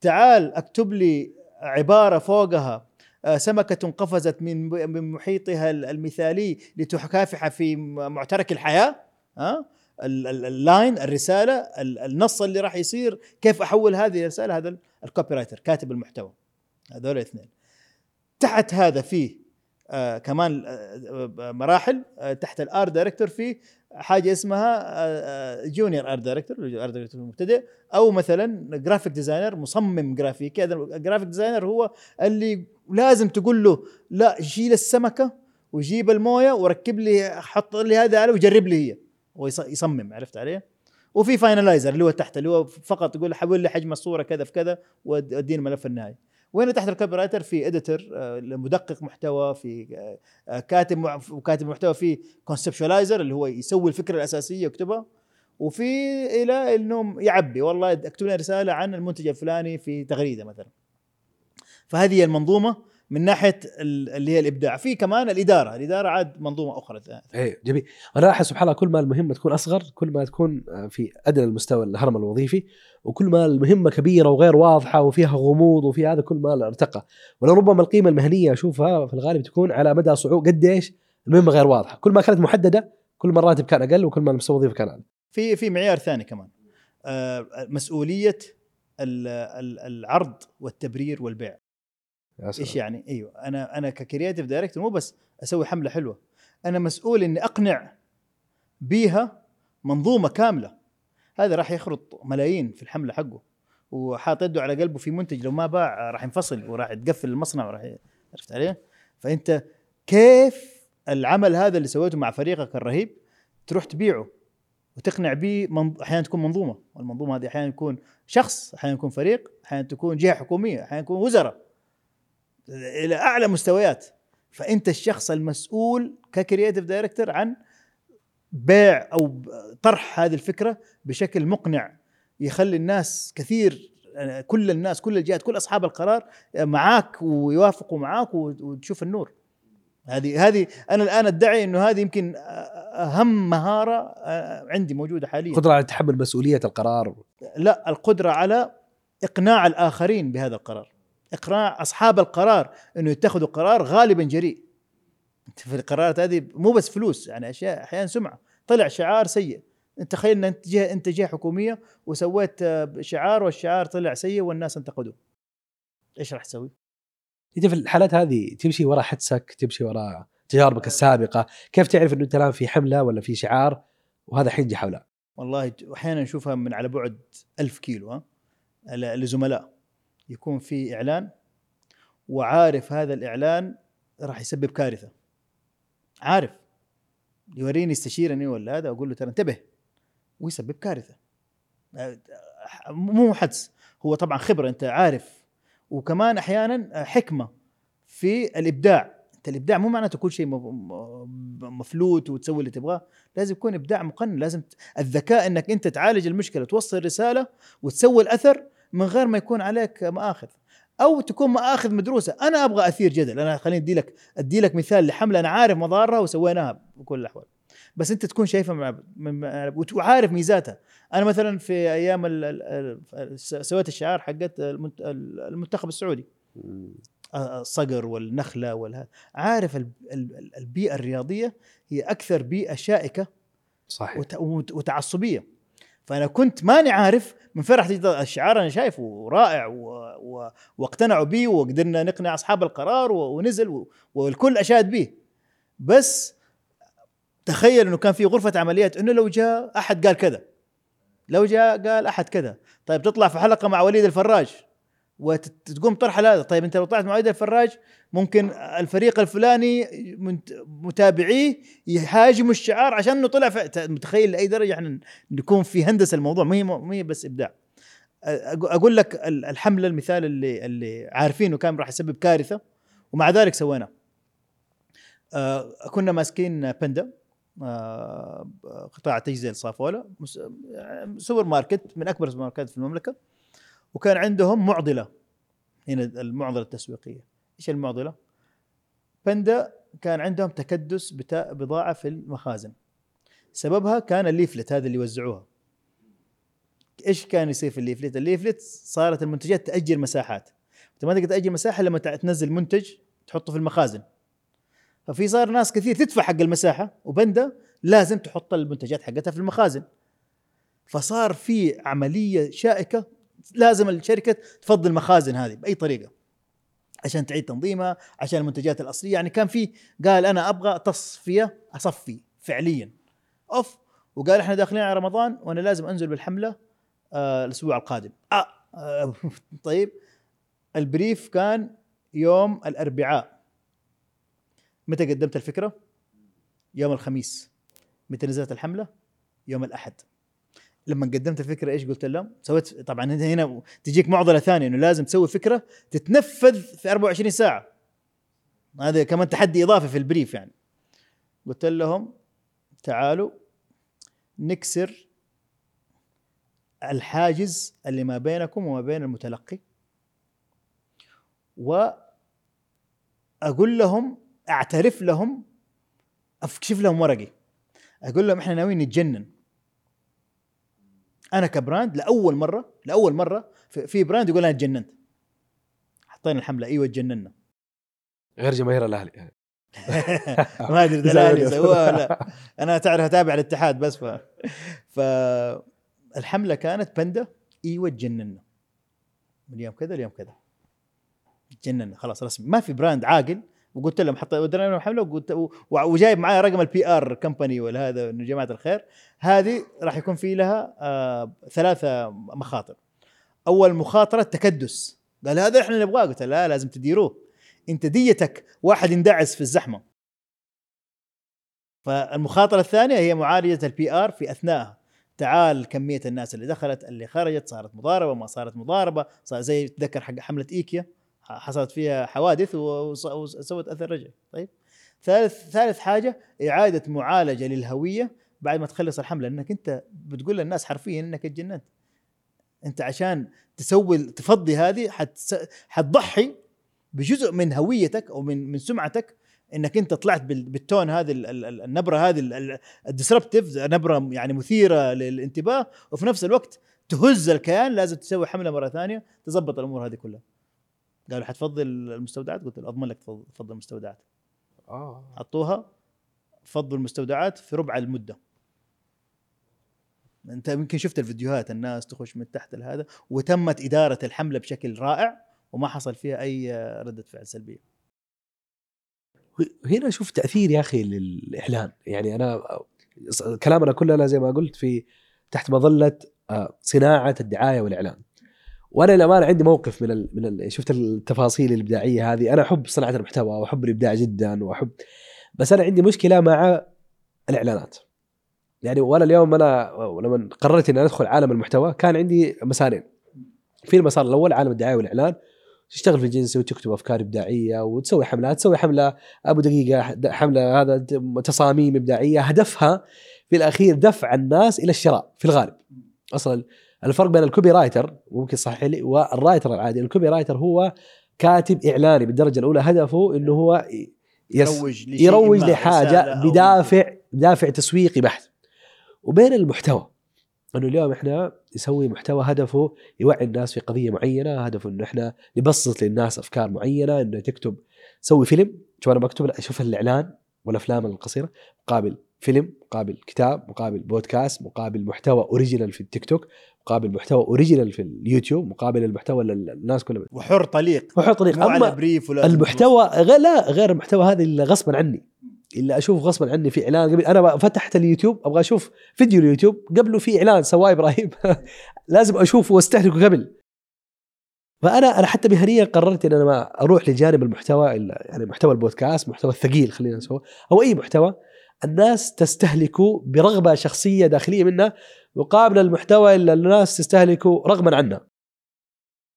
تعال اكتب لي عبارة فوقها. آه، سمكة قفزت من من محيطها المثالي لتكافح في معترك الحياة. ها ال- ال line الرسالة ال- النص اللي راح يصير. كيف أحول هذه الرسالة؟ هذا ال copywriter كاتب المحتوى. هذول الاثنين. تحت هذا فيه آه كمان آه آه، مراحل آه تحت ال art director في حاجة اسمها junior art director art director مبتدئ أو مثلا graphic designer مصمم جرافيكي هذا ال graphic designer هو اللي لازم تقول له لا شيل السمكة وجيب الموية وركب لي حط لي هذا عليه وجرب لي هي ويصمم عرفت عليه؟ وفي finalizer اللي هو تحت اللي هو فقط يقول حول لي حجم الصورة كذا في كذا واديني الملف النهائي وهنا تحت ال copywriter في editor مدقق محتوى في آه، آه، كاتب وكاتب محتوى في conceptualizer اللي هو يسوي الفكرة الأساسية يكتبها وفي إلى إنه يعبي والله اكتب لنا رسالة عن المنتج الفلاني في تغريدة مثلا. فهذه المنظومة. من ناحية ال- اللي هي الإبداع. في كمان الإدارة. الإدارة عاد منظومة أخرى. إيه جميل. أنا لاحظ سبحان الله كل ما المهمة تكون أصغر كل ما تكون آه، في أدنى المستوى الهرم الوظيفي وكل ما المهمة كبيرة وغير واضحة وفيها غموض وفي هذا كل ما ارتقى. ولربما القيمة المهنية أشوفها في الغالب تكون على مدى صعود. قديش المهمة غير واضحة. كل ما كانت محددة كل ما الراتب كان أقل وكل ما المستوى الوظيفي كان أعلى. في في معيار ثاني كمان. آه، مسؤولية ال- ال- العرض والتبرير والبيع. إيش يعني؟ أيوه. أنا أنا ك creative director مو بس أسوي حملة حلوة. أنا مسؤول إني أقنع بيها منظومة كاملة. هذا راح يخرط ملايين في الحملة حقه. وحاط يده على قلبه في منتج لو ما باع راح ينفصل وراح يتقفل المصنع وراح ي- عرفت عليه؟ فأنت كيف العمل هذا اللي سويته مع فريقك الرهيب تروح تبيعه وتقنع به. أحيانا تكون منظومة. والمنظومة هذه أحيانا يكون شخص أحيانا يكون فريق أحيانا تكون جهة حكومية أحيانا يكون وزراء. إلى أعلى مستويات. فأنت الشخص المسؤول ك creative director عن بيع أو طرح هذه الفكرة بشكل مقنع يخلي الناس كثير كل الناس كل الجهات كل أصحاب القرار معاك ويوافقوا معاك وت- وتشوف النور. هذه هذه أنا الآن أدعي إنه هذه يمكن أهم مهارة عندي موجودة حاليا. قدره على تحمل مسؤولية القرار؟ لا القدرة على إقناع الآخرين بهذا القرار. إقناع أصحاب القرار أنه يتخذوا قرار غالبا جريء. في القرارات هذه مو بس فلوس يعني أشياء أحيانا سمعة. طلع شعار سيء. أنت تخيل أن أنت جهة, أنت جهة حكومية وسويت آه، شعار والشعار طلع سيء والناس انتقدوه. إيش راح تسوي؟ انت في الحالات هذه تمشي وراء حدسك تمشي وراء تجاربك السابقة كيف تعرف إنه أنت الآن في حملة ولا في شعار وهذا حينجح أو لا والله أحيانا نشوفها من على بعد ألف كيلو ها لزملاء. يكون في إعلان وعارف هذا الإعلان راح يسبب كارثة. عارف. يوريني يستشيرني ولا هذا أقول له ترى انتبه ويسبب كارثة. أه، مو حدس هو طبعا خبرة أنت عارف. وكمان أحيانا حكمة في الإبداع. أنت الإبداع مو معناته كل شيء مفلوت وتسوي اللي تبغاه. لازم يكون إبداع مقنن لازم الذكاء إنك أنت تعالج المشكلة توصل رسالة وتسوي الأثر من غير ما يكون عليك مآخذ. أو تكون مآخذ مدروسة. أنا أبغى أثير جدل. أنا خليني ادي لك ادي لك مثال لحملة. أنا عارف مضارها وسويناها بكل الاحوال بس أنت تكون شايفها وعارف ميزاتها. أنا مثلا في أيام سويت الشعار حقت المنت- المنتخب السعودي. الصقر والنخلة والهذا عارف ال- ال- البيئة الرياضية هي أكثر بيئة شائكة صحيح. وت- وت- وتعصبية. فأنا كنت ماني عارف من فرح تجد الشعار. أنا شايفه رائع و... و... واقتنعوا به وقدرنا نقنع أصحاب القرار و... ونزل و... والكل أشاد به بس تخيل إنه كان في غرفة عمليات إنه لو جاء أحد قال كذا. لو جاء قال أحد كذا. طيب تطلع في حلقة مع وليد الفراج. وتقوم طرح هذا طيب أنت لو طلعت مع الفراج ممكن الفريق الفلاني متابعيه يهاجموا الشعار عشان إنه طلع متخيل لأي درجة إحنا نكون في هندسة الموضوع. ما هي ما هي بس إبداع. أقول لك ال- الحملة المثال اللي اللي عارفينه كان راح يسبب كارثة ومع ذلك سويناه. كنا ماسكين بندا قطاع تجزئه آه، سوبر ماركت من أكبر السوبر ماركتات في المملكة. وكان عندهم معضلة. هنا المعضلة التسويقية. إيش المعضلة؟ بندا كان عندهم تكدس بضاعة في المخازن. سببها كان ال leaflet هذا اللي يوزعوها إيش كان يصير في ال leaflet؟ ال leaflet صارت المنتجات تأجر مساحات. أنت ما تقدر تأجر مساحة لما تنزل منتج تحطه في المخازن. ففي صار ناس كثير تدفع حق المساحة وبندا لازم تحط المنتجات حقتها في المخازن. فصار في عملية شائكة لازم الشركة تفضي المخازن هذه بأي طريقة. عشان تعيد تنظيمها عشان المنتجات الأصلية. يعني كان في قال أنا أبغى تصفية أصفي فعليا أوف وقال إحنا داخلين على رمضان وأنا لازم أنزل بالحملة آه الأسبوع القادم. آه, آه طيب. البريف كان يوم الأربعاء. متى قدمت الفكرة؟ يوم الخميس. متى نزلت الحملة؟ يوم الأحد. لما قدمت الفكرة إيش قلت لهم؟ سويت طبعا هنا- تجيك معضلة ثانية إنه لازم تسوي فكرة تتنفذ في 24 ساعة. هذا كمان تحدي إضافي في البريف يعني. قلت لهم تعالوا نكسر الحاجز اللي ما بينكم وما بين المتلقي. وأقول لهم أعترف لهم اكشف لهم ورقي. أقول لهم إحنا ناويين نتجنن. أنا ك brand لأول مرة لأول مرة في brand يقول أنا تجننت حطينا الحملة. أيوه تجننا غير جماهير الأهلي. ما أدري إذا الاهلي سووها ولا أنا تعرف أتابع الاتحاد بس ف فالحمله كانت بندا أيوه تجننا من يوم كذا ليوم كذا. تجننا خلاص رسمي. ما في brand عاقل. وقلت لهم حط ودنا لهم حملة وقلت وجايب معايا رقم ال PR company ولا هذا إنه جماعة الخير. هذه راح يكون في لها آه ثلاثة مخاطر. أول مخاطرة تكدس. قال هذا إحنا نبغاه. قلت لا لازم تديروه. أنت ديتك واحد يندعس في الزحمة. فالمخاطرة الثانية هي معالجة ال PR في اثناءها تعال كمية الناس اللي دخلت اللي خرجت صارت مضاربة ما صارت مضاربة. صار زي تذكر حق حملة إيكيا. حصلت فيها حوادث وسوت أثر رجعي طيب. ثالث ثالث حاجة إعادة معالجة للهوية بعد ما تخلص الحملة. إنك أنت بتقول للناس حرفيا إنك اتجننت أنت عشان تسوي تفضي هذه حتضحي بجزء من هويتك أو من من سمعتك إنك أنت طلعت بال- بالتون هذه ال- ال- ال- النبرة هذه الديسربتيف نبرة يعني مثيرة للانتباه وفي نفس الوقت تهز الكيان لازم تسوي حملة مرة ثانية تظبط الأمور هذه كلها. قالوا حتفضي المستودعات؟ قلت له أضمن لك تفض- تفضل المستودعات. آه. حطوها فضوا المستودعات في ربع المدة. أنت يمكن شفت الفيديوهات الناس تخش من تحت هذا وتمت إدارة الحملة بشكل رائع وما حصل فيها أي ردة فعل سلبية. هنا أشوف تأثير يا أخي للإعلان. يعني أنا كلامنا كلنا زي ما قلت في تحت مظلة آه، صناعة الدعاية والإعلان. وأنا للامانه عندي موقف من ال من ال شفت التفاصيل الابداعيه هذه. أنا احب صناعه المحتوى واحب الابداع جدا واحب بس أنا عندي مشكله مع الاعلانات. يعني وأنا اليوم أنا لما قررت إني أدخل عالم المحتوى كان عندي مسارين. في المسار الأول عالم الدعاية والإعلان تشتغل في الجنسي وتكتب أفكار إبداعية وتسوي حملات تسوي حملة أبو دقيقة حملة هذا تصاميم إبداعية هدفها في الأخير دفع الناس إلى الشراء في الغالب. أصلا الفرق بين ال copywriter ممكن صحيح لي وال writer العادي. ال copywriter هو كاتب إعلاني بالدرجة الأولى. هدفه إنه هو يس يروج لشيء يروج لحاجة بدافع بدافع تسويقي بحت. وبين المحتوى إنه اليوم إحنا نسوي محتوى هدفه يوعي الناس في قضية معينة هدفه إنه إحنا نبسط للناس أفكار معينة إنه تكتب سوي فيلم. شوف أنا بكتب أشوف الإعلان والأفلام القصيرة مقابل فيلم مقابل كتاب مقابل بودكاست مقابل محتوى original في التيك توك مقابل محتوى original في اليوتيوب مقابل المحتوى اللي الناس كلها وحر طليق. وحط طريق مو على brief ولا المحتوى. لا غير المحتوى هذا اللي غصبا عني. إلا أشوف غصبا عني في إعلان. قبل أنا فتحت اليوتيوب أبغى أشوف فيديو اليوتيوب. قبله في إعلان سواه إبراهيم لازم اشوفه واستهلكه قبل. فأنا أنا حتى مهنيا قررت إن أنا ما أروح لجانب المحتوى يعني محتوى البودكاست محتوى الثقيل خلينا نسوي أو أي محتوى. الناس تستهلكه برغبة شخصية داخلية منها مقابل المحتوى اللي الناس تستهلكه رغما عنها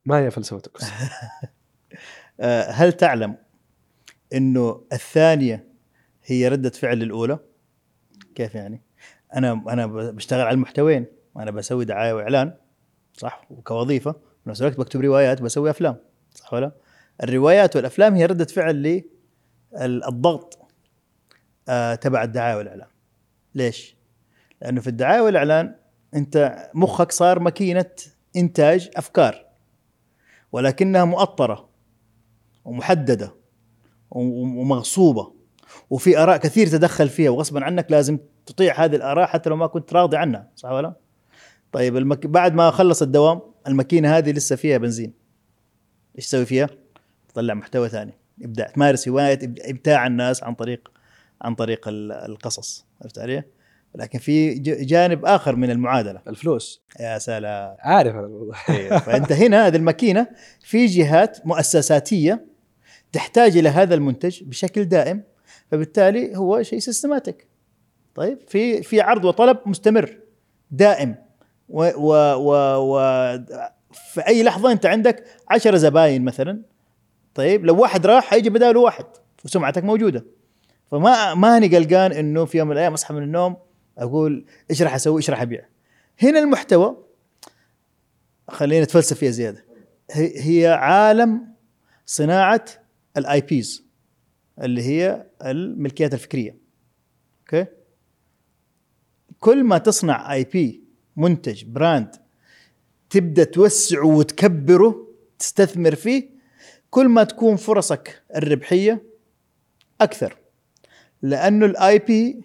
ما هي فلسفتك آه، هل تعلم إنه الثانية هي ردة فعل الأولى؟ كيف يعني؟ أنا أنا بشتغل على المحتوين وأنا بسوي دعاية وإعلان صح وكوظيفة في نفس الوقت بكتب روايات بسوي أفلام صح ولا؟ الروايات والأفلام هي ردة فعل للضغط آه تبع الدعاية والإعلان. ليش؟ لأنه في الدعاية والإعلان أنت مخك صار ماكينة إنتاج أفكار ولكنها مؤطرة ومحددة ومغصوبة وفي آراء كثير تدخل فيها وغصبا عنك لازم تطيع هذه الآراء حتى لو ما كنت راضي عنها صح ولا؟ طيب المك... بعد ما خلص الدوام الماكينة هذه لسه فيها بنزين إيش تسوي فيها؟ تطلع محتوى ثاني إبداع تمارس هواية إبداع الناس عن طريق عن طريق القصص عرفت علي؟ لكن في جانب آخر من المعادلة. الفلوس. يا سلام. عارف أنا. إيه، فأنت هنا هذه الماكينة في جهات مؤسساتية تحتاج إلى هذا المنتج بشكل دائم فبالتالي هو شيء سيستماتيك طيب في في عرض وطلب مستمر دائم. و و و, و في أي لحظة أنت عندك عشرة زباين مثلا طيب لو واحد راح حيجي بداله واحد وسمعتك موجودة. فما ما هني قلقان إنه في يوم من الأيام أصحى من النوم أقول إيش راح أسوي؟ إيش راح أبيع؟ هنا المحتوى خلينا نتفلسف فيها زيادة. هي عالم صناعة ال IPs اللي هي الملكيات الفكرية. أوكي؟ كل ما تصنع IP منتج brand تبدأ توسعه وتكبره تستثمر فيه كل ما تكون فرصك الربحية أكثر. لأنه ال IP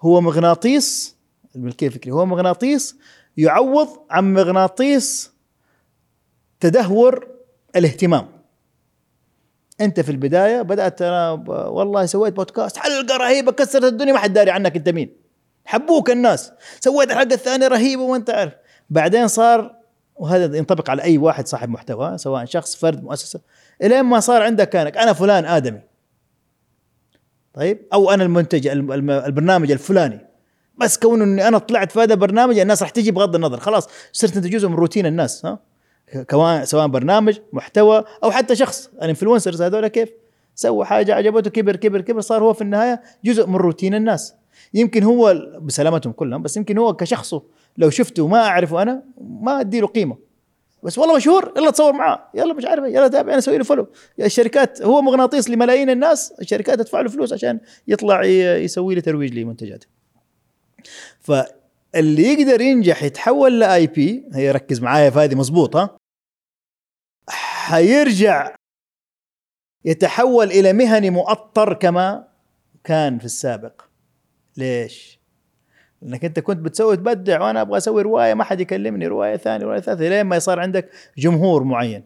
هو مغناطيس الملكية الفكرية هو مغناطيس يعوض عن مغناطيس تدهور الاهتمام. أنت في البداية بدأت أنا والله سويت بودكاست حلقة رهيبة كسرت الدنيا ما حد داري عنك أنت مين. حبوك الناس. سويت الحلقة الثانية رهيبة وانت عارف. بعدين صار وهذا ينطبق على أي واحد صاحب محتوى سواء شخص فرد مؤسسة إلين ما صار عندك كانك أنا فلان آدمي. طيب؟ أو أنا المنتج البرنامج الفلاني. بس كون إني أنا طلعت في هذا البرنامج الناس راح تجي بغض النظر. خلاص صرت أنت جزء من روتين الناس ها؟ سواء برنامج محتوى أو حتى شخص. ال influencers هذول كيف؟ سوى حاجة عجبته كبر كبر كبر صار هو في النهاية جزء من روتين الناس. يمكن هو بسلامتهم كلهم بس يمكن هو كشخصه لو شفته ما أعرفه أنا ما ادي له قيمة. بس والله مشهور يلا تصور معاه. يلا مش عارف يلا تابع أنا أسوي له follow الشركات هو مغناطيس لملايين الناس الشركات تدفع له فلوس عشان يطلع يسوي لي ترويج لمنتجاته. فاللي يقدر ينجح يتحول ل IP هي ركز معايا في هذه مضبوطه حيرجع يتحول إلى مهني مؤطر كما كان في السابق. ليش؟ لانك انت كنت بتسوي تبدع وأنا أبغى أسوي رواية ما حد يكلمني رواية ثانية رواية ثالثة لين ما صار عندك جمهور معين.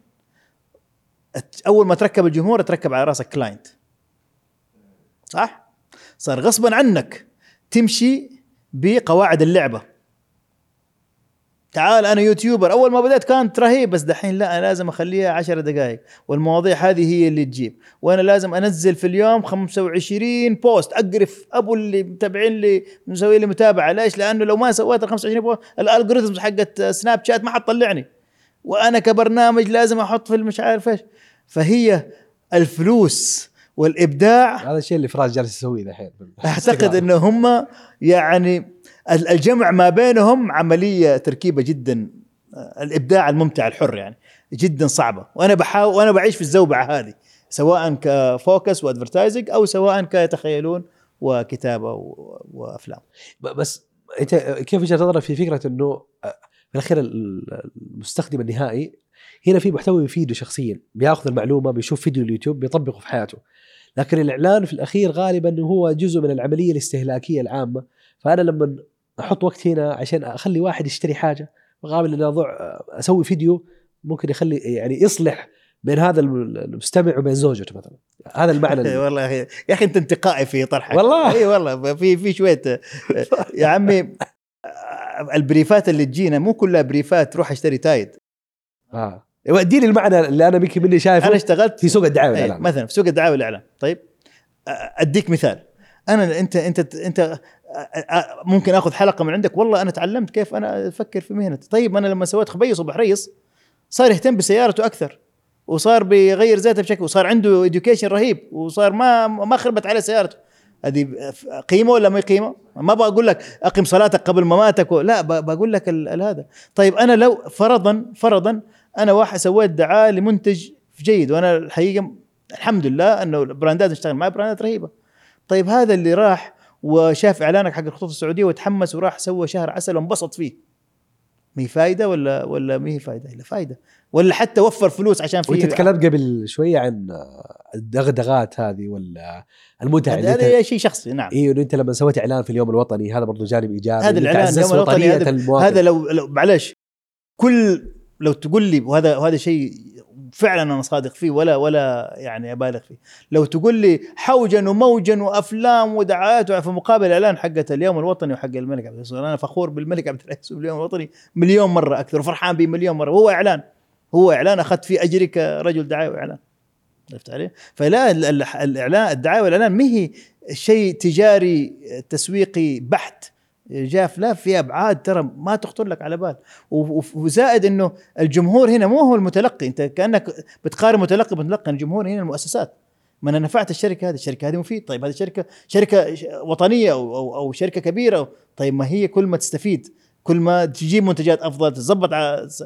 أول ما تركب الجمهور تركب على رأسك client صح؟ صار غصبا عنك تمشي بقواعد اللعبة. تعال أنا YouTuber أول ما بدأت كانت رهيب بس دحين لا أنا لازم أخليها عشر دقائق والمواضيع هذه هي اللي تجيب. وأنا لازم أنزل في اليوم 25 post أقرف أبو اللي متابعين لي مسوي لي متابعة. ليش؟ لأنه لو ما سويت ال 25 post ال algorithms حقت سناب شات ما حتطلعني وأنا كبرنامج لازم أحط في المش عارف إيش؟ فهي الفلوس والإبداع. هذا الشيء اللي فراس جالس يسويه الحين أعتقد إنه هم يعني الجمع ما بينهم عملية تركيبة جدا الإبداع الممتع الحر يعني جدا صعبة. وأنا بحاول وأنا بعيش في الزوبعة هذه سواء كفوكس و advertising أو سواء ك يتخيلون وكتابة وأفلام. بس أنت كيف وجهة نظرك في فكرة إنه في الأخير المستخدم النهائي هنا في محتوى يفيده شخصيا بيأخذ المعلومة بيشوف فيديو اليوتيوب بيطبقه في حياته. لكن الإعلان في الأخير غالبا هو جزء من العملية الاستهلاكية العامة. فأنا لما أحط وقت هنا عشان اخلي واحد يشتري حاجة مقابل إني أضع أسوي فيديو ممكن يخلي يعني يصلح بين هذا الم- المستمع وبين زوجته مثلا. هذا المعنى اللي والله يا أخي أنت انتقائي في طرحك. والله. إي والله في في شوية يا عمي ال brief ات اللي تجينا مو كلها brief ات روح اشتري تايد. آه. اديني المعنى اللي أنا يمكن مني شايفه أنا اشتغلت في سوق الدعاية والإعلان. مثلا في سوق الدعاية والإعلان. طيب أديك مثال. أنا أنت أنت أنت ممكن آخذ حلقة من عندك والله أنا تعلمت كيف أنا أفكر في مهنتي طيب أنا لما سويت خبيص وبحريص صار يهتم بسيارته أكثر وصار بيغير ذاته بشكل وصار عنده education رهيب وصار ما ما خربت عليه سيارته هذه قيمة ولا ما قيمة؟ ما بقول لك أقم صلاتك قبل مماتك. لا بقول لك هذا طيب أنا لو فرضا فرضا أنا واحد سويت دعاية لمنتج جيد وأنا الحقيقة الحمد لله إنه البراندات نشتغل معاه براندات رهيبة طيب هذا اللي راح وشاف إعلانك حق الخطوط السعودية وتحمس وراح سوى شهر عسل وانبسط فيه. ما هي فايدة ولا ولا ما هي فايدة؟ إلا فايدة. ولا حتى وفر فلوس عشان وانت في تكلمت قبل شوية عن الدغدغات هذه ولا المتعة هذا هذا شيء شخصي نعم. أيوه أنت لما سويت إعلان في اليوم الوطني هذا برضو جانب إيجابي هذا الإعلان اليوم الوطني هذا. هذا لو, لو معلش كل لو تقول لي وهذا وهذا شيء فعلا أنا صادق فيه ولا ولا يعني أبالغ فيه. لو تقول لي حوجا وموجا وأفلام ودعايات في مقابل الاعلان حقت اليوم الوطني وحق الملك عبد العزيز. أنا فخور بالملك عبد العزيز واليوم الوطني مليون مرة أكثر وفرحان به مليون مرة. وهو إعلان هو إعلان أخذت فيه أجري كرجل دعاية وإعلان. عرفت علي؟ فلا ال- ال- الاعلان الدعاية والإعلان ما هي شيء تجاري تسويقي بحت. جاف لا في أبعاد ترى ما تخطر لك على بال. وزائد إنه الجمهور هنا مو هو المتلقي. أنت كأنك بتقارن متلقي بمتلقي. الجمهور هنا المؤسسات. ما أنا نفعت الشركة هذه؟ الشركة هذه مفيد. طيب هذه شركه شركة وطنية أو أو, أو شركة كبيرة. طيب ما هي كل ما تستفيد كل ما تجيب منتجات أفضل تظبط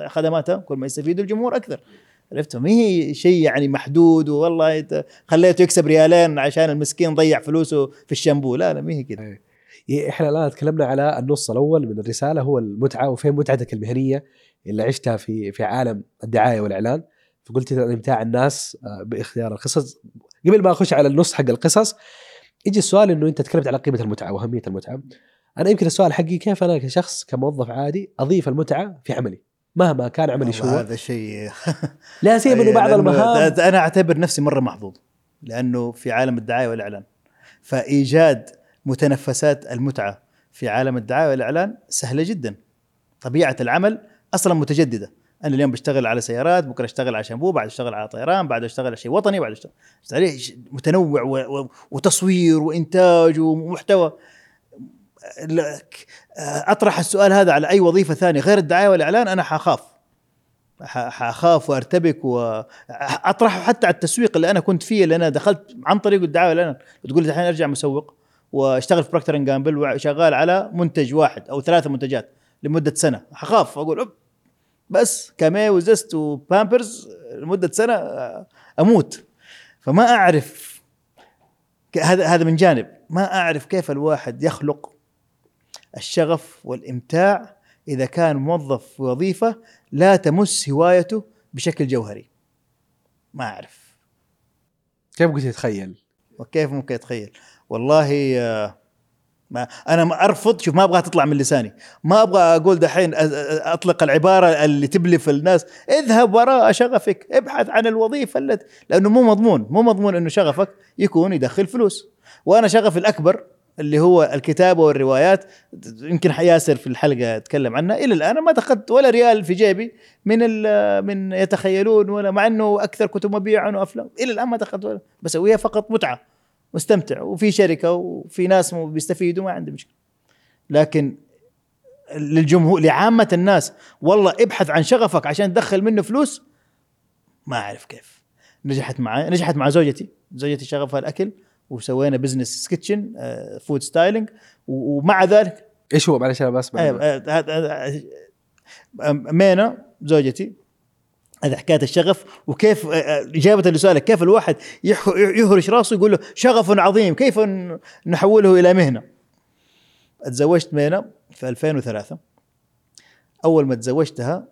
خدماتها كل ما يستفيد الجمهور أكثر. عرفت؟ ما هي شيء يعني محدود والله خليته يكسب ريالين عشان المسكين ضيع فلوسه في الشامبو. لا لا ما هي كذا إحنا الآن تكلمنا على النص الأول من الرسالة هو المتعة وفين متعتك المهنية اللي عشتها في في عالم الدعاية والإعلان. فقلت أمتاع الناس آه، بإختيار القصص. قبل ما أخش على النص حق القصص يجي السؤال إنه أنت تكلمت على قيمة المتعة وأهمية المتعة. أنا يمكن السؤال حقي كيف أنا كشخص كموظف عادي أضيف المتعة في عملي؟ مهما كان عملي شو هذا شيء لا سيما إنه بعض المهام. أنا أعتبر نفسي مرة محظوظ لأنه في عالم الدعاية والإعلان. فإيجاد متنفسات المتعة في عالم الدعاية والإعلان سهلة جدا. طبيعة العمل أصلا متجددة. أنا اليوم بشتغل على سيارات بكرة أشتغل على شامبو بعد أشتغل على طيران بعد أشتغل على شيء وطني بعد اشتغل متنوع و... و... وتصوير وإنتاج ومحتوى. أطرح السؤال هذا على أي وظيفة ثانية غير الدعاية والإعلان أنا حخاف. حخاف وأرتبك واطرحه حتى على التسويق اللي أنا كنت فيه اللي أنا دخلت عن طريق الدعاية والإعلان. بتقول لي الحين أرجع مسوق. واشتغل في بروكتر اند جامبل وشغال على منتج واحد أو ثلاثة منتجات لمدة سنة. حخاف أقول أوب بس كامي وزست وبامبرز لمدة سنة آه، أموت. فما أعرف هذا هذا من جانب. ما أعرف كيف الواحد يخلق الشغف والإمتاع إذا كان موظف في وظيفة لا تمس هوايته بشكل جوهري. ما أعرف. كيف قلت تتخيل وكيف ممكن اتخيل والله ما أنا أرفض شوف ما أبغاها تطلع من لساني. ما أبغى أقول دحين أطلق العبارة اللي تبلف الناس اذهب وراء شغفك ابحث عن الوظيفة التي لأنه مو مضمون مو مضمون إنه شغفك يكون يدخل فلوس. وأنا شغفي الأكبر اللي هو الكتابة والروايات يمكن حياسر في الحلقة أتكلم عنها. إلى الآن ما دخلت ولا ريال في جيبي من من يتخيلون ولا مع إنه أكثر كتب مبيعا وأفلام. إلى الآن ما دخلت ولا بسويها فقط متعة. مستمتع وفي شركة وفي ناس بيستفيدوا ما عندي مشكلة. لكن للجمهور لعامة الناس والله ابحث عن شغفك عشان تدخل منه فلوس. ما أعرف كيف. نجحت معي نجحت مع زوجتي. زوجتي شغفها الأكل وسوينا business kitchen food styling ومع ذلك إيش هو؟ معلش أنا أيوة، آه، هذا- هذا- مينا زوجتي هذا حكاية الشغف وكيف آه، آه، إجابة لسؤالك كيف الواحد يهرش راسه يقول له شغف عظيم كيف نحوله إلى مهنة تزوجت مينا في 2003 أول ما تزوجتها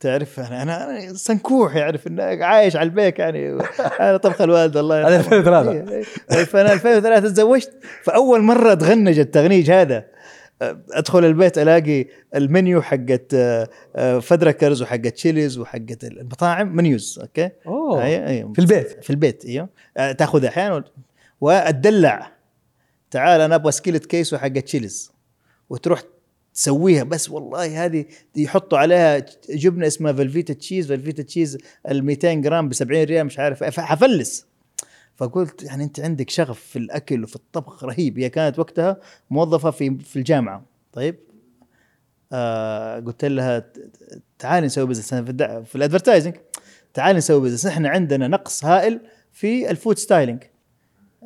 تعرف أنا أنا سنكوح يعرف إنه عايش على البيك يعني أنا طبخ الوالد الله هذا يرحمه. 2003. إيه، إيه. فأنا 2003 تزوجت فأول مرة تغنج التغنيج هذا أدخل البيت ألاقي المنيو حقت آه، آه، فدركرز وحقت تشيليز وحقت المطاعم menus okay؟ أوه. أي- أي. في البيت. في البيت أيوه. آه، تأخذ أحيانا واتدلع تعال أنا أبغى skillet queso وحقت تشيليز وتروح تسويها. بس والله هذه يحطوا عليها جبنة اسمها فلفيتا تشيز فلفيتا تشيز ال 200 جرام ب 70 ريال مش عارف حفلس فقلت يعني أنت عندك شغف في الأكل وفي الطبخ رهيب. هي كانت وقتها موظفة في في الجامعة. طيب؟ آه قلت لها تعالي نسوي business في, في ال advertising تعالي نسوي business إحنا عندنا نقص هائل في ال food styling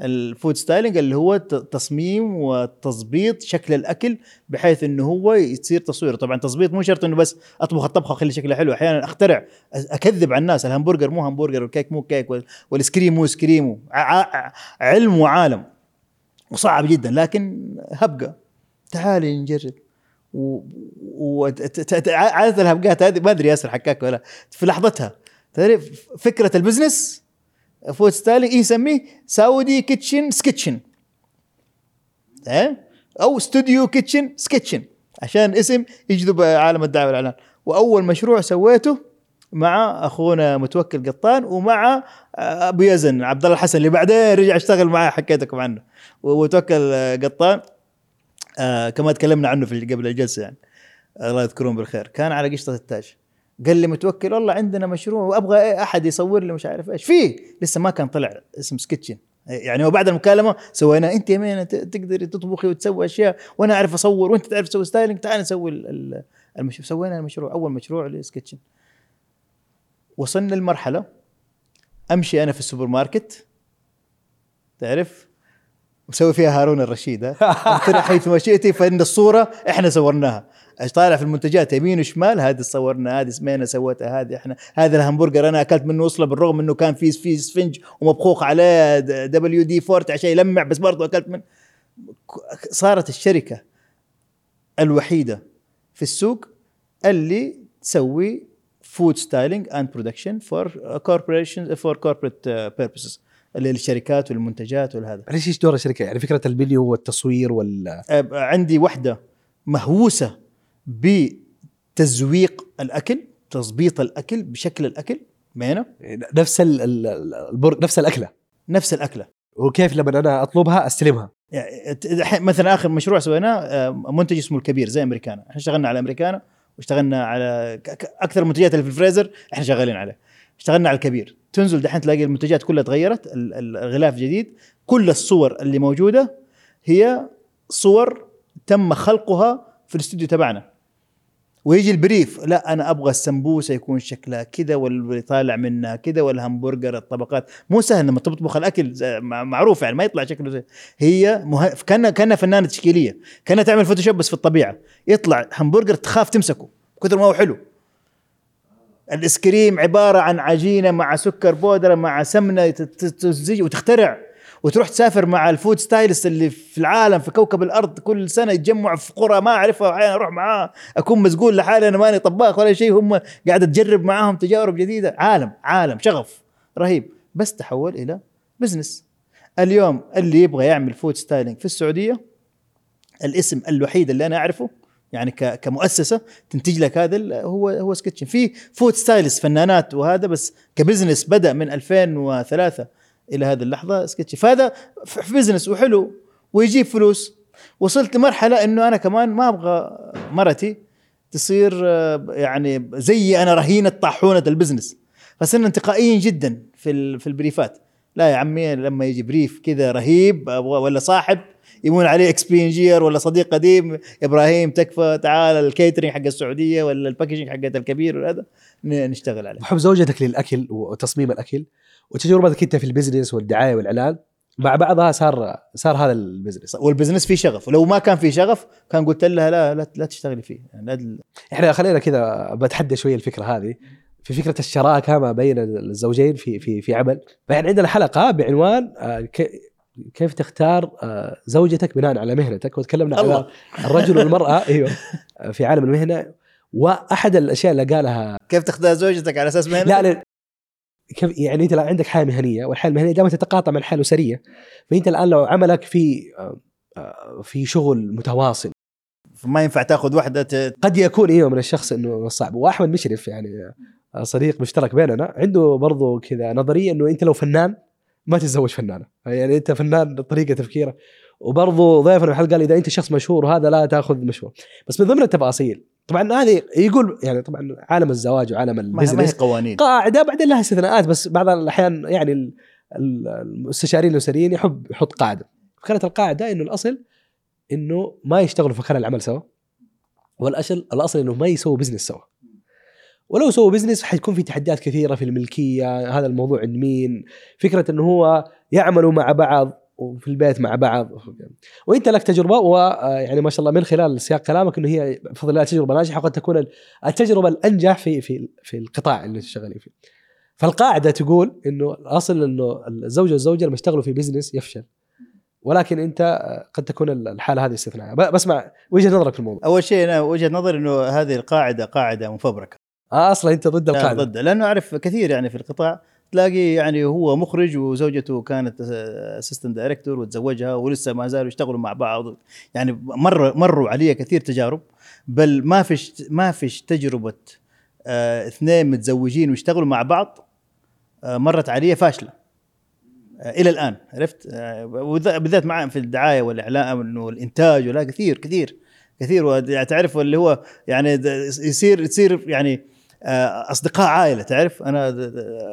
ال food styling اللي هو تصميم وتظبيط شكل الأكل بحيث إنه هو يصير تصوير. طبعا تظبيط مو شرط إنه بس أطبخ الطبخه واخلي شكلها حلو. أحيانا أخترع أكذب على الناس الهمبرجر مو همبرجر والكيك مو كيك وال- والآيسكريم مو آيسكريم علم وعالم. وصعب جدا لكن هبقه تعالي نجرب. و... و... ت- ت- ت- عادة الهبقات هذه ما أدري ياسر حكاك ولا في لحظتها تعرف فكرة ال business؟ food styling يسميه؟ سعودي كيتشن سكيتشن. إيه؟ أو استوديو كيتشن سكيتشن. عشان اسم يجذب عالم الدعاية والإعلان. وأول مشروع سويته مع أخونا متوكل قطان ومع أبو يزن عبد الله الحسن اللي بعدين رجع اشتغل معاه حكيتكم عنه. ومتوكل قطان آه كما تكلمنا عنه في قبل الجلسة يعني. الله يذكرهم بالخير. كان على قشطة التاج. قال لي متوكل والله عندنا مشروع وأبغى أحد يصور لي مش عارف إيش. فيه لسه ما كان طلع اسم سكتشن. يعني وبعد المكالمة سوينا أنت يا مين ت- تقدري تطبخي وتسوي أشياء وأنا أعرف أصور وأنت تعرف تسوي styling تعال نسوي ال- ال- المشروع. سوينا المشروع أول مشروع لسكتشن. وصلنا لمرحلة أمشي أنا في السوبر ماركت تعرف؟ مسوي فيها هارون الرشيد له حيث مشيتي فإن الصورة إحنا صورناها. طالع في المنتجات؟ يمين وشمال؟ هذه صورنا هذه سمينا سوتها هذه إحنا هذا الهمبرجر. أنا أكلت منه وصله بالرغم إنه كان في في سفنج ومبخوخ عليه دبليو دي فورت عشان يلمع بس برضه أكلت من. صارت الشركة الوحيدة في السوق اللي تسوي food styling and production for corporation for corporate purposes اللي الشركات والمنتجات والهذا. ليش إيش دور الشركة؟ يعني فكرة المنيو والتصوير وال عندي وحدة مهووسة بتزويق الأكل تظبيط الأكل بشكل الأكل مينا نفس ال- ال- البرج نفس الأكلة. نفس الأكلة. وكيف لما أنا أطلبها أستلمها؟ يعني مثلا آخر مشروع سويناه أه، منتج اسمه الكبير زي أمريكانا. إحنا اشتغلنا على أمريكانا واشتغلنا على أكثر المنتجات اللي في الفريزر إحنا شغالين عليه اشتغلنا على الكبير. تنزل دحين تلاقي المنتجات كلها تغيرت ال- ال- الغلاف جديد. كل الصور اللي موجودة هي صور تم خلقها في الاستوديو تبعنا. ويجي ال brief لا أنا أبغى السمبوسة يكون شكلها كذا واللي طالع منها كذا والهمبرجر الطبقات. مو سهل لما تطبخ الأكل معروف يعني ما يطلع شكله زي هي مه... كانها كأنها فنانة تشكيلية. كأنها تعمل فوتوشوب بس في الطبيعة. يطلع همبرجر تخاف تمسكه كثر ما هو حلو. ال ice عبارة عن عجينة مع سكر بودرة مع سمنة تزج وتخترع. وتروح تسافر مع ال food stylist اللي في العالم في كوكب الأرض كل سنة يتجمعوا في قرى ما أعرفها وأحيانا أروح معاه أكون مسجون لحالي أنا ماني طباخ ولا شيء هم قاعد تجرب معاهم تجارب جديدة. عالم عالم شغف رهيب. بس تحول إلى business اليوم اللي يبغى يعمل food styling في السعودية الاسم الوحيد اللي أنا أعرفه يعني كمؤسسة تنتج لك هذا هو هو سكتشن في food stylist فنانات وهذا بس ك business بدأ من 2003 إلى هذه اللحظة سكتشن فهذا بزنس وحلو ويجيب فلوس. وصلت لمرحلة إنه أنا كمان ما أبغى مرتي تصير آه، يعني زي أنا رهينه طاحونه البزنس فصرنا انتقائيين جدا في في البريفات. لا يا عمي لما يجي بريف كذا رهيب ولا صاحب يمون عليه إكس بي انجير ولا صديق قديم. إبراهيم تكفى تعال الكيترينج حق السعودية ولا الباكجينج حقت الكبير ولا هذا. ن- نشتغل عليه. وحب زوجتك للأكل وتصميم الأكل. وتجربتك أنت في ال business والدعاية والإعلان مع بعضها صار صار هذا ال business وال business فيه شغف. ولو ما كان فيه شغف كان قلت لها لا لا, لا تشتغلي فيه. يعني إحنا خلينا كذا بتحدى شوية الفكرة هذه. في فكرة الشراكة ما بين الزوجين في في في عمل. فإحنا عندنا حلقة بعنوان آه، كيف تختار آه، زوجتك بناء على مهنتك؟ وتكلمنا على. الرجل والمرأة. أيوه. آه، في عالم المهنة. وأحد الأشياء اللي قالها كيف تختار زوجتك على أساس مهنه؟ لا لا. كيف يعني أنت عندك حياة مهنية والحياة المهنية دائما تتقاطع مع الحياة الأسرية. فأنت الآن لو عملك في آه، في شغل متواصل. فما ينفع تأخذ واحدة ت... قد يكون أيوه من الشخص إنه صعب. وأحمد مشرف يعني صديق مشترك بيننا عنده برضو كذا نظرية إنه أنت لو فنان ما تتزوج فنانة. يعني أنت فنان طريقة تفكيره. وبرضو ضيفنا الحلقة قال إذا أنت شخص مشهور وهذا لا تأخذ مشهور. بس من ضمن التفاصيل طبعا هذه يقول يعني طبعا عالم الزواج وعالم ال business. قوانين. قاعدة بعدين لها استثناءات بس بعض الأحيان يعني ال- ال- المستشارين الأسريين يحب يحط قاعدة. كانت القاعدة إنه الأصل إنه ما يشتغلوا في مكان العمل سوا والاصل الأصل إنه ما يسووا business سوا. ولو سووا business حيكون في تحديات كثيرة في الملكية هذا الموضوع عند مين؟ فكرة إنه هو يعملوا مع بعض وفي البيت مع بعض. وإنت لك تجربة ويعني ما شاء الله من خلال سياق كلامك إنه هي بفضل الله تجربة ناجحة وقد تكون التجربة الأنجح في في في القطاع اللي شغالين فيه. فالقاعدة تقول إنه الأصل إنه الزوج والزوجة لما يشتغلوا في بزنس يفشل. ولكن إنت قد تكون الحالة هذه استثناء. بسمع وجهة نظرك في الموضوع. أول شيء أنا وجهة نظري إنه هذه القاعدة قاعدة مفبركة. آه أصلا أنت ضد لا القاعدة. ضد. لأنه أعرف كثير يعني في القطاع تلاقي يعني هو مخرج وزوجته كانت assistant director وتزوجها ولسه ما زالوا يشتغلوا مع بعض. يعني مر مروا علي كثير تجارب. بل ما فيش ما فيش تجربة آه اثنين متزوجين ويشتغلوا مع بعض آه مرت علي فاشلة. آه إلى الآن عرفت؟ بالذات مع في الدعاية والاعلام انه الانتاج ولا كثير كثير كثير. تعرف اللي هو يعني يصير يصير يعني أصدقاء عائلة تعرف؟ أنا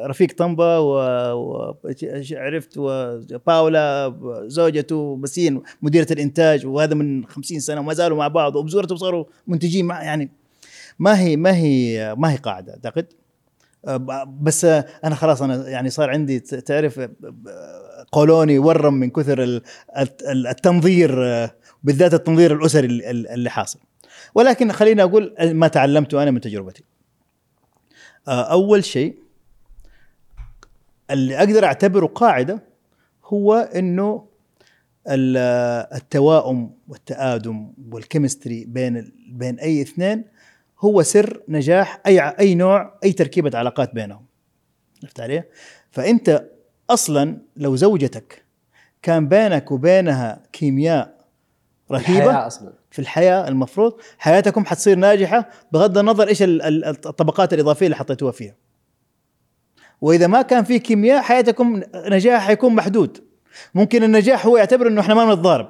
رفيق طنبا وعرفت وباولا زوجته بسين مديرة الإنتاج وهذا من خمسين سنة وما زالوا مع بعض وبزورته صاروا منتجين مع يعني ما هي ما هي ما هي قاعدة أعتقد. آه، بس آه، أنا خلاص أنا يعني صار عندي تعرف آه، قولوني ورم من كثر ال- الت- التنظير آه، بالذات التنظير الأسري ال- ال- اللي حاصل. ولكن خليني أقول ما تعلمته أنا من تجربتي. آه، أول شيء اللي أقدر أعتبره قاعدة هو إنه ال- التوائم والتآدم والكيمستري بين بين أي اثنين هو سر نجاح أي أي نوع أي تركيبة علاقات بينهم عرفت علي؟ فأنت أصلا لو زوجتك كان بينك وبينها كيمياء رهيبة. الحياة أصلا. في الحياة المفروض حياتكم حتصير ناجحة بغض النظر إيش ال- ال- الطبقات الإضافية اللي حطيتوها فيها. وإذا ما كان في كيمياء حياتكم نجاح حيكون محدود. ممكن النجاح هو يعتبر إنه إحنا ما نتضارب.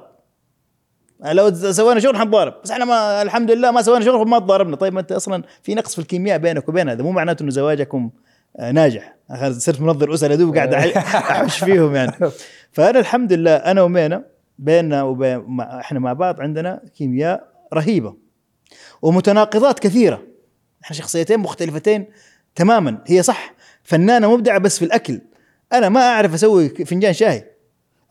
لو سوينا شغل حنتضارب بس إحنا ما الحمد لله ما سوينا شغل فما تضاربنا. طيب ما أنت أصلا في نقص في الكيمياء بينك وبين هذا. مو معناته إنه زواجكم آه، ناجح. صرت منظر أسرة دوب قاعد احش فيهم يعني. فأنا الحمد لله أنا ومينا بيننا وبين إحنا مع بعض عندنا كيمياء رهيبة ومتناقضات كثيرة. إحنا شخصيتين مختلفتين تماما. هي صح فنانة مبدعة بس في الأكل. أنا ما أعرف أسوي فنجان شاي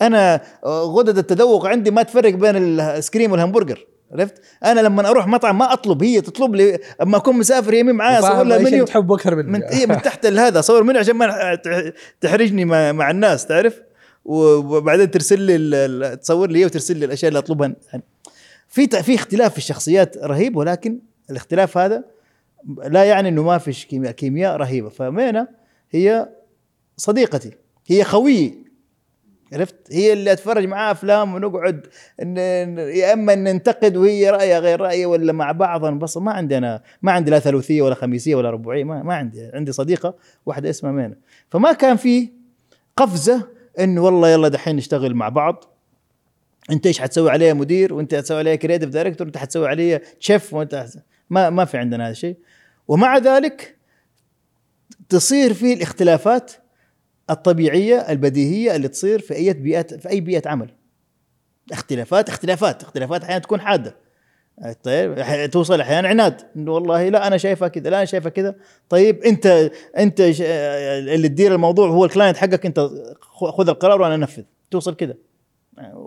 أنا غدد التذوق عندي ما تفرق بين الايس كريم والهمبرجر. عرفت؟ أنا لما أروح مطعم ما أطلب هي تطلب لي أما أكون مسافر يمين معايا أصور لها منيو. تحبه أكثر مني من إيه من تحت هذا أصور منيو عشان ما تح- تحرجني مع, مع الناس تعرف؟ وبعدين ترسل لي تصور لي وترسل لي الأشياء اللي أطلبها. يعني في في اختلاف في الشخصيات رهيب ولكن الاختلاف هذا لا يعني إنه ما فيش كيمياء كيمياء رهيبة. فمينا هي صديقتي؟ هي خويي. عرفت؟ هي اللي أتفرج معاها أفلام ونقعد يا أما ننتقد وهي رأيها غير رأيي ولا مع بعض بس ما عندنا ما عندي لا ثلاثية ولا خميسية ولا ربوعيه ما, ما عندي. عندي صديقة واحدة اسمها مينا. فما كان في قفزة انه والله يلا دحين نشتغل مع بعض. أنت إيش حتسوي عليها مدير؟ وأنت حتسوي عليها creative director وأنت حتسوي عليها شيف وأنت ما ما في عندنا هذا الشيء. ومع ذلك تصير في الاختلافات الطبيعية البديهية اللي تصير في أي بيئة في أي بيئة عمل. اختلافات اختلافات اختلافات أحيانا تكون حادة. طيب توصل أحيانا عناد انه والله لا أنا شايفها كذا لا أنا شايفها كذا. طيب أنت أنت اللي تدير الموضوع هو ال client حقك أنت خذ القرار وأنا أنفذ. توصل كذا.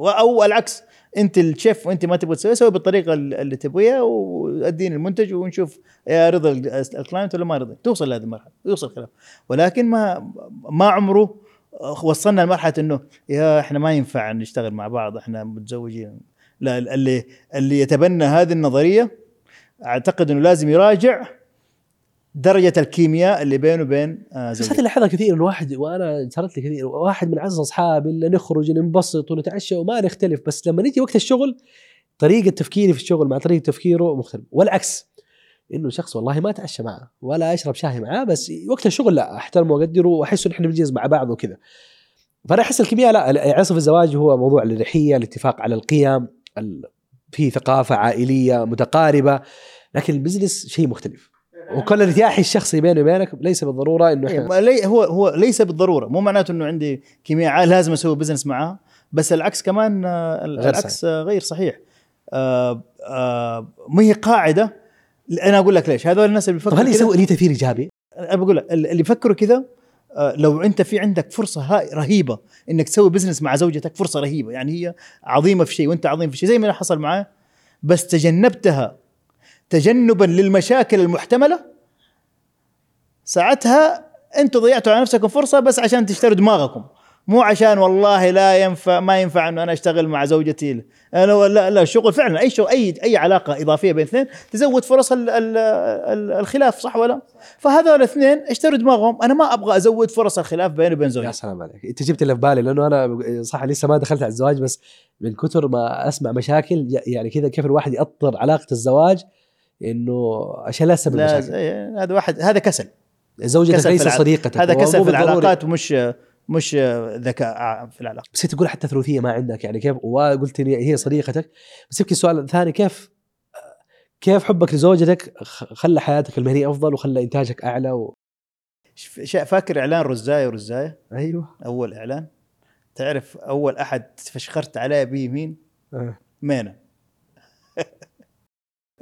أو العكس أنت الشيف وأنت ما تبغى تسوي سوي بالطريقة اللي تبغيها وأديني المنتج ونشوف يا رضا ال- ال client ولا ما رضي. توصل لهذه المرحلة يوصل خلاف ولكن ما ما عمره وصلنا لمرحلة إنه يا إحنا ما ينفع نشتغل مع بعض إحنا متزوجين. اللي اللي يتبنى هذه النظرية أعتقد إنه لازم يراجع درجة الكيمياء اللي بينه وبين آه بس زوجته. هذه لاحظها كثير الواحد وأنا صارت لي كثير واحد من أعز أصحابي اللي نخرج ننبسط ونتعشى وما نختلف بس لما نجي وقت الشغل طريقة تفكيري في الشغل مع طريقة تفكيره مختلف. والعكس إنه شخص والله ما أتعشى معه ولا أشرب شاي معاه بس وقت الشغل لا أحترمه وأقدره واحس إن إحنا بنجلس مع بعض وكذا. فأنا أحس الكيمياء لا عصف الزواج هو موضوع الاريحيه الاتفاق على القيم. ال- في ثقافة عائلية متقاربة لكن ال business شيء مختلف. وكل الارتياح الشخصي بيني وبينك ليس بالضرورة إنه إيه، إحنا ما لي هو هو ليس بالضرورة. مو معناته إنه عندي كيمياء لازم أسوي business معاه بس العكس كمان آه، غير العكس آه، غير صحيح. آه، آه، ما هي قاعدة. أنا أقول لك ليش؟ هذول الناس اللي بيفكروا هل يسوي لي تاثير إيجابي؟ أنا بقول لك اللي بيفكروا كذا لو انت في عندك فرصة رهيبة انك تسوي بزنس مع زوجتك فرصة رهيبة. يعني هي عظيمة في شيء وانت عظيم في شيء زي ما حصل معاه. بس تجنبتها تجنبا للمشاكل المحتملة ساعتها أنتوا ضيعتوا على نفسكم فرصة بس عشان تشتروا دماغكم. مو عشان والله لا ينفع ما ينفع إنه أنا أشتغل مع زوجتي. أنا لا لا الشغل فعلا أي شغل أي أي علاقة إضافية بين اثنين تزود فرص ال ال ال الخلاف صح ولا؟ فهذول الاثنين اشتروا دماغهم أنا ما أبغى أزود فرص الخلاف بيني وبين يا زوجتي سلام عليك. أنت جبت اللي في بالي لأنه أنا صح لسه ما دخلت على الزواج بس من كثر ما أسمع مشاكل يعني كذا كيف الواحد يأطر علاقة الزواج إنه عشان لا تسبب مشاكل. إيه، هذا واحد هذا كسل. زوجتك ليست صديقتك هذا كسل في العلاقات مش مش ذكاء في العلاقة. بس تقول حتى ثلثيه ما عندك يعني كيف وقلت لي هي صديقتك. بس يمكن السؤال الثاني كيف كيف حبك لزوجتك خلى حياتك المهنية أفضل وخلى إنتاجك أعلى و... فاكر إعلان رزايه ورزايه أيوه. أول إعلان. تعرف أول أحد فشخرت عليه به مين؟ مينا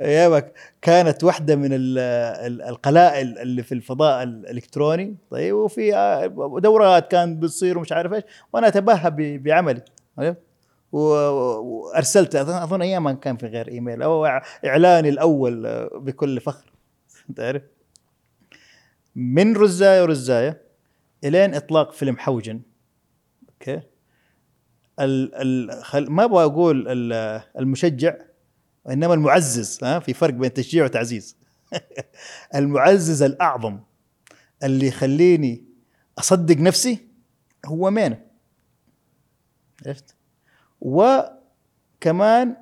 ايامك كانت واحدة من ال- ال- القلائل اللي في الفضاء الإلكتروني طيب وفي آه، دورات كان بتصير ومش عارف إيش وأنا أتباهى بعملي طيب. وأرسلت اظن أظن أيام ما كان في غير إيميل أو إعلاني الأول آه، بكل فخر تعرف من رزايه ورزايه إلين إطلاق فيلم حوجن أوكي. ال ال ما أبغى أقول ال- المشجع وانما المعزز ها في فرق بين تشجيع وتعزيز. المعزز الأعظم اللي يخليني أصدق نفسي هو مينا. عرفت؟ وكمان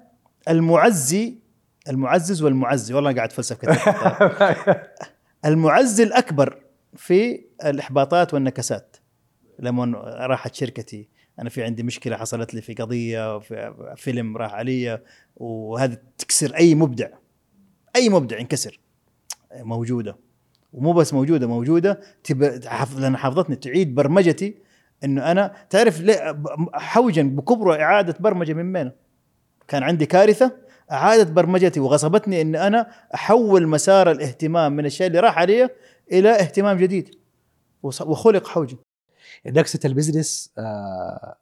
المعزي المعزز والمعزي. والله قاعد أتفلسف كثير. المعزي الأكبر في الإحباطات والنكسات لما راحت شركتي. أنا في عندي مشكلة حصلت لي في قضية في فيلم راح علي وهذا تكسر أي مبدع أي مبدع ينكسر. موجودة. ومو بس موجودة موجودة تب... حف... لأن حافظتني تعيد برمجتي إنه أنا تعرف ليه؟ حوجا بكبره إعادة برمجة من مين كان عندي كارثة إعادة برمجتي وغصبتني ان أنا أحول مسار الاهتمام من الشيء اللي راح علي إلى اهتمام جديد. وخلق حوجا نكسه البزنس آه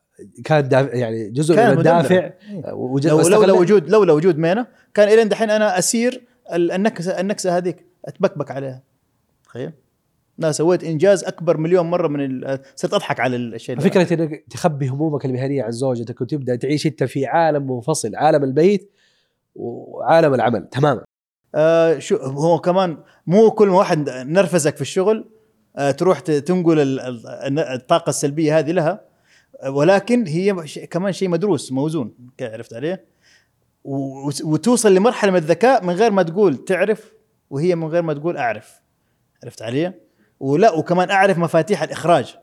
كان دافع يعني جزء كان من الدافع. آه، واستغل- لولا وجود لولا وجود مينا كان إلى دحين أنا أسير ال- النكسه النكسة هذيك أتبكبك عليها. تخيل. لا سويت إنجاز أكبر مليون مرة من صرت أضحك على الشيء فكرة إنك تخبي همومك المهنية عن زوجتك وتبدأ تعيش أنت في عالم منفصل عالم البيت وعالم العمل. تماما. آه شو هو كمان مو كل واحد نرفزك في الشغل تروح ت- تنقل ال- ال- الطاقة السلبية هذه لها. آه، ولكن هي كمان شيء مدروس موزون عرفت عليه وتوصل لمرحلة من الذكاء من غير ما تقول تعرف وهي من غير ما تقول أعرف. عرفت علي؟ ولا وكمان أعرف مفاتيح الإخراج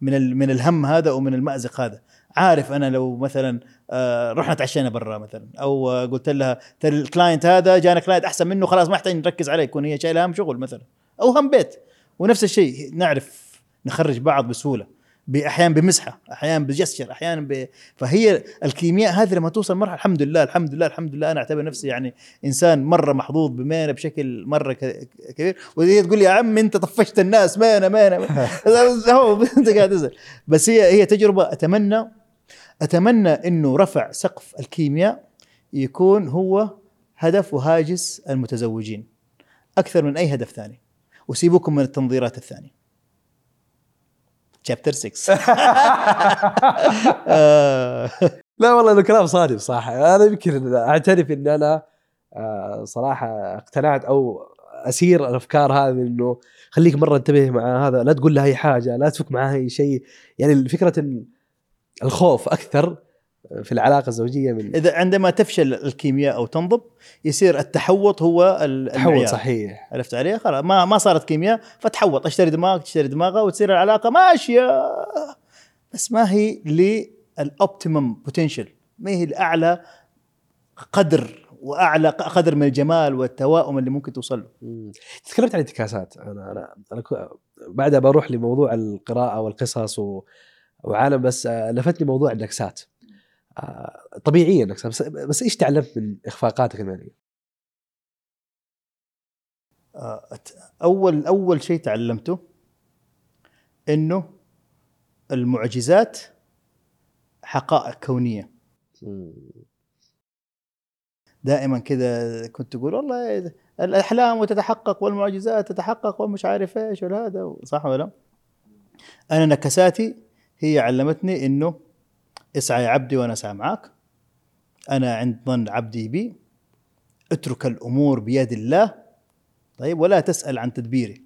من من الهم هذا ومن المأزق هذا. عارف أنا لو مثلا آه، رحنا تعشينا برا مثلا أو آه، قلت لها ترى ال client هذا جانا client أحسن منه خلاص ما يحتاج نركز عليه يكون هي شايلة هم شغل مثلا أو هم بيت. ونفس الشيء نعرف نخرج بعض بسهولة أحيانا بمزحة أحيانا بجسشر أحيانا ب... فهي الكيمياء هذه لما توصل مرحلة الحمد لله الحمد لله الحمد لله أنا أعتبر نفسي يعني إنسان مرة محظوظ بمينا بشكل مرة ك... كبير. وهي تقول لي يا عم أنت طفشت الناس مينا مينا هو أنت قاعد بس هي هي تجربة. أتمنى أتمنى إنه رفع سقف الكيمياء يكون هو هدف وهاجس المتزوجين. أكثر من أي هدف ثاني. وسيبوكم من التنظيرات الثانية. شابتر 6 آه، لا والله إنه كلام صادق صح أنا يمكن أعترف إن أنا آه، صراحة اقتنعت أو أسير الأفكار هذه إنه خليك مرة انتبه مع هذا لا تقول له أي حاجة لا تفك معاه أي شيء. يعني فكرة الخوف أكثر في العلاقة الزوجية من إذا عندما تفشل الكيمياء أو تنضب يصير التحوط هو ال- تحول المعيار. صحيح عرفت علي؟ خلاص ما ما صارت كيمياء فتحوط أشتري دماغ تشتري دماغها وتصير العلاقة ماشية بس ما هي للاوبتيمم بوتنشل ما هي لأعلى قدر وأعلى قدر من الجمال والتوائم اللي ممكن توصل له. تكلمت عن الانتكاسات أنا أنا أنا بعدها بروح لموضوع القراءة والقصص و... وعالم بس آه، لفتني موضوع النكسات آه، طبيعيا بس, بس إيش تعلمت من إخفاقاتك المالية؟ آه، أول أول شيء تعلمته إنه المعجزات حقائق كونية دائما كذا كنت أقول والله الأحلام وتتحقق والمعجزات تتحقق والمش عارف إيش وهذا صح ولا لا؟ أنا نكساتي هي علمتني إنه اسعى يا عبدي وأنا اسعى معك أنا عند ظن عبدي بي اترك الأمور بيد الله طيب ولا تسأل عن تدبيري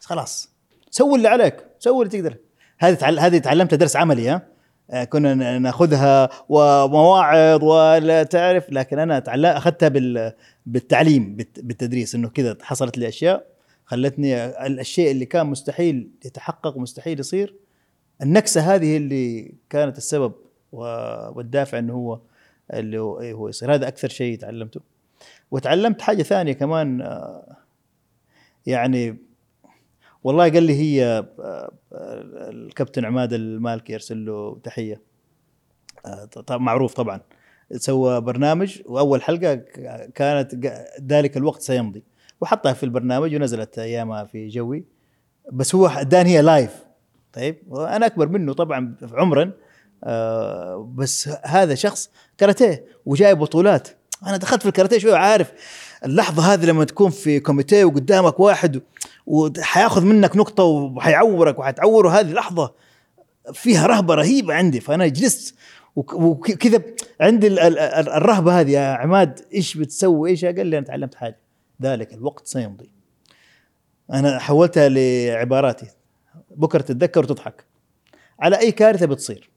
خلاص سوي اللي عليك سوي اللي تقدر هذه. هذه تعلمتها درس عملي ها آه، كنا ناخذها ومواعظ ولا تعرف لكن أنا. أخذتها بال... بالتعليم بالت... بالتدريس إنه كذا حصلت لي أشياء خلتني ال- الشيء اللي كان مستحيل يتحقق ومستحيل يصير النكسة هذه اللي كانت السبب. والدافع إنه هو اللي هو, إيه هو يصير. هذا أكثر شيء تعلمته. وتعلمت حاجة ثانية كمان آه، يعني والله قال لي هي آه، الكابتن عماد المالكي يرسل له تحية. آه، معروف طبعا. سوى برنامج وأول حلقة كانت ذلك الوقت سيمضي. وحطها في البرنامج ونزلت أيامها في جوي. بس هو اداني هي لايف طيب وأنا أكبر منه طبعا عمرا. بس هذا شخص كاراتيه وجايب بطولات. أنا دخلت في الكاراتيه شوي وعارف اللحظة هذه لما تكون في كوميتيه وقدامك واحد وحياخذ منك نقطة وحيعورك وحتعوره هذه لحظة فيها رهبة رهيبة عندي. فأنا جلست وك- وكذا عندي ال- ال- ال- الرهبة هذه يا عماد إيش بتسوي؟ إيش قال لي أنا تعلمت حاجة. ذلك الوقت سيمضي. أنا حولتها لعباراتي. بكرة تتذكر وتضحك. على أي كارثة بتصير.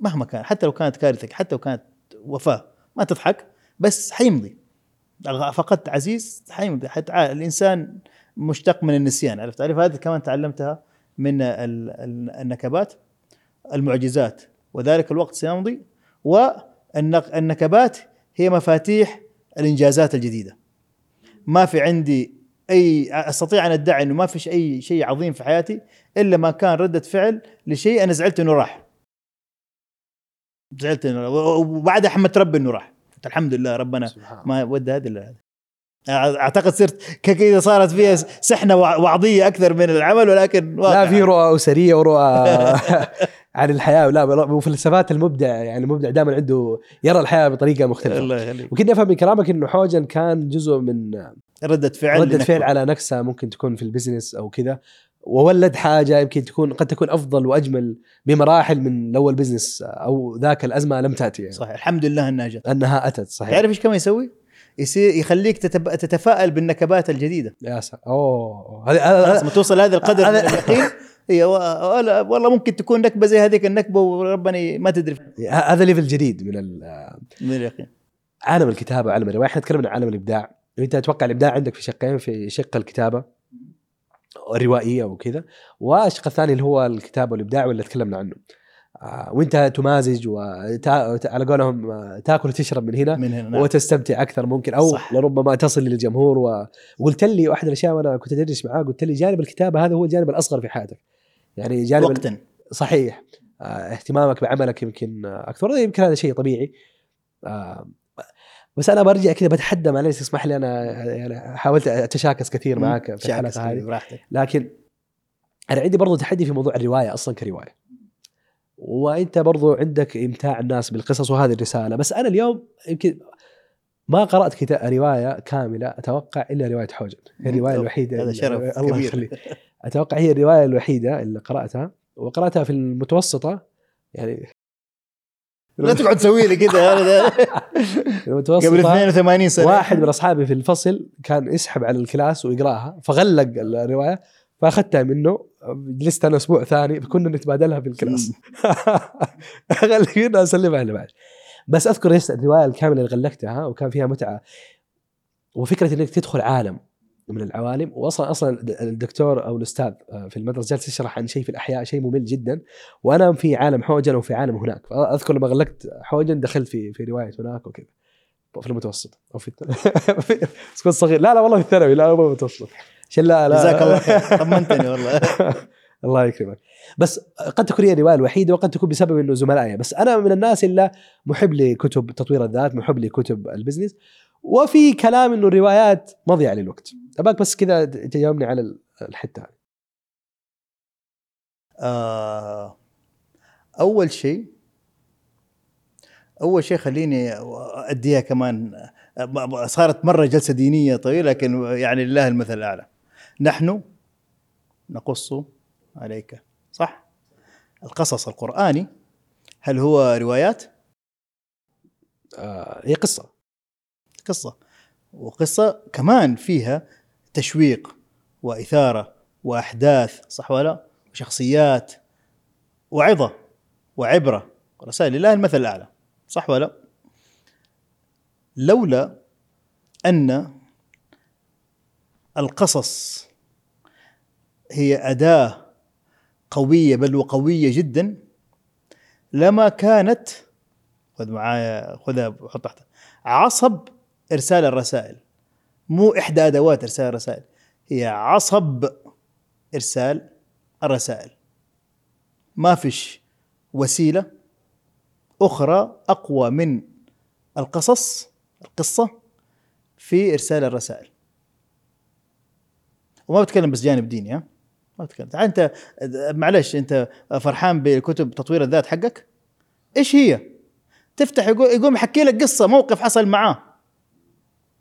مهما كان حتى لو كانت كارثة حتى لو كانت وفاة ما تضحك بس حيمضي. فقدت عزيز حيمضي. حتى الإنسان مشتق من النسيان عرفت؟ تعرف هذه كمان تعلمتها من ال- ال- النكبات المعجزات. وذلك الوقت سيمضي والنكبات هي مفاتيح الإنجازات الجديدة. ما في عندي أي أستطيع أن أدعي إنه ما فيش أي شيء عظيم في حياتي إلا ما كان ردة فعل لشيء أنا زعلت إنه راح. زعلت وبعدها حمدت ربي إنه راح. الحمد لله ربنا سبحان. ما ودى هذا الا هذا أعتقد صرت كذا صارت فيها سحنة وع- وعظيه أكثر من العمل ولكن واقع. لا في رؤى أسرية ورؤى عن الحياة. لا وفلسفات المبدع يعني المبدع دائما عنده يرى الحياة بطريقة مختلفة. الله يخليك. وكنت أفهم من كلامك إنه حوجن كان جزء من ردة فعل لنكبة. فعل على نكسه ممكن تكون في ال business أو كذا. وولد حاجة يمكن تكون قد تكون أفضل وأجمل بمراحل من لو ال business أو ذاك الأزمة لم تأتي يعني. صحيح. الحمد لله أنها جت. أنها أتت صحيح. تعرف إيش كمان يسوي؟ يصير يخليك تتب... تتفائل بالنكبات الجديدة. يا سلام أوه. هذا هذا ما توصل لهذا القدر من هذا- اليقين. هي و- ولا- والله ممكن تكون نكبة زي هذيك النكبة وربنا ما تدري. هذا ليفل جديد من ال- من اليقين. عالم الكتابة وعالم الروايه إحنا تكلمنا عن عالم الإبداع. أنت أتوقع الإبداع عندك في شقين في شق الكتابة؟ الروائيه وكذا والشق الثاني اللي هو الكتابه والإبداع واللي تكلمنا عنه. آه، وأنت تمازج وعلى قولهم آه، تاكل وتشرب من هنا من هنا نعم. وتستمتع أكثر ممكن أو صح. لربما تصل للجمهور و- وقلت لي واحد الأشياء وأنا كنت أدرس معاه قلت لي جانب الكتابه هذا هو الجانب الأصغر في حياتك. يعني جانب وقتا. صحيح. آه، اهتمامك بعملك يمكن أكثر يمكن هذا شيء طبيعي. بس أنا برجع كذا بتحدى معلش اسمح لي أنا يعني حاولت أتشاكس كثير معاك في الحلقة هذه. براحتك. لكن أنا عندي برضو تحدي في موضوع الرواية أصلا كرواية. وأنت برضو عندك إمتاع الناس بالقصص وهذه الرسالة. بس أنا اليوم يمكن ما قرأت كتاب رواية كاملة أتوقع إلا رواية حوجن. هي الرواية الوحيدة هذا شرف الله. يخليك. أتوقع هي الرواية الوحيدة اللي قرأتها. وقرأتها في المتوسطة يعني لا تقعد تسوي لي كذا هذا المتوسطه قبل 82 سنة. واحد من أصحابي في الفصل كان يسحب على ال class ويقراها فغلق الرواية فأخذتها منه جلست أنا أسبوع ثاني كنا نتبادلها بال class خلينا اسلمها اللي بعد. بس أذكر الرواية الكاملة اللي غلقتها وكان فيها متعة وفكرة إنك تدخل عالم. من العوالم. واصلا أصلا الدكتور أو الأستاذ آه، في المدرسة جالس يشرح عن شيء في الأحياء شيء ممل جدا. وأنا في عالم حوجن وفي عالم هناك. اذكر لما غلقت حوجن دخلت في في رواية هناك وكذا. في المتوسط. أو في كنت صغير. لا لا والله في الثانوي. لا مو المتوسط عشان لا لا جزاك الله خير. طمنتني والله. الله يكرمك. بس قد تكون هي الرواية الوحيدة وقد تكون بسبب إنه زملائي بس أنا من الناس اللي محب لكتب تطوير الذات محب لكتب البزنس. وفي كلام إنه الروايات مضيعة للوقت. أباك بس كذا تجاوبني على الحتة هذه. آه أول شيء أول شيء خليني أديها كمان. صارت مرة جلسة دينية طويلة لكن يعني لله المثل الأعلى. نحن نقص عليك صح؟ القصص القرآني هل هو روايات؟ آه هي قصة. قصة. وقصة كمان فيها تشويق وإثارة وأحداث صح ولا؟ وشخصيات وعظة وعبرة. رسائل لله المثل الأعلى صح ولا؟ لولا أن القصص هي أداة قوية بل وقوية جدا لما كانت خذ معايا خذها حط تحتها عصب إرسال الرسائل. مو إحدى أدوات إرسال الرسائل هي عصب إرسال الرسائل. ما فيش وسيلة أخرى أقوى من القصص القصة في إرسال الرسائل. وما بتكلم بس جانب ديني ها؟ ما بتكلم. أنت معلش أنت فرحان بكتب تطوير الذات حقك؟ إيش هي؟ تفتح يقوم يحكي لك قصة موقف حصل معاه.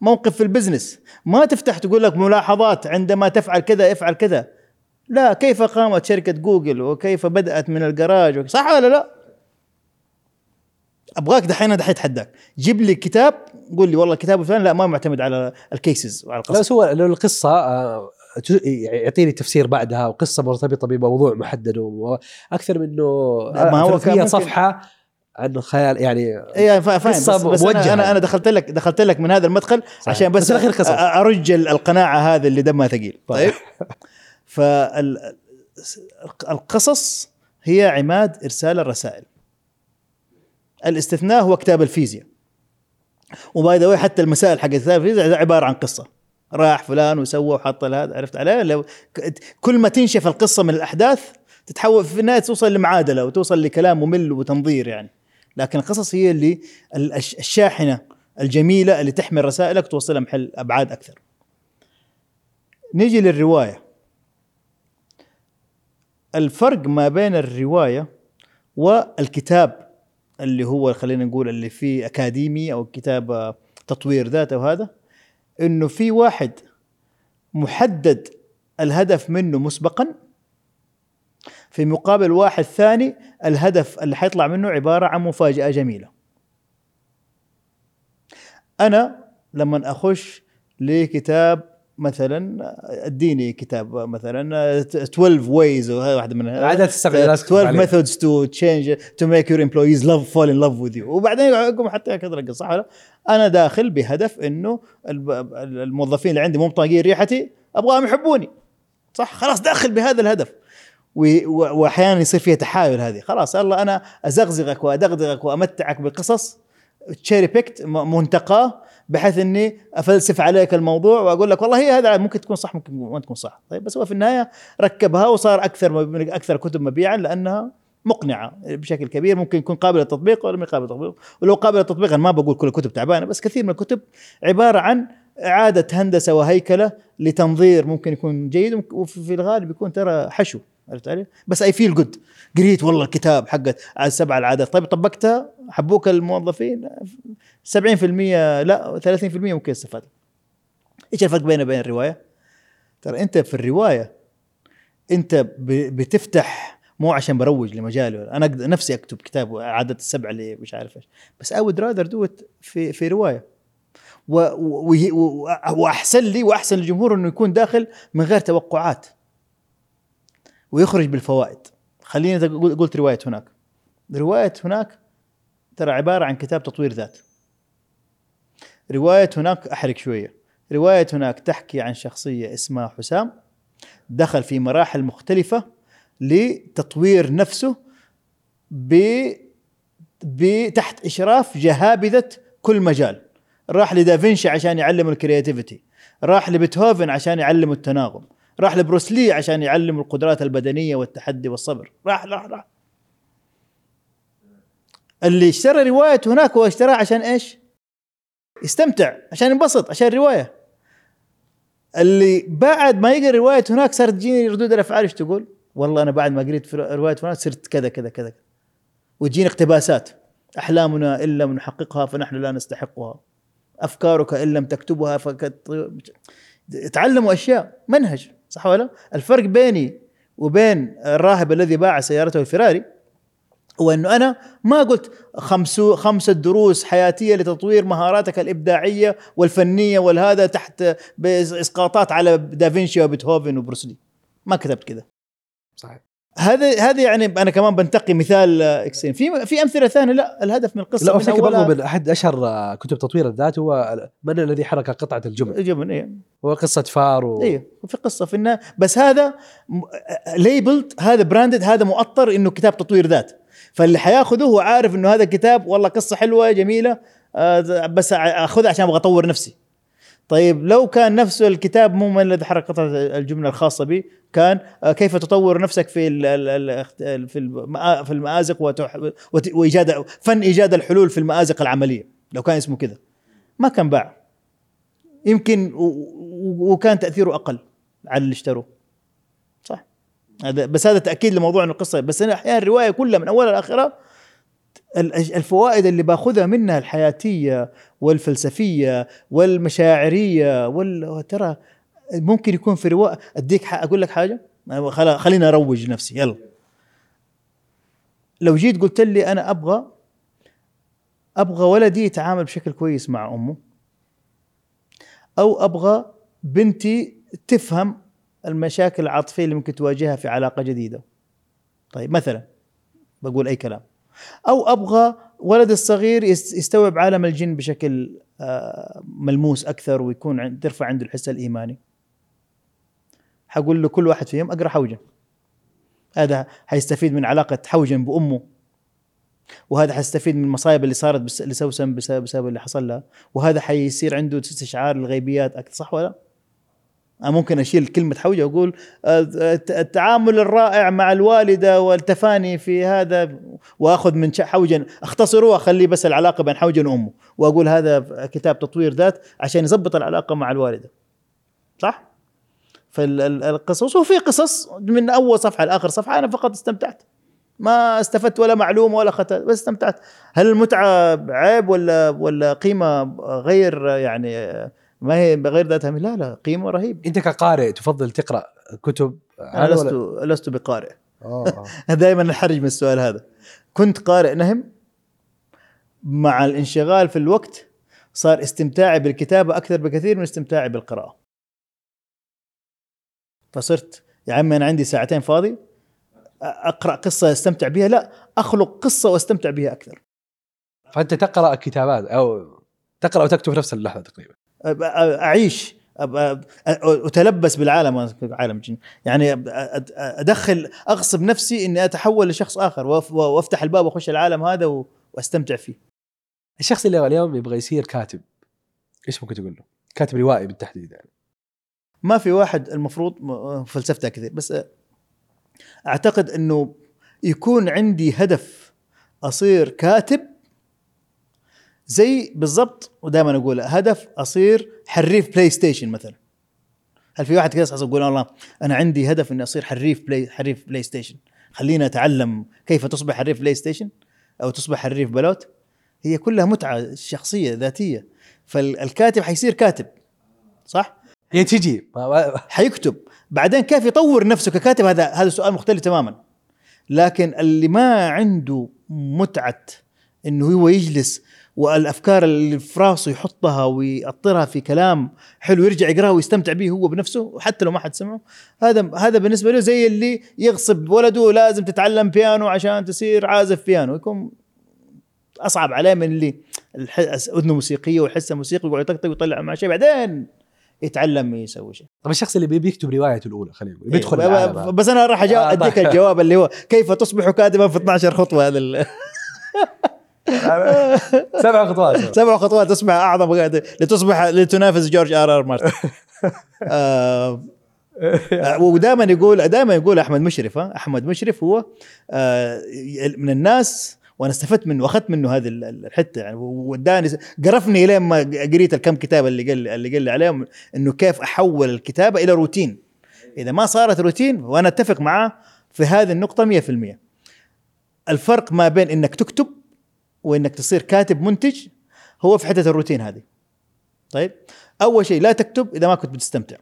موقف في البزنس. ما تفتح تقول لك ملاحظات عندما تفعل كذا افعل كذا. لا كيف قامت شركة جوجل وكيف بدأت من الجراج صح ولا لا؟ أبغاك دحين دحين أتحداك. جيب لي كتاب قول لي والله الكتاب الفلاني لا ما معتمد على ال cases وعلى القصة. بس هو لو القصة آه، يعطيني تفسير بعدها وقصة مرتبطة بموضوع محدد أكثر منه ما هو فيها صفحة عن خيال يعني اي فاهم بس, بس أنا, أنا أنا دخلت لك دخلت لك من هذا المدخل صحيح. عشان بس, بس أرج القناعة هذه اللي دمها ثقيل. طيب, طيب. فالقصص هي عماد إرسال الرسائل. الاستثناء هو كتاب الفيزياء. وباي ذا حتى المسائل حق كتاب الفيزياء عبارة عن قصة. راح فلان وسوى وحط هذا عرفت عليه؟ لو كل ما تنشف القصة من الأحداث تتحول في النهاية توصل لمعادلة وتوصل لكلام ممل وتنظير يعني. لكن القصص هي اللي الشاحنة الجميلة اللي تحمل رسائلك توصلها محل أبعاد أكثر. نيجي للرواية. الفرق ما بين الرواية والكتاب اللي هو خلينا نقول اللي فيه أكاديمي أو كتاب تطوير ذات أو هذا إنه في واحد محدد الهدف منه مسبقا في مقابل واحد ثاني الهدف اللي حيطلع منه عبارة عن مفاجأة جميلة. أنا لما أخش لكتاب مثلا أديني كتاب مثلا 12 ways وهذا واحدة من عادات تستخدم 12 methods to change to make your employees love fall in love with you وبعدين يقوم حتى كذا صح ولا؟ أنا داخل بهدف إنه الموظفين اللي عندي مو طايقين ريحتي أبغاهم يحبوني. صح؟ خلاص داخل بهذا الهدف. واحيانا يصير فيها تحايل هذه. خلاص الله أنا أزغزغك وأدغدغك وأمتعك بقصص cherry picked منتقاه بحيث إني أفلسف عليك الموضوع وأقول لك والله هي هذا ممكن تكون صح ممكن ما تكون صح. طيب بس هو في النهاية ركبها وصار أكثر أكثر كتب مبيعا لأنها مقنعة بشكل كبير ممكن يكون قابل للتطبيق ولا مش قابل للتطبيق. ولو قابل للتطبيق أنا ما بقول كل الكتب تعبانة بس كثير من الكتب عبارة عن إعادة هندسة وهيكلة لتنظير ممكن يكون جيد وفي الغالب يكون ترى حشو. عرفت علي؟ بس I feel good قريت والله الكتاب حق السبع العادات. طيب طبقتها؟ حبوك الموظفين؟ 70% لا 30% ممكن يستفاد. إيش الفرق بينه وبين الرواية؟ ترى أنت في الرواية أنت بتفتح مو عشان بروج لمجالي أنا نفسي أكتب كتاب عادة السبع اللي مش عارف إيش. بس I would rather do في في رواية. وأحسن لي وأحسن للجمهور إنه يكون داخل من غير توقعات. ويخرج بالفوائد. خليني قلت رواية هناك. رواية هناك ترى عبارة عن كتاب تطوير ذات. رواية هناك أحرق شوية. رواية هناك تحكي عن شخصية اسمها حسام دخل في مراحل مختلفة لتطوير نفسه ب ب- تحت إشراف جهابذة كل مجال. راح لدافنشي عشان يعلم الكرياتيفيتي راح لبيتهوفن عشان يعلم التناغم. راح لبروسلي عشان يعلم القدرات البدنية والتحدي والصبر. راح راح راح. اللي اشترى رواية هناك هو اشتراها عشان إيش؟ يستمتع عشان ينبسط عشان روايه اللي بعد ما يقرأ رواية هناك صارت تجيني ردود الأفعال إيش تقول؟ والله أنا بعد ما قريت في رواية هناك صرت كذا كذا كذا وتجيني اقتباسات. أحلامنا إن لم نحققها فنحن لا نستحقها. أفكارك إن لم تكتبها فقد تعلموا أشياء. منهج. صح ولا؟ الفرق بيني وبين الراهب الذي باع سيارته الفراري هو إنه أنا ما قلت خمس خمسة دروس حياتية لتطوير مهاراتك الإبداعية والفنية والهذا تحت بإسقاطات على دافنشي وبيتهوفن وبروسلي ما كتبت كذا صحيح. هذا هذا يعني أنا كمان بنتقي مثال آه، extreme في في أمثلة ثانية؟ لا الهدف من القصة لا من افتكر برضو من أحد أشهر آه، كتب تطوير الذات هو من الذي حرك قطعة الجمل جبن إيه. هو قصة فار و... أيوه وفي قصة في النهاية. بس هذا labeled هذا branded هذا مؤطر إنه كتاب تطوير ذات. فاللي حياخذه هو عارف إنه هذا الكتاب والله قصة حلوة جميلة آه، بس أخذها عشان أبغى أطور نفسي. طيب لو كان نفسه الكتاب مو من الذي حرك قطعه الجملة الخاصة به كان آه، كيف تطور نفسك في في المآ- في وت- وإيجاد فن إيجاد الحلول في المآزق العملية لو كان اسمه كذا. ما كان باع. يمكن وكان تأثيره أقل على اللي اشتروه. صح؟ هذا بس هذا تأكيد لموضوع انه القصة. بس أنا أحيانا الرواية كلها من أولها لآخرها الفوائد اللي باخذها منها الحياتية والفلسفية والمشاعرية وال ترى ممكن يكون في رواية. أديك أقول لك حاجة؟ خل- خليني أروج نفسي. يلا. لو جيت قلت لي أنا أبغى أبغى ولدي يتعامل بشكل كويس مع أمه أو أبغى بنتي تفهم المشاكل العاطفية اللي ممكن تواجهها في علاقة جديدة. طيب مثلا بقول أي كلام. أو أبغى ولد الصغير يس- يستوعب عالم الجن بشكل آه، ملموس أكثر ويكون ترفع عنده الحس الإيماني. حقول له كل واحد فيهم أقرأ حوجن هذا حيستفيد من علاقة حوجن بأمه. وهذا حيستفيد من المصايب اللي صارت لسوسن بسبب, اللي حصل لها. وهذا حيصير عنده استشعار الغيبيات أكثر صح ولا؟ أنا ممكن أشيل كلمة حوجة وأقول الت- التعامل الرائع مع الوالدة والتفاني في هذا وأخذ من حوجن اختصره واخليه بس العلاقة بين حوجن وأمه. وأقول هذا كتاب تطوير ذات عشان يظبط العلاقة مع الوالدة. صح؟ فالقصص وفي قصص من أول صفحة لاخر صفحة أنا فقط استمتعت. ما استفدت ولا معلومة ولا خطأ بس استمتعت. هل المتعة عيب ولا ولا قيمة غير يعني ما هي بغير ذاتها لا لا قيمة رهيب أنت كقارئ تفضل تقرأ كتب أنا لست ولا- لست بقارئ. أوه. دائما نحرج من السؤال هذا. كنت قارئ نهم؟ مع الانشغال في الوقت صار استمتاعي بالكتابة أكثر بكثير من استمتاعي بالقراءة. فصرت يا عمي أنا عندي ساعتين فاضي أقرأ قصة أستمتع بها؟ لا أخلق قصة وأستمتع بها أكثر. فأنت تقرأ كتابات أو تقرأ وتكتب في نفس اللحظة تقريبا. أعيش أتلبس بالعالم عالم الجن يعني أدخل أغصب نفسي إني أتحول لشخص آخر وأفتح الباب وأخش العالم هذا وأستمتع فيه. الشخص اللي اليوم يبغى يصير كاتب إيش ممكن تقول له؟ كاتب روائي بالتحديد يعني. ما في واحد المفروض فلسفتها كثير بس أعتقد إنه يكون عندي هدف أصير كاتب زي بالضبط ودائما أقول هدف أصير حريف بلاي ستيشن مثلا. هل في واحد كذا يصحى يقول والله أنا عندي هدف إني أصير حريف بلاي حريف بلاي ستيشن خليني أتعلم كيف تصبح حريف بلاي ستيشن أو تصبح حريف بلوت. هي كلها متعة شخصية ذاتية. فالكاتب حيصير كاتب صح؟ هي تجي. ما- ما- حيكتب. بعدين كيف يطور نفسه ككاتب؟ هذا هذا سؤال مختلف تماما. لكن اللي ما عنده متعة إنه هو يجلس والأفكار اللي في راسه يحطها ويأطرها في كلام حلو يرجع يقراها ويستمتع به هو بنفسه حتى لو ما حد سمعه هذا هذا بالنسبة له زي اللي يغصب ولده لازم تتعلم بيانو عشان تصير عازف بيانو يكون أصعب عليه من اللي أذنه موسيقية وحسه موسيقي ويقعد يطقطق ويطلع مع شيء بعدين يتعلم يسوي شيء طب الشخص اللي بيبي يكتب روايته الأولى خلينا نقول بيدخل هذا. بس أنا راح آه، أديك طيب. الجواب اللي هو كيف تصبح كاتبا في 12 خطوة هذا سبع خطوات. سبع خطوات تصبح أعظم لتصبح لتنافس جورج آر آر مارتن. آه، ودائما يقول دائما يقول أحمد مشرف أحمد مشرف هو آه، من الناس وأنا استفدت منه وأخذت منه هذه ال- ال- الحتة. يعني وداني قرفني لين ما قريت الكم كتاب اللي قال اللي قال لي عليهم إنه كيف أحول الكتابة إلى روتين. إذا ما صارت روتين وأنا أتفق معاه في هذه النقطة 100% الفرق ما بين إنك تكتب وإنك تصير كاتب منتج هو في حتة الروتين هذه. طيب؟ أول شيء لا تكتب إذا ما كنت بتستمتع.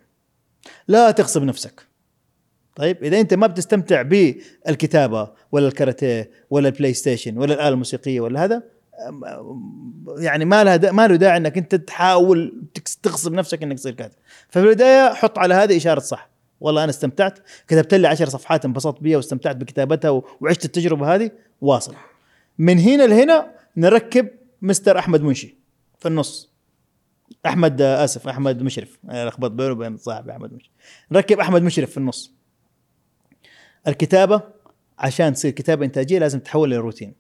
لا تغصب نفسك. طيب؟ إذا أنت ما بتستمتع بالكتابة ولا الكاراتيه ولا البلاي ستيشن ولا الآلة الموسيقية ولا هذا يعني ما لها ما له داعي إنك أنت تحاول تغصب نفسك إنك تصير كاتب. ففي البدايه حط على هذه إشارة صح. والله أنا استمتعت. كتبت لي عشر صفحات انبسطت بيها واستمتعت بكتابتها وعشت التجربة هذه. واصل. من هنا لهنا نركب مستر أحمد منشي في النص. أحمد آه، آسف أحمد مشرف. أنا لخبط بينه وبين صاحبي أحمد مشرف نركب أحمد مشرف في النص. الكتابة عشان تصير كتابة إنتاجية لازم تتحول لروتين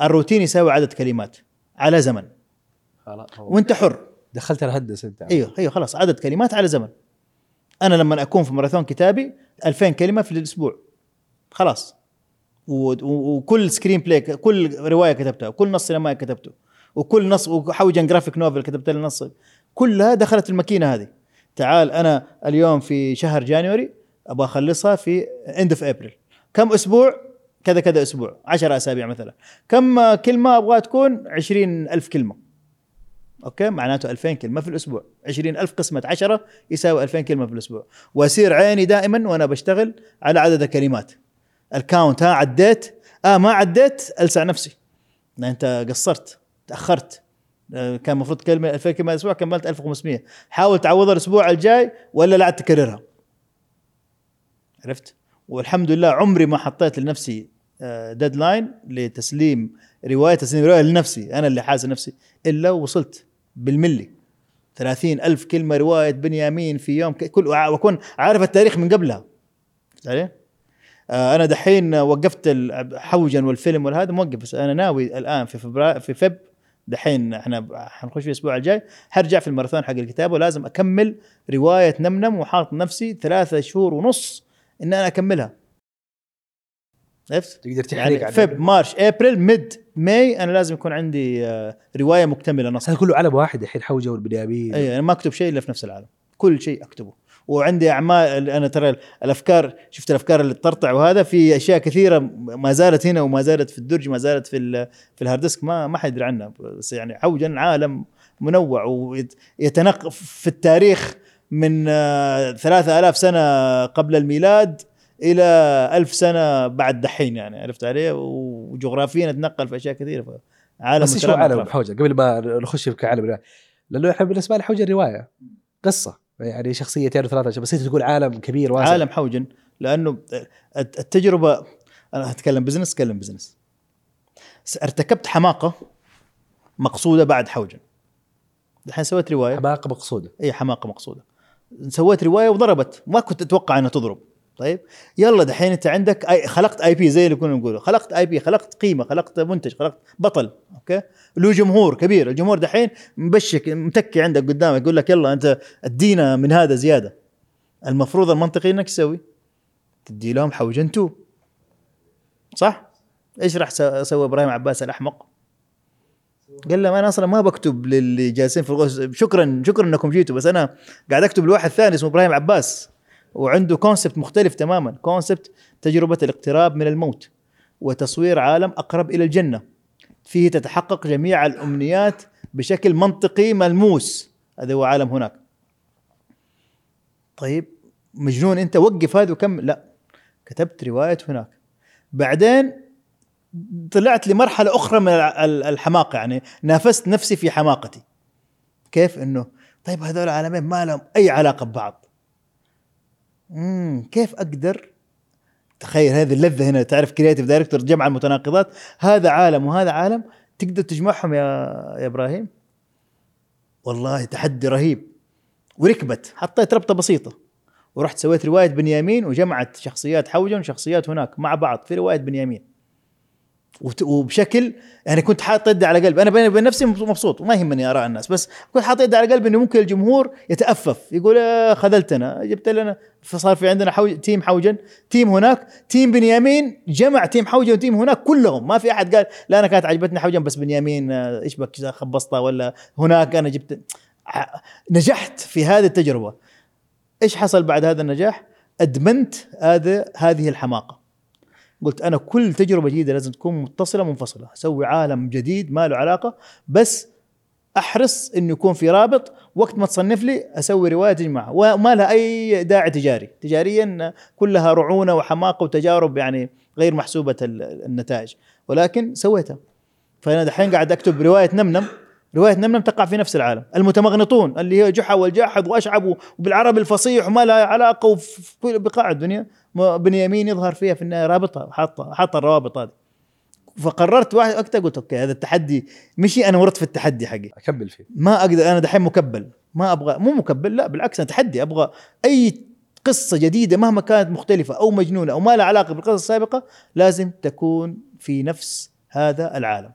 الروتين يساوي عدد كلمات على زمن. خلاص. وأنت حر. دخلت الهندسة أنت أيوه أيوه خلاص عدد كلمات على زمن. أنا لما أكون في ماراثون كتابي 2000 كلمة في الأسبوع. خلاص. وكل screenplay كل رواية كتبتها وكل نص سينمائي كتبته وكل نص وحوجن graphic novel كتبت له نص. كلها دخلت الماكينة هذه. تعال أنا اليوم في شهر January أبغى أخلصها في end of April كم أسبوع؟ كذا كذا أسبوع 10 أسابيع مثلا. كم كلمة أبغى تكون؟ 20 ألف كلمة. okay؟ معناته 2000 كلمة في الأسبوع. 20000 قسمة 10 يساوي 2000 كلمة في الأسبوع. وأصير عيني دائما وأنا بشتغل على عدد الكلمات. ال count ها عديت. آه ما عديت ألسع نفسي. لأن أنت قصرت تأخرت. آه، كان المفروض كلمة 2000 كلمة الأسبوع كملت 1500 حاول تعوضها الأسبوع الجاي ولا لا تكررها. عرفت؟ والحمد لله عمري ما حطيت لنفسي ديدلاين لتسليم رواية تسليم رواية لنفسي. أنا اللي حاسب نفسي. إلا وصلت بالملي. ثلاثين ألف كلمة رواية بنيامين في يوم كل وأكون عارف التاريخ من قبلها. فهمت آه أنا دحين وقفت حوجا والفيلم والهذا موقف بس أنا ناوي الآن في فبراير في فب دحين إحنا حنخش في الأسبوع الجاي حرجع في الماراثون حق الكتابه ولازم أكمل رواية نمنم وحاط نفسي ثلاثة شهور ونص إن أنا أكملها. عرفت؟ تقدر تحرق يعني Feb March April mid May أنا لازم يكون عندي آه، رواية مكتملة نص. هذا كله عالم واحد الحين حوجن وبنيامين اي أنا ما أكتب شيء إلا في نفس العالم. كل شيء أكتبه. وعندي أعمال أنا ترى الأفكار شفت الأفكار اللي تطرطع وهذا في أشياء كثيرة ما زالت هنا وما زالت في الدرج ما زالت في في ال hard disk ما ما حد يدري عنها بس يعني حوجن عالم منوع ويتنقل في التاريخ من آه، ثلاثة آلاف سنة قبل الميلاد إلى ألف سنة بعد دحين يعني عرفت علي وجغرافيا نتنقل في أشياء كثيرة عالم بس متنوع عالم. حوجن قبل ما نخش في عالم الرواية. لأنه إحنا بالنسبة لي حوجن الرواية قصة يعني شخصيتين وثلاثه بس انت تقول عالم كبير واسع. عالم حوجن لأنه الت- التجربة أنا هتكلم business أتكلم business ارتكبت حماقة مقصودة بعد حوجن. الحين سويت رواية. حماقة مقصودة. اي حماقة مقصودة. سويت رواية وضربت. ما كنت أتوقع إنها تضرب. طيب؟ يلا دحين انت عندك أي خلقت IP زي اللي كنا نقوله. خلقت IP خلقت قيمة خلقت منتج خلقت بطل أوكي؟ له جمهور كبير. الجمهور دحين مبشك متكي عندك قدامك يقول لك يلا أنت ادينا من هذا زيادة. المفروض المنطقي إنك تسوي. تدي لهم حوجن 2 صح؟ إيش راح سو- سوى إبراهيم عباس الأحمق؟ قال لهم أنا أصلا ما بكتب للي جالسين في الغوص شكرا شكرا إنكم جيتوا بس أنا قاعد أكتب لواحد ثاني اسمه إبراهيم عباس. وعنده concept مختلف تماما. concept تجربة الاقتراب من الموت وتصوير عالم أقرب إلى الجنة. فيه تتحقق جميع الأمنيات بشكل منطقي ملموس. هذا هو عالم هناك. طيب مجنون أنت وقف هذا وكمل. لا كتبت رواية هناك. بعدين طلعت لمرحلة أخرى من الع- ال- الحماقة. يعني نافست نفسي في حماقتي. كيف؟ إنه طيب هذول عالمين ما لهم أي علاقة ببعض. امم كيف أقدر تخيل هذه اللذة هنا تعرف creative director جمع المتناقضات. هذا عالم وهذا عالم تقدر تجمعهم يا يا إبراهيم؟ والله تحدي رهيب. وركبت حطيت ربطة بسيطة. ورحت سويت رواية بنيامين وجمعت شخصيات حوجن وشخصيات هناك مع بعض في رواية بنيامين. وبشكل يعني كنت حاطط يدي على قلب أنا بيني وبين نفسي مبسوط وما يهمني آراء الناس بس كنت حاطط يدي على قلب إنه ممكن الجمهور يتأفف يقول آه خذلتنا جبت لنا. فصار في عندنا حوج team حوجن team هناك team بنيامين جمع team حوجن و team هناك كلهم. ما في أحد قال لا أنا كانت عجبتني حوجن بس بنيامين آه، إيش بك خبصتها ولا هناك أنا جبت. نجحت في هذه التجربة. إيش حصل بعد هذا النجاح؟ أدمنت هذا هذه الحماقة. قلت أنا كل تجربة جديدة لازم تكون متصلة منفصلة. أسوي عالم جديد ما له علاقة بس أحرص إنه يكون في رابط. وقت ما تصنف لي أسوي رواية تجمعها وما لها أي داعي تجاري. تجاريا كلها رعونة وحماقة وتجارب يعني غير محسوبة ال- النتائج. ولكن سويتها. فأنا دحين قاعد أكتب رواية نمنم. رواية نمنم تقع في نفس العالم. المتمغنطون اللي هي جحا والجاحظ وأشعب وبالعربي الفصيح وما لها علاقة وفي بقاع الدنيا. بنيامين يظهر فيها في النهايه رابطها حاطه حاطه الروابط هذه. فقررت واحد وقتها قلت أوكي هذا التحدي مشي أنا ورطت في التحدي حقي. أكمل فيه. ما أقدر أنا دحين مكبل. ما أبغى مو مكبل لا بالعكس أنا تحدي. أبغى أي قصة جديدة مهما كانت مختلفة أو مجنونة أو ما لها علاقة بالقصص السابقة لازم تكون في نفس هذا العالم.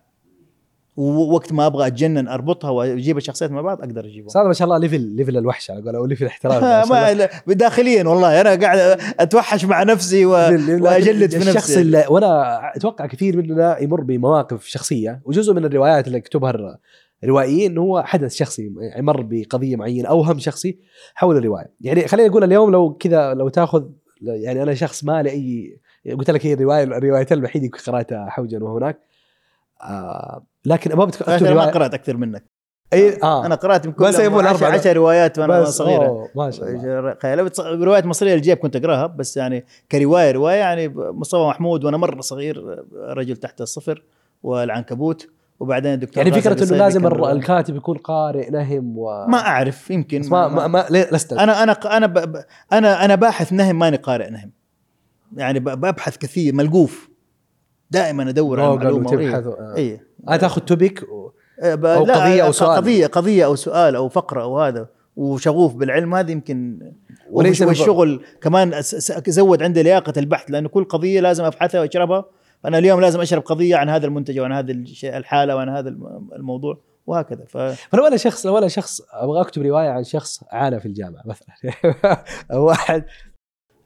ووقت ما أبغى أتجنن أربطها وأجيب الشخصيات مع بعض أقدر اجيبها هذا ما شاء الله level level الوحش على قول أو level الاحتراف ما لا، داخليا والله. أنا قاعد أتوحش مع نفسي و... وأجلد في الشخص نفسي. اللي وأنا أتوقع كثير مننا يمر بمواقف شخصية. وجزء من الروايات اللي يكتبها إنه هو حدث شخصي مر بقضية معينة أو هم شخصي حول الرواية. يعني خلينا نقول اليوم لو كذا لو تأخذ يعني أنا شخص ما لي اي قلت لك هي الرواية الروايتين الوحيدة اللي قرأتها حوجا وهناك. آه لكن ما بتكتب أنا ما رواية. قرأت أكثر منك. أي آه. أنا قرأت يمكن بس يبون عشر, أربعة. عشر روايات وأنا بس صغيرة. أوه، ما شاء الله. روايات. مصرية الجيب كنت أقرأها بس يعني كرواية رواية يعني مصطفى محمود وأنا مرة صغير رجل تحت الصفر والعنكبوت. وبعدين الدكتور يعني فكرة إنه لازم. الكاتب يكون قارئ نهم و ما أعرف يمكن. ما ما, ما لست أنا أنا أنا أنا أنا باحث نهم ماني قارئ نهم. يعني. ببحث كثير ملقوف. دائما أدور على جوجل معلومة وتبحث. و- إيه. آه تأخذ توبيك؟ و... إيه، ب... أو لا، قضية أو ق- سؤال. قضيه قضية أو سؤال أو فقرة أو هذا. وشغوف بالعلم هذا يمكن وليس والشغل كمان زود عندي لياقة البحث لأنه كل قضية لازم أبحثها وأشربها. أنا اليوم لازم أشرب قضية عن هذا المنتج وعن هذا الشيء الحالة وعن هذا الم- الموضوع وهكذا. ف فلو أنا شخص لو أنا شخص أبغى أكتب رواية عن شخص عانى في الجامعة مثلا. واحد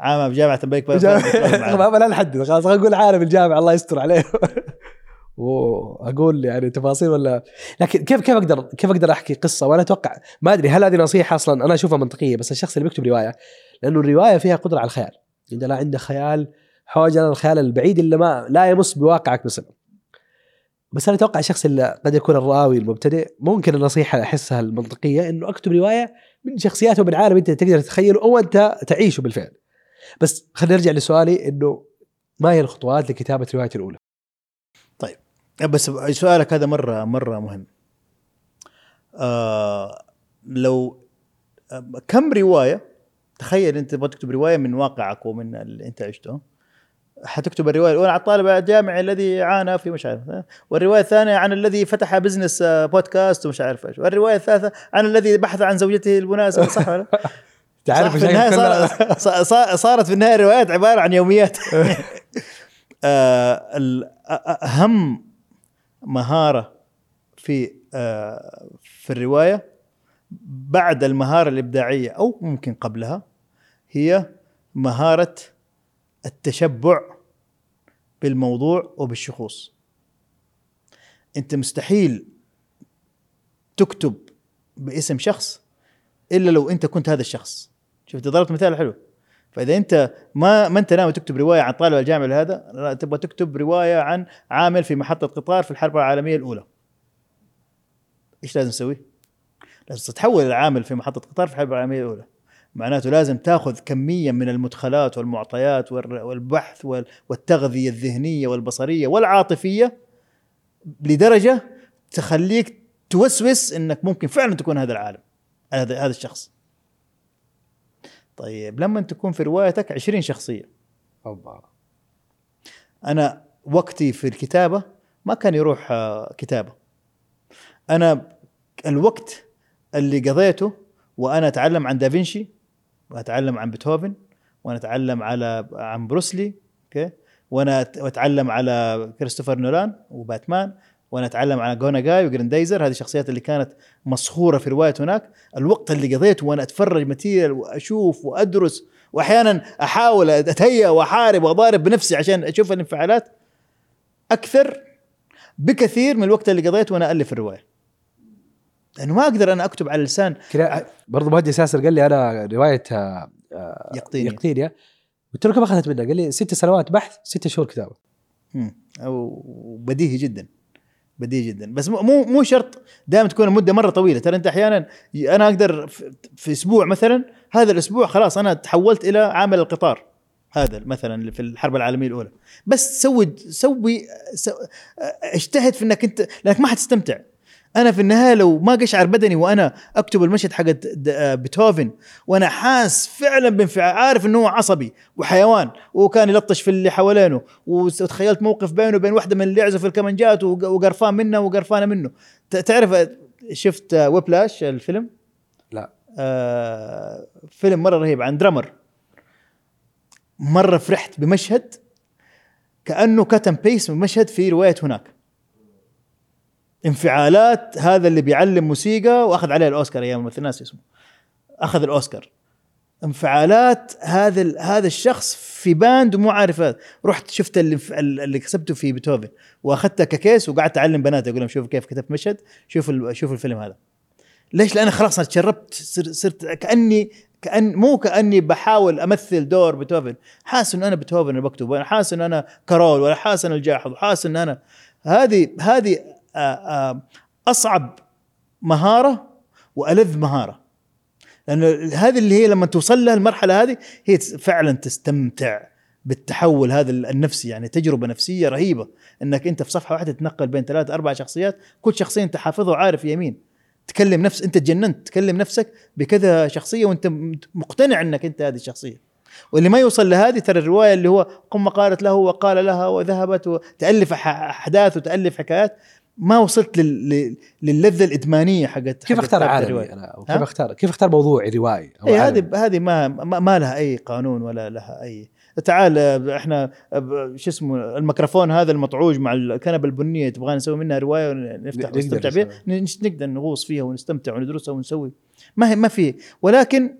عامه بجامعه بيك ما لا نحدد خلاص عانى في الجامعة الله يستر عليه واقول يعني تفاصيل ولا؟ لكن كيف كيف أقدر كيف أقدر أحكي قصة؟ وأنا أتوقع ما أدري هل هذه نصيحة أصلا أنا أشوفها منطقية بس الشخص اللي بيكتب رواية لأنه الرواية فيها قدرة على الخيال. إذا لا عنده خيال حوجنا الخيال البعيد اللي ما لا يمس بواقعك بصله بس أنا أتوقع الشخص اللي قد يكون الراوي المبتدئ ممكن النصيحة أحسها المنطقية إنه أكتب رواية من شخصيات ومن عالم أنت تقدر تتخيله أو أنت تعيشه بالفعل. بس خلينا نرجع لسؤالي إنه ما هي الخطوات لكتابة روايتي الأولى؟ بس سؤالك هذا مرة مرة مهم آه لو آه، كم رواية تخيل أنت تبغى تكتب رواية من واقعك ومن اللي أنت عشته حتكتب الرواية الأولى عن الطالب الجامعي الذي عانى في مش عارف آه، والرواية الثانية عن الذي فتح بزنس آه، بودكاست ومش عارف إيش والرواية الثالثة عن الذي بحث عن زوجته المناسبه صح ولا تعرف في النهاية صار صار- صار- صارت في النهاية الروايات عبارة عن يوميات. آه، أهم مهارة في آه، في الرواية بعد المهارة الإبداعية أو ممكن قبلها هي مهارة التشبع بالموضوع وبالشخوص. أنت مستحيل تكتب باسم شخص إلا لو أنت كنت هذا الشخص. شفت ضربت مثال حلو. فإذا أنت ما ما أنت ناوي تكتب رواية عن طالب الجامعة لهذا لا تبغى تكتب رواية عن عامل في محطة قطار في الحرب العالمية الأولى. إيش لازم تسوي؟ لازم تتحول إلى عامل في محطة قطار في الحرب العالمية الأولى. معناته لازم تأخذ كمية من المدخلات والمعطيات والبحث وال- والتغذية الذهنية والبصرية والعاطفية لدرجة تخليك توسوس إنك ممكن فعلا تكون هذا العالم هذا هذا الشخص. طيب لما تكون في روايتك 20 شخصية. الله أنا وقتي في الكتابة ما كان يروح آه، كتابة. أنا الوقت اللي قضيته وأنا أتعلم عن دافنشي وأتعلم عن بيتهوفن وأنا اتعلم على عن بروسلي أوكي؟ وأنا اتعلم على كريستوفر نولان وباتمان وأنا أتعلم على جو ناجاي وجريندايزر هذه الشخصيات اللي كانت مسخورة في رواية هناك. الوقت اللي قضيته وأنا أتفرج material وأشوف وأدرس وأحيانا أحاول أتهيأ وأحارب وأضارب بنفسي عشان أشوف الانفعالات أكثر بكثير من الوقت اللي قضيته وأنا الف الرواية. لأنه ما أقدر أنا أكتب على لسان كذا برضو مهدي ساسر قال لي أنا رواية آه، آه، يقطيني. يقطينيا قلت له كم أخذت منك؟ قال لي ست سنوات بحث ست شهور كتابة. مم. أو بديهي جدا. بديهي جدا. بس مو مو شرط دائما تكون المدة مرة طويلة. ترى أنت أحيانا أنا أقدر في- أسبوع مثلا هذا الأسبوع خلاص أنا تحولت إلى عامل القطار. هذا مثلا في الحرب العالمية الأولى. بس سوي سوي so أجتهد في إنك انت لأنك ما حتستمتع. أنا في النهاية لو ما قشعر بدني وأنا أكتب المشهد حق د- بيتهوفن وأنا حاس فعلا بانفعال عارف إنه هو عصبي وحيوان وكان يلطش في اللي حوالينه وتخيلت موقف بينه وبين واحدة من اللي يعزف الكمانجات وق- وقرفان منها وقرفانة منه. تعرف شفت Whiplash الفيلم؟ لا. آه فيلم مرة رهيب عن drummer. مرة فرحت بمشهد كأنه cut and paste من مشهد في رواية هناك. انفعالات هذا اللي بيعلم موسيقى وأخذ عليه الأوسكار أيام الممثل ناس اسمه. أخذ الأوسكار. انفعالات هذا هذا الشخص في band ومو عارف رحت شفت اللي, اللي كسبته في بيتهوفن. وأخذته ك case وقعدت أعلم بناتي أقول لهم شوفوا كيف كتبت مشهد شوفوا شوفوا الفيلم هذا. ليش؟ لأن خلاص أنا تشربت صر- صرت كاني كان مو كأني بحاول أمثل دور بيتهوفن. حاسس إنه أنا بيتهوفن اللي بكتب أنا حاسس إنه أنا كارول ولا حاسس إنه الجاحظ وحاسس ان أنا. هذه هذه أصعب مهارة وألذ مهارة. لأنه هذه اللي هي لما توصل لها المرحلة هذه هي فعلا تستمتع بالتحول هذا النفسي. يعني تجربة نفسية رهيبة. إنك أنت في صفحة واحدة تتنقل بين ثلاث أربع شخصيات كل شخصيه أنت حافظه وعارف يمين. تكلم نفس أنت تجننت. تكلم نفسك بكذا شخصية وأنت مقتنع إنك أنت هذه الشخصية. واللي ما يوصل لهذه ترى الرواية اللي هو قم قالت له وقال لها وذهبت وتالف أحداث وتألف حكايات. ما وصلت لل... لل- للذة الإدمانية حقت كيف اختار عالمي. أنا وكيف ها؟ اختار كيف اختار موضوعي روائي اي؟ هذه هذه ما, ما لها أي قانون ولا لها اي تعال إحنا شو اسمه الميكروفون هذا المطعوج مع الكنبة البنية تبغى نسوي منها رواية ونفتح ونستمتع. بها نقدر نغوص فيها ونستمتع وندرسها ونسوي ما هي ما في ولكن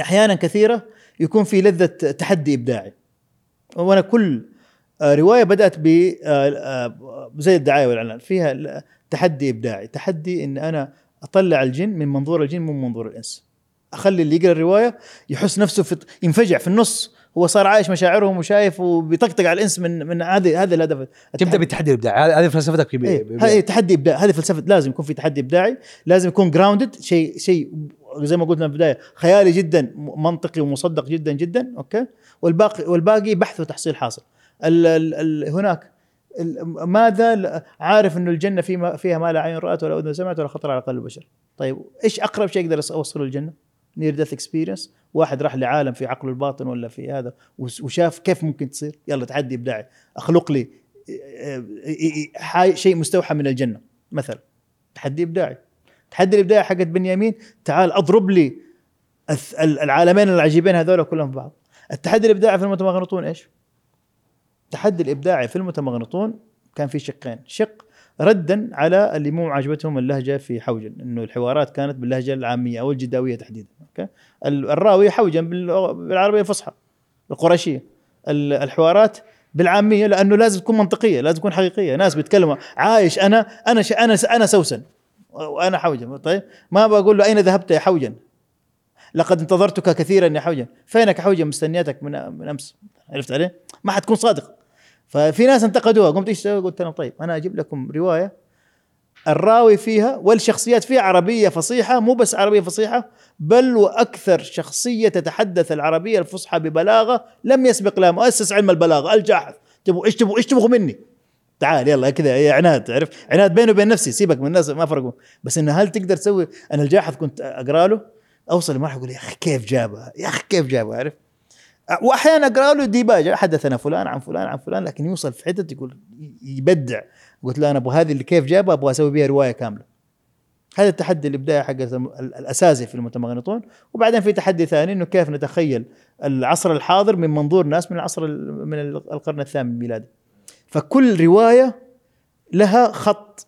أحيانا كثيرة يكون في لذة تحدي إبداعي وأنا كل رواية بدأت ب آه، آه، زي الدعاية والإعلان. فيها تحدي إبداعي. تحدي إن أنا أطلع الجن من منظور الجن مو من منظور الإنس. أخلي اللي يقرأ الرواية يحس نفسه في ينفجع في النص. هو صار عايش مشاعرهم وشايف وبيطقطق على الإنس من من هذه هذا الهدف تبدأ بالتحدي الابداعي هذه فلسفتك في إيه، هذه تحدي ابداع هذه فلسفة لازم يكون في تحدي إبداعي. لازم يكون grounded شيء شيء زي ما قلنا في البداية خيالي جدا منطقي ومصدق جدا جدا. أوكي؟ والباقي والباقي بحث وتحصيل حاصل. ال ال ال هناك. ماذا عارف إنه الجنة فيما فيها ما لا عين رأت ولا أذن سمعت ولا خطر على قلب البشر طيب إيش أقرب شيء أقدر اوصله للجنه near death experience واحد راح لعالم في عقله الباطن ولا في هذا وشاف كيف ممكن تصير؟ يلا تحدي ابداعي. أخلق لي آه، آه، حاي- شيء مستوحى من الجنة. مثلا تحدي ابداعي. التحدي الابداعي حقت بنيامين تعال أضرب لي العالمين العجيبين هذول كلهم في بعض. التحدي الابداعي في المتمغنطون إيش؟ التحدي الابداعي في المتمغنطون كان في شقين. شق ردا على اللي مو عجبتهم اللهجة في حوجن إنه الحوارات كانت باللهجة العامية أو الجداوية تحديدا أوكي؟ ال- الراوي حوجن بالعربية الفصحى القرشيه ال- الحوارات بالعامية لأنه لازم تكون منطقية لازم تكون حقيقية. ناس بيتكلموا عايش أنا أنا ش... أنا أنا سوسن وأنا حوجن طيب؟ ما بقول له أين ذهبت يا حوجن؟ لقد انتظرتك كثيرا يا حوجن. فينك حوجن؟ مستنيتك من من أمس. عرفت عليه ما حتكون صادق. ففي ناس انتقدوها قمت إيش تسوي؟ قلت لهم طيب أنا أجيب لكم رواية الراوي فيها والشخصيات فيها عربية فصيحة مو بس عربية فصيحة بل وأكثر شخصية تتحدث العربية الفصحى ببلاغة لم يسبق لها مؤسس علم البلاغة الجاحظ. تبغوا إيش تبغوا؟ إيش تبغوا مني؟ تعال يلا كذا. هي عناد عرف عناد بيني وبين نفسي سيبك من الناس ما فرقوا بس إنه هل تقدر تسوي؟ أنا الجاحظ كنت أقرأ له أوصل لمرحله أقول يا أخي كيف جابها؟ يا أخي كيف جابها؟ عارف وأحيانا أقرأ له ديباج حدثنا فلان عن فلان عن فلان لكن يوصل في حتة يقول يبدع. قلت له أنا أبغى هذه اللي كيف جابها أبغى أسوي بها رواية كاملة. هذا التحدي الإبداعي حق الأساسي في المتمغنطون. وبعدين في تحدي ثاني إنه كيف نتخيل العصر الحاضر من منظور ناس من العصر من القرن الثامن الميلادي فكل رواية لها خط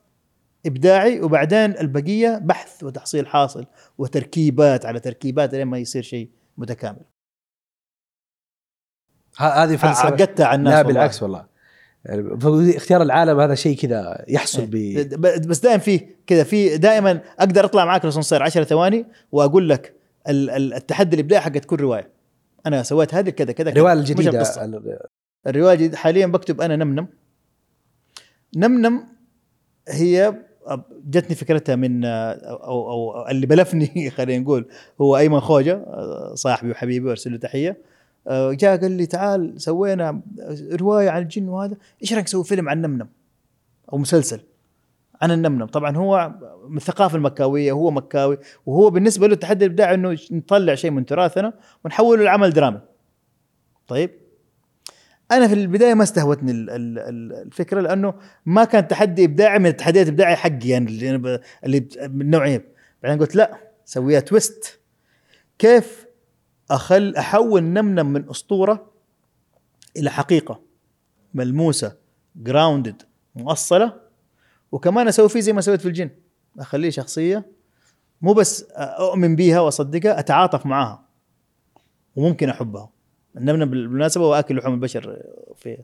إبداعي وبعدين البقية بحث وتحصيل حاصل وتركيبات على تركيبات لين ما يصير شيء متكامل. هذه فلسفة. عقدتها على الناس لا بالعكس والله. يعني اختيار العالم هذا شيء كذا يحصل ب بس دائما في كذا في دائما أقدر أطلع معك لسنصير 10 ثواني وأقول لك التحدي الابداعي حق كل رواية. أنا سويت هذه كذا كذا الرواية الجديدة الرواية الجديدة حاليا بكتب أنا نمنم. نمنم هي جتني فكرتها من أو أو اللي بلفني خلينا نقول هو أيمن خوجة صاحبي وحبيبي وأرسل له تحية. جاء قال لي تعال سوينا رواية عن الجن وهذا إيش رأيك نسوي فيلم عن نمنم أو مسلسل عن النمنم. طبعا هو من الثقافة المكاوية هو مكاوي وهو بالنسبة له التحدي الإبداعي إنه نطلع شيء من تراثنا ونحوله لعمل درامي طيب؟ أنا في البداية ما استهوتني الفكرة لأنه ما كان تحدي إبداعي من التحديات الإبداعية حقي يعني اللي اللي من النوعيه بعدين قلت لا سويها twist كيف أخل أحول نمنم من أسطورة إلى حقيقة ملموسة grounded مؤصلة وكمان أسوي فيه زي ما سويت في الجن. أخليه شخصية مو بس أؤمن بيها وأصدقها أتعاطف معاها وممكن أحبها. النمنم بالمناسبة واكل لحوم البشر في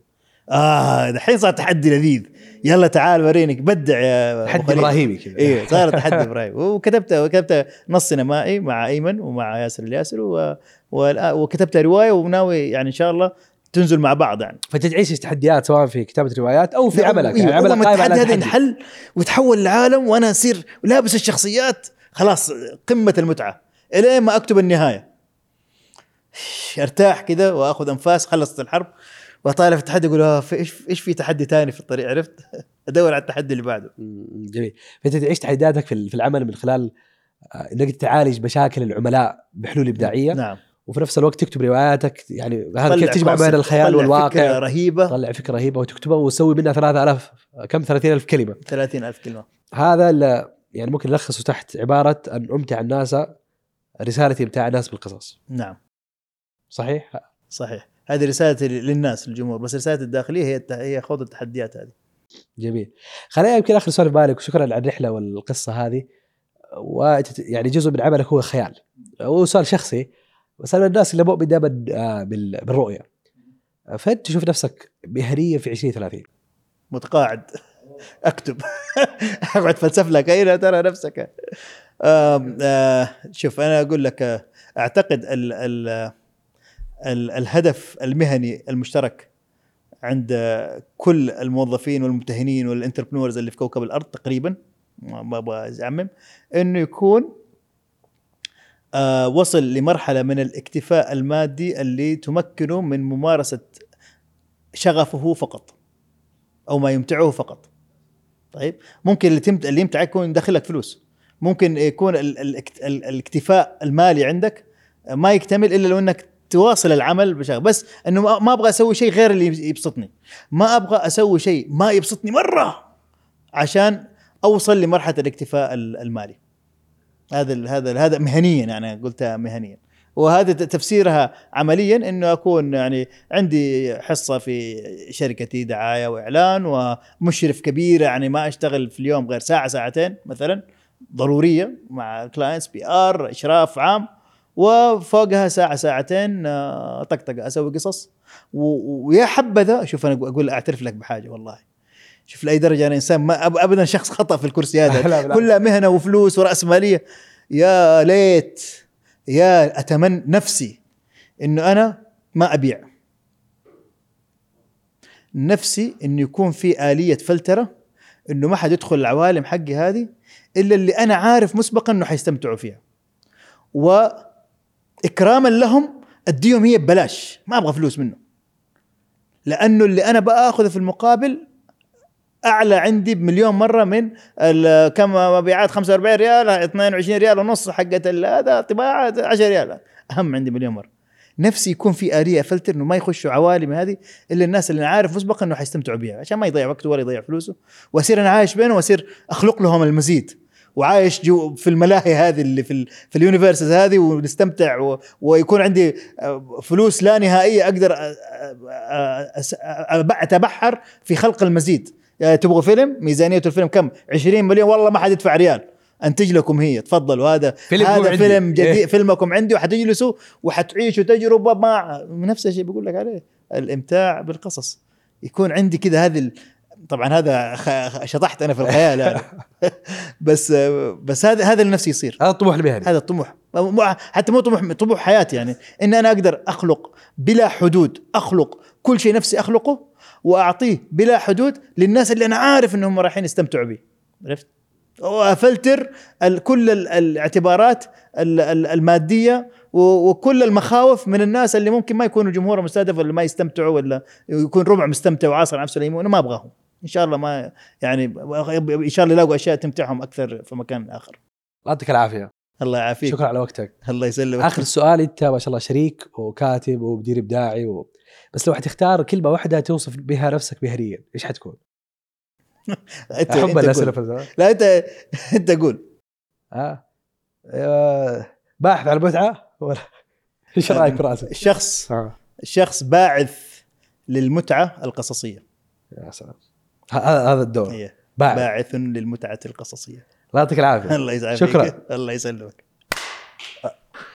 آه دحين صار تحدي لذيذ. يلا تعال ورينك بدع يا تحدي إبراهيمي كذا. أيوه صار تحدي إبراهيمي. وكتبت وكتبت نص سينمائي مع أيمن ومع ياسر الياسر و... وكتبت رواية وناوي يعني إن شاء الله تنزل مع بعض يعني. فتعيش التحديات سواء في كتابة روايات أو في عملك إيه يعني عملك قائم على هذا ينحل ويتحول العالم وأنا أصير لابس الشخصيات. خلاص قمة المتعة. الين ما أكتب النهاية؟ أرتاح كذا وأخذ أنفاس خلصت الحرب. واطالع في التحدي أقول آه في إيش إيش في تحدي ثاني في الطريق؟ عرفت؟ أدور على التحدي اللي بعده. جميل، فأنت تعيش تحدياتك في العمل من خلال آه، إنك تعالج مشاكل العملاء بحلول إبداعية. نعم. وفي نفس الوقت تكتب رواياتك يعني هذا كيف تجمع بين الخيال والواقع؟ فكرة رهيبة. طلع فكرة رهيبة وتكتبها وتسوي منها 3000 كم؟ 30000 كلمة. 30000 كلمة. هذا يعني ممكن نلخصه تحت عبارة أن أمتع الناس رسالتي امتاع الناس بالقصص. نعم. صحيح؟ صحيح. هذه رسالتي للناس للجمهور بس رسالتي الداخلية هي هي خوض التحديات هذه. جميل. خلينا يمكن اخر سؤال في بالك وشكرا على الرحلة والقصة هذه. ويعني جزء من عملك هو الخيال وسؤال شخصي بس أنا الناس اللي مؤمن دائما آه، بالرؤية. فأنت تشوف نفسك مهنيا في 2030 متقاعد. أكتب. اقعد فلسف لك. أين ترى نفسك؟ آه آه شوف أنا أقول لك آه، أعتقد ال ال الهدف المهني المشترك عند كل الموظفين والممتهنين والانتربرنورز اللي في كوكب الأرض تقريبا ما أبغى اعمم إنه يكون آه وصل لمرحلة من الاكتفاء المادي اللي تمكنه من ممارسة شغفه فقط أو ما يمتعه فقط. طيب؟ ممكن اللي تمت اللي يمتعك يكون يدخلك فلوس. ممكن يكون ال ال ال الاكتفاء المالي عندك ما يكتمل إلا لو إنك تواصل العمل بشغل بس إنه ما أبغى أسوي شيء غير اللي يبسطني. ما أبغى أسوي شيء ما يبسطني مرة عشان أوصل لمرحلة الاكتفاء المالي. هذا هذا هذا مهنيا يعني قلتها مهنيا. وهذا تفسيرها عمليا إنه أكون يعني عندي حصة في شركتي دعاية وإعلان ومشرف كبير يعني ما أشتغل في اليوم غير ساعة ساعتين مثلا ضرورية مع clients PR إشراف عام. وفوقها ساعة ساعتين آه، طقطقة أسوي قصص. ويا حبذا شوف أنا أقول أعترف لك بحاجة والله. شوف لأي درجة أنا إنسان ما ابدا شخص خطأ في الكرسي هذا. كلها مهنة وفلوس ورأس مالية. يا ليت يا اتمنى نفسي إنه أنا ما أبيع. نفسي إنه يكون في آلية فلترة إنه ما حد يدخل العوالم حقي هذه إلا اللي أنا عارف مسبقا إنه حيستمتعوا فيها. واكراما لهم أديهم هي ببلاش ما أبغى فلوس منه. لأنه اللي أنا بآخذه في المقابل أعلى عندي بمليون مرة من كم مبيعات 45 ريال 22 ريال ونص حقت هذا طباعة 10 ريال أهم عندي مليون مرة. نفسي يكون في آلية فلتر إنه ما يخشوا عوالمي هذه إلا الناس اللي أنا عارف مسبقا إنه حيستمتعوا بيها عشان ما يضيع وقته ولا يضيع فلوسه. وأصير أنا عايش بينهم وأصير أخلق لهم المزيد. وعايش جو في الملاهي هذه اللي في ال في ال universes هذه ونستمتع و ويكون عندي آه، فلوس لا نهائية أقدر أ- أ- أتبحر في خلق المزيد. يعني تبغوا فيلم؟ ميزانية الفيلم كم؟ 20 مليون. والله ما حد يدفع ريال. أنتج لكم هي. تفضلوا. هذا فيلم هذا عندي. فيلم جديد. إيه. فيلمكم عندي وحتجلسوا وحتعيشوا تجربة ما نفس الشيء بقول لك عليه. الإمتاع بالقصص. يكون عندي كذا هذه طبعا هذا شطحت أنا في الخيال يعني. بس بس هذا هذا اللي نفسي يصير. هذا الطموح المهني هذا الطموح. مو- حتى مو طموح طموح حياتي يعني. إن أنا أقدر أخلق بلا حدود أخلق كل شيء نفسي أخلقه وأعطيه بلا حدود للناس اللي أنا عارف إنهم رايحين يستمتعوا به عرفت؟ وأفلتر كل ال- الاعتبارات ال- ال- المادية وكل المخاوف من الناس اللي ممكن ما يكونوا جمهور مستهدف ولا ما يستمتعوا ولا يكون ربع مستمتع وعاصر نفسه أنا ما أبغاهم. إن شاء الله ما يعني إن شاء الله يلاقوا أشياء تمتعهم أكثر في مكان آخر الله يعطيك العافية الله يعافيك شكرا على وقتك الله يسلمك آخر سؤال أنت ما شاء الله شريك وكاتب ومدير إبداعي و... بس لو حتختار كلمة واحدة توصف بها نفسك مهنيا إيش حتكون؟ انت أحب الأسئلة لا انت أنت قول آه. آه. باحث عن المتعة ولا إيش رأيك براسك؟ الشخص آه. الشخص باعث للمتعة القصصية يا سلام هذا الدور. باعث باعث للمتعة القصصية. الله يعطيك العافية. الله يسعدك شكراً. الله يسلمك.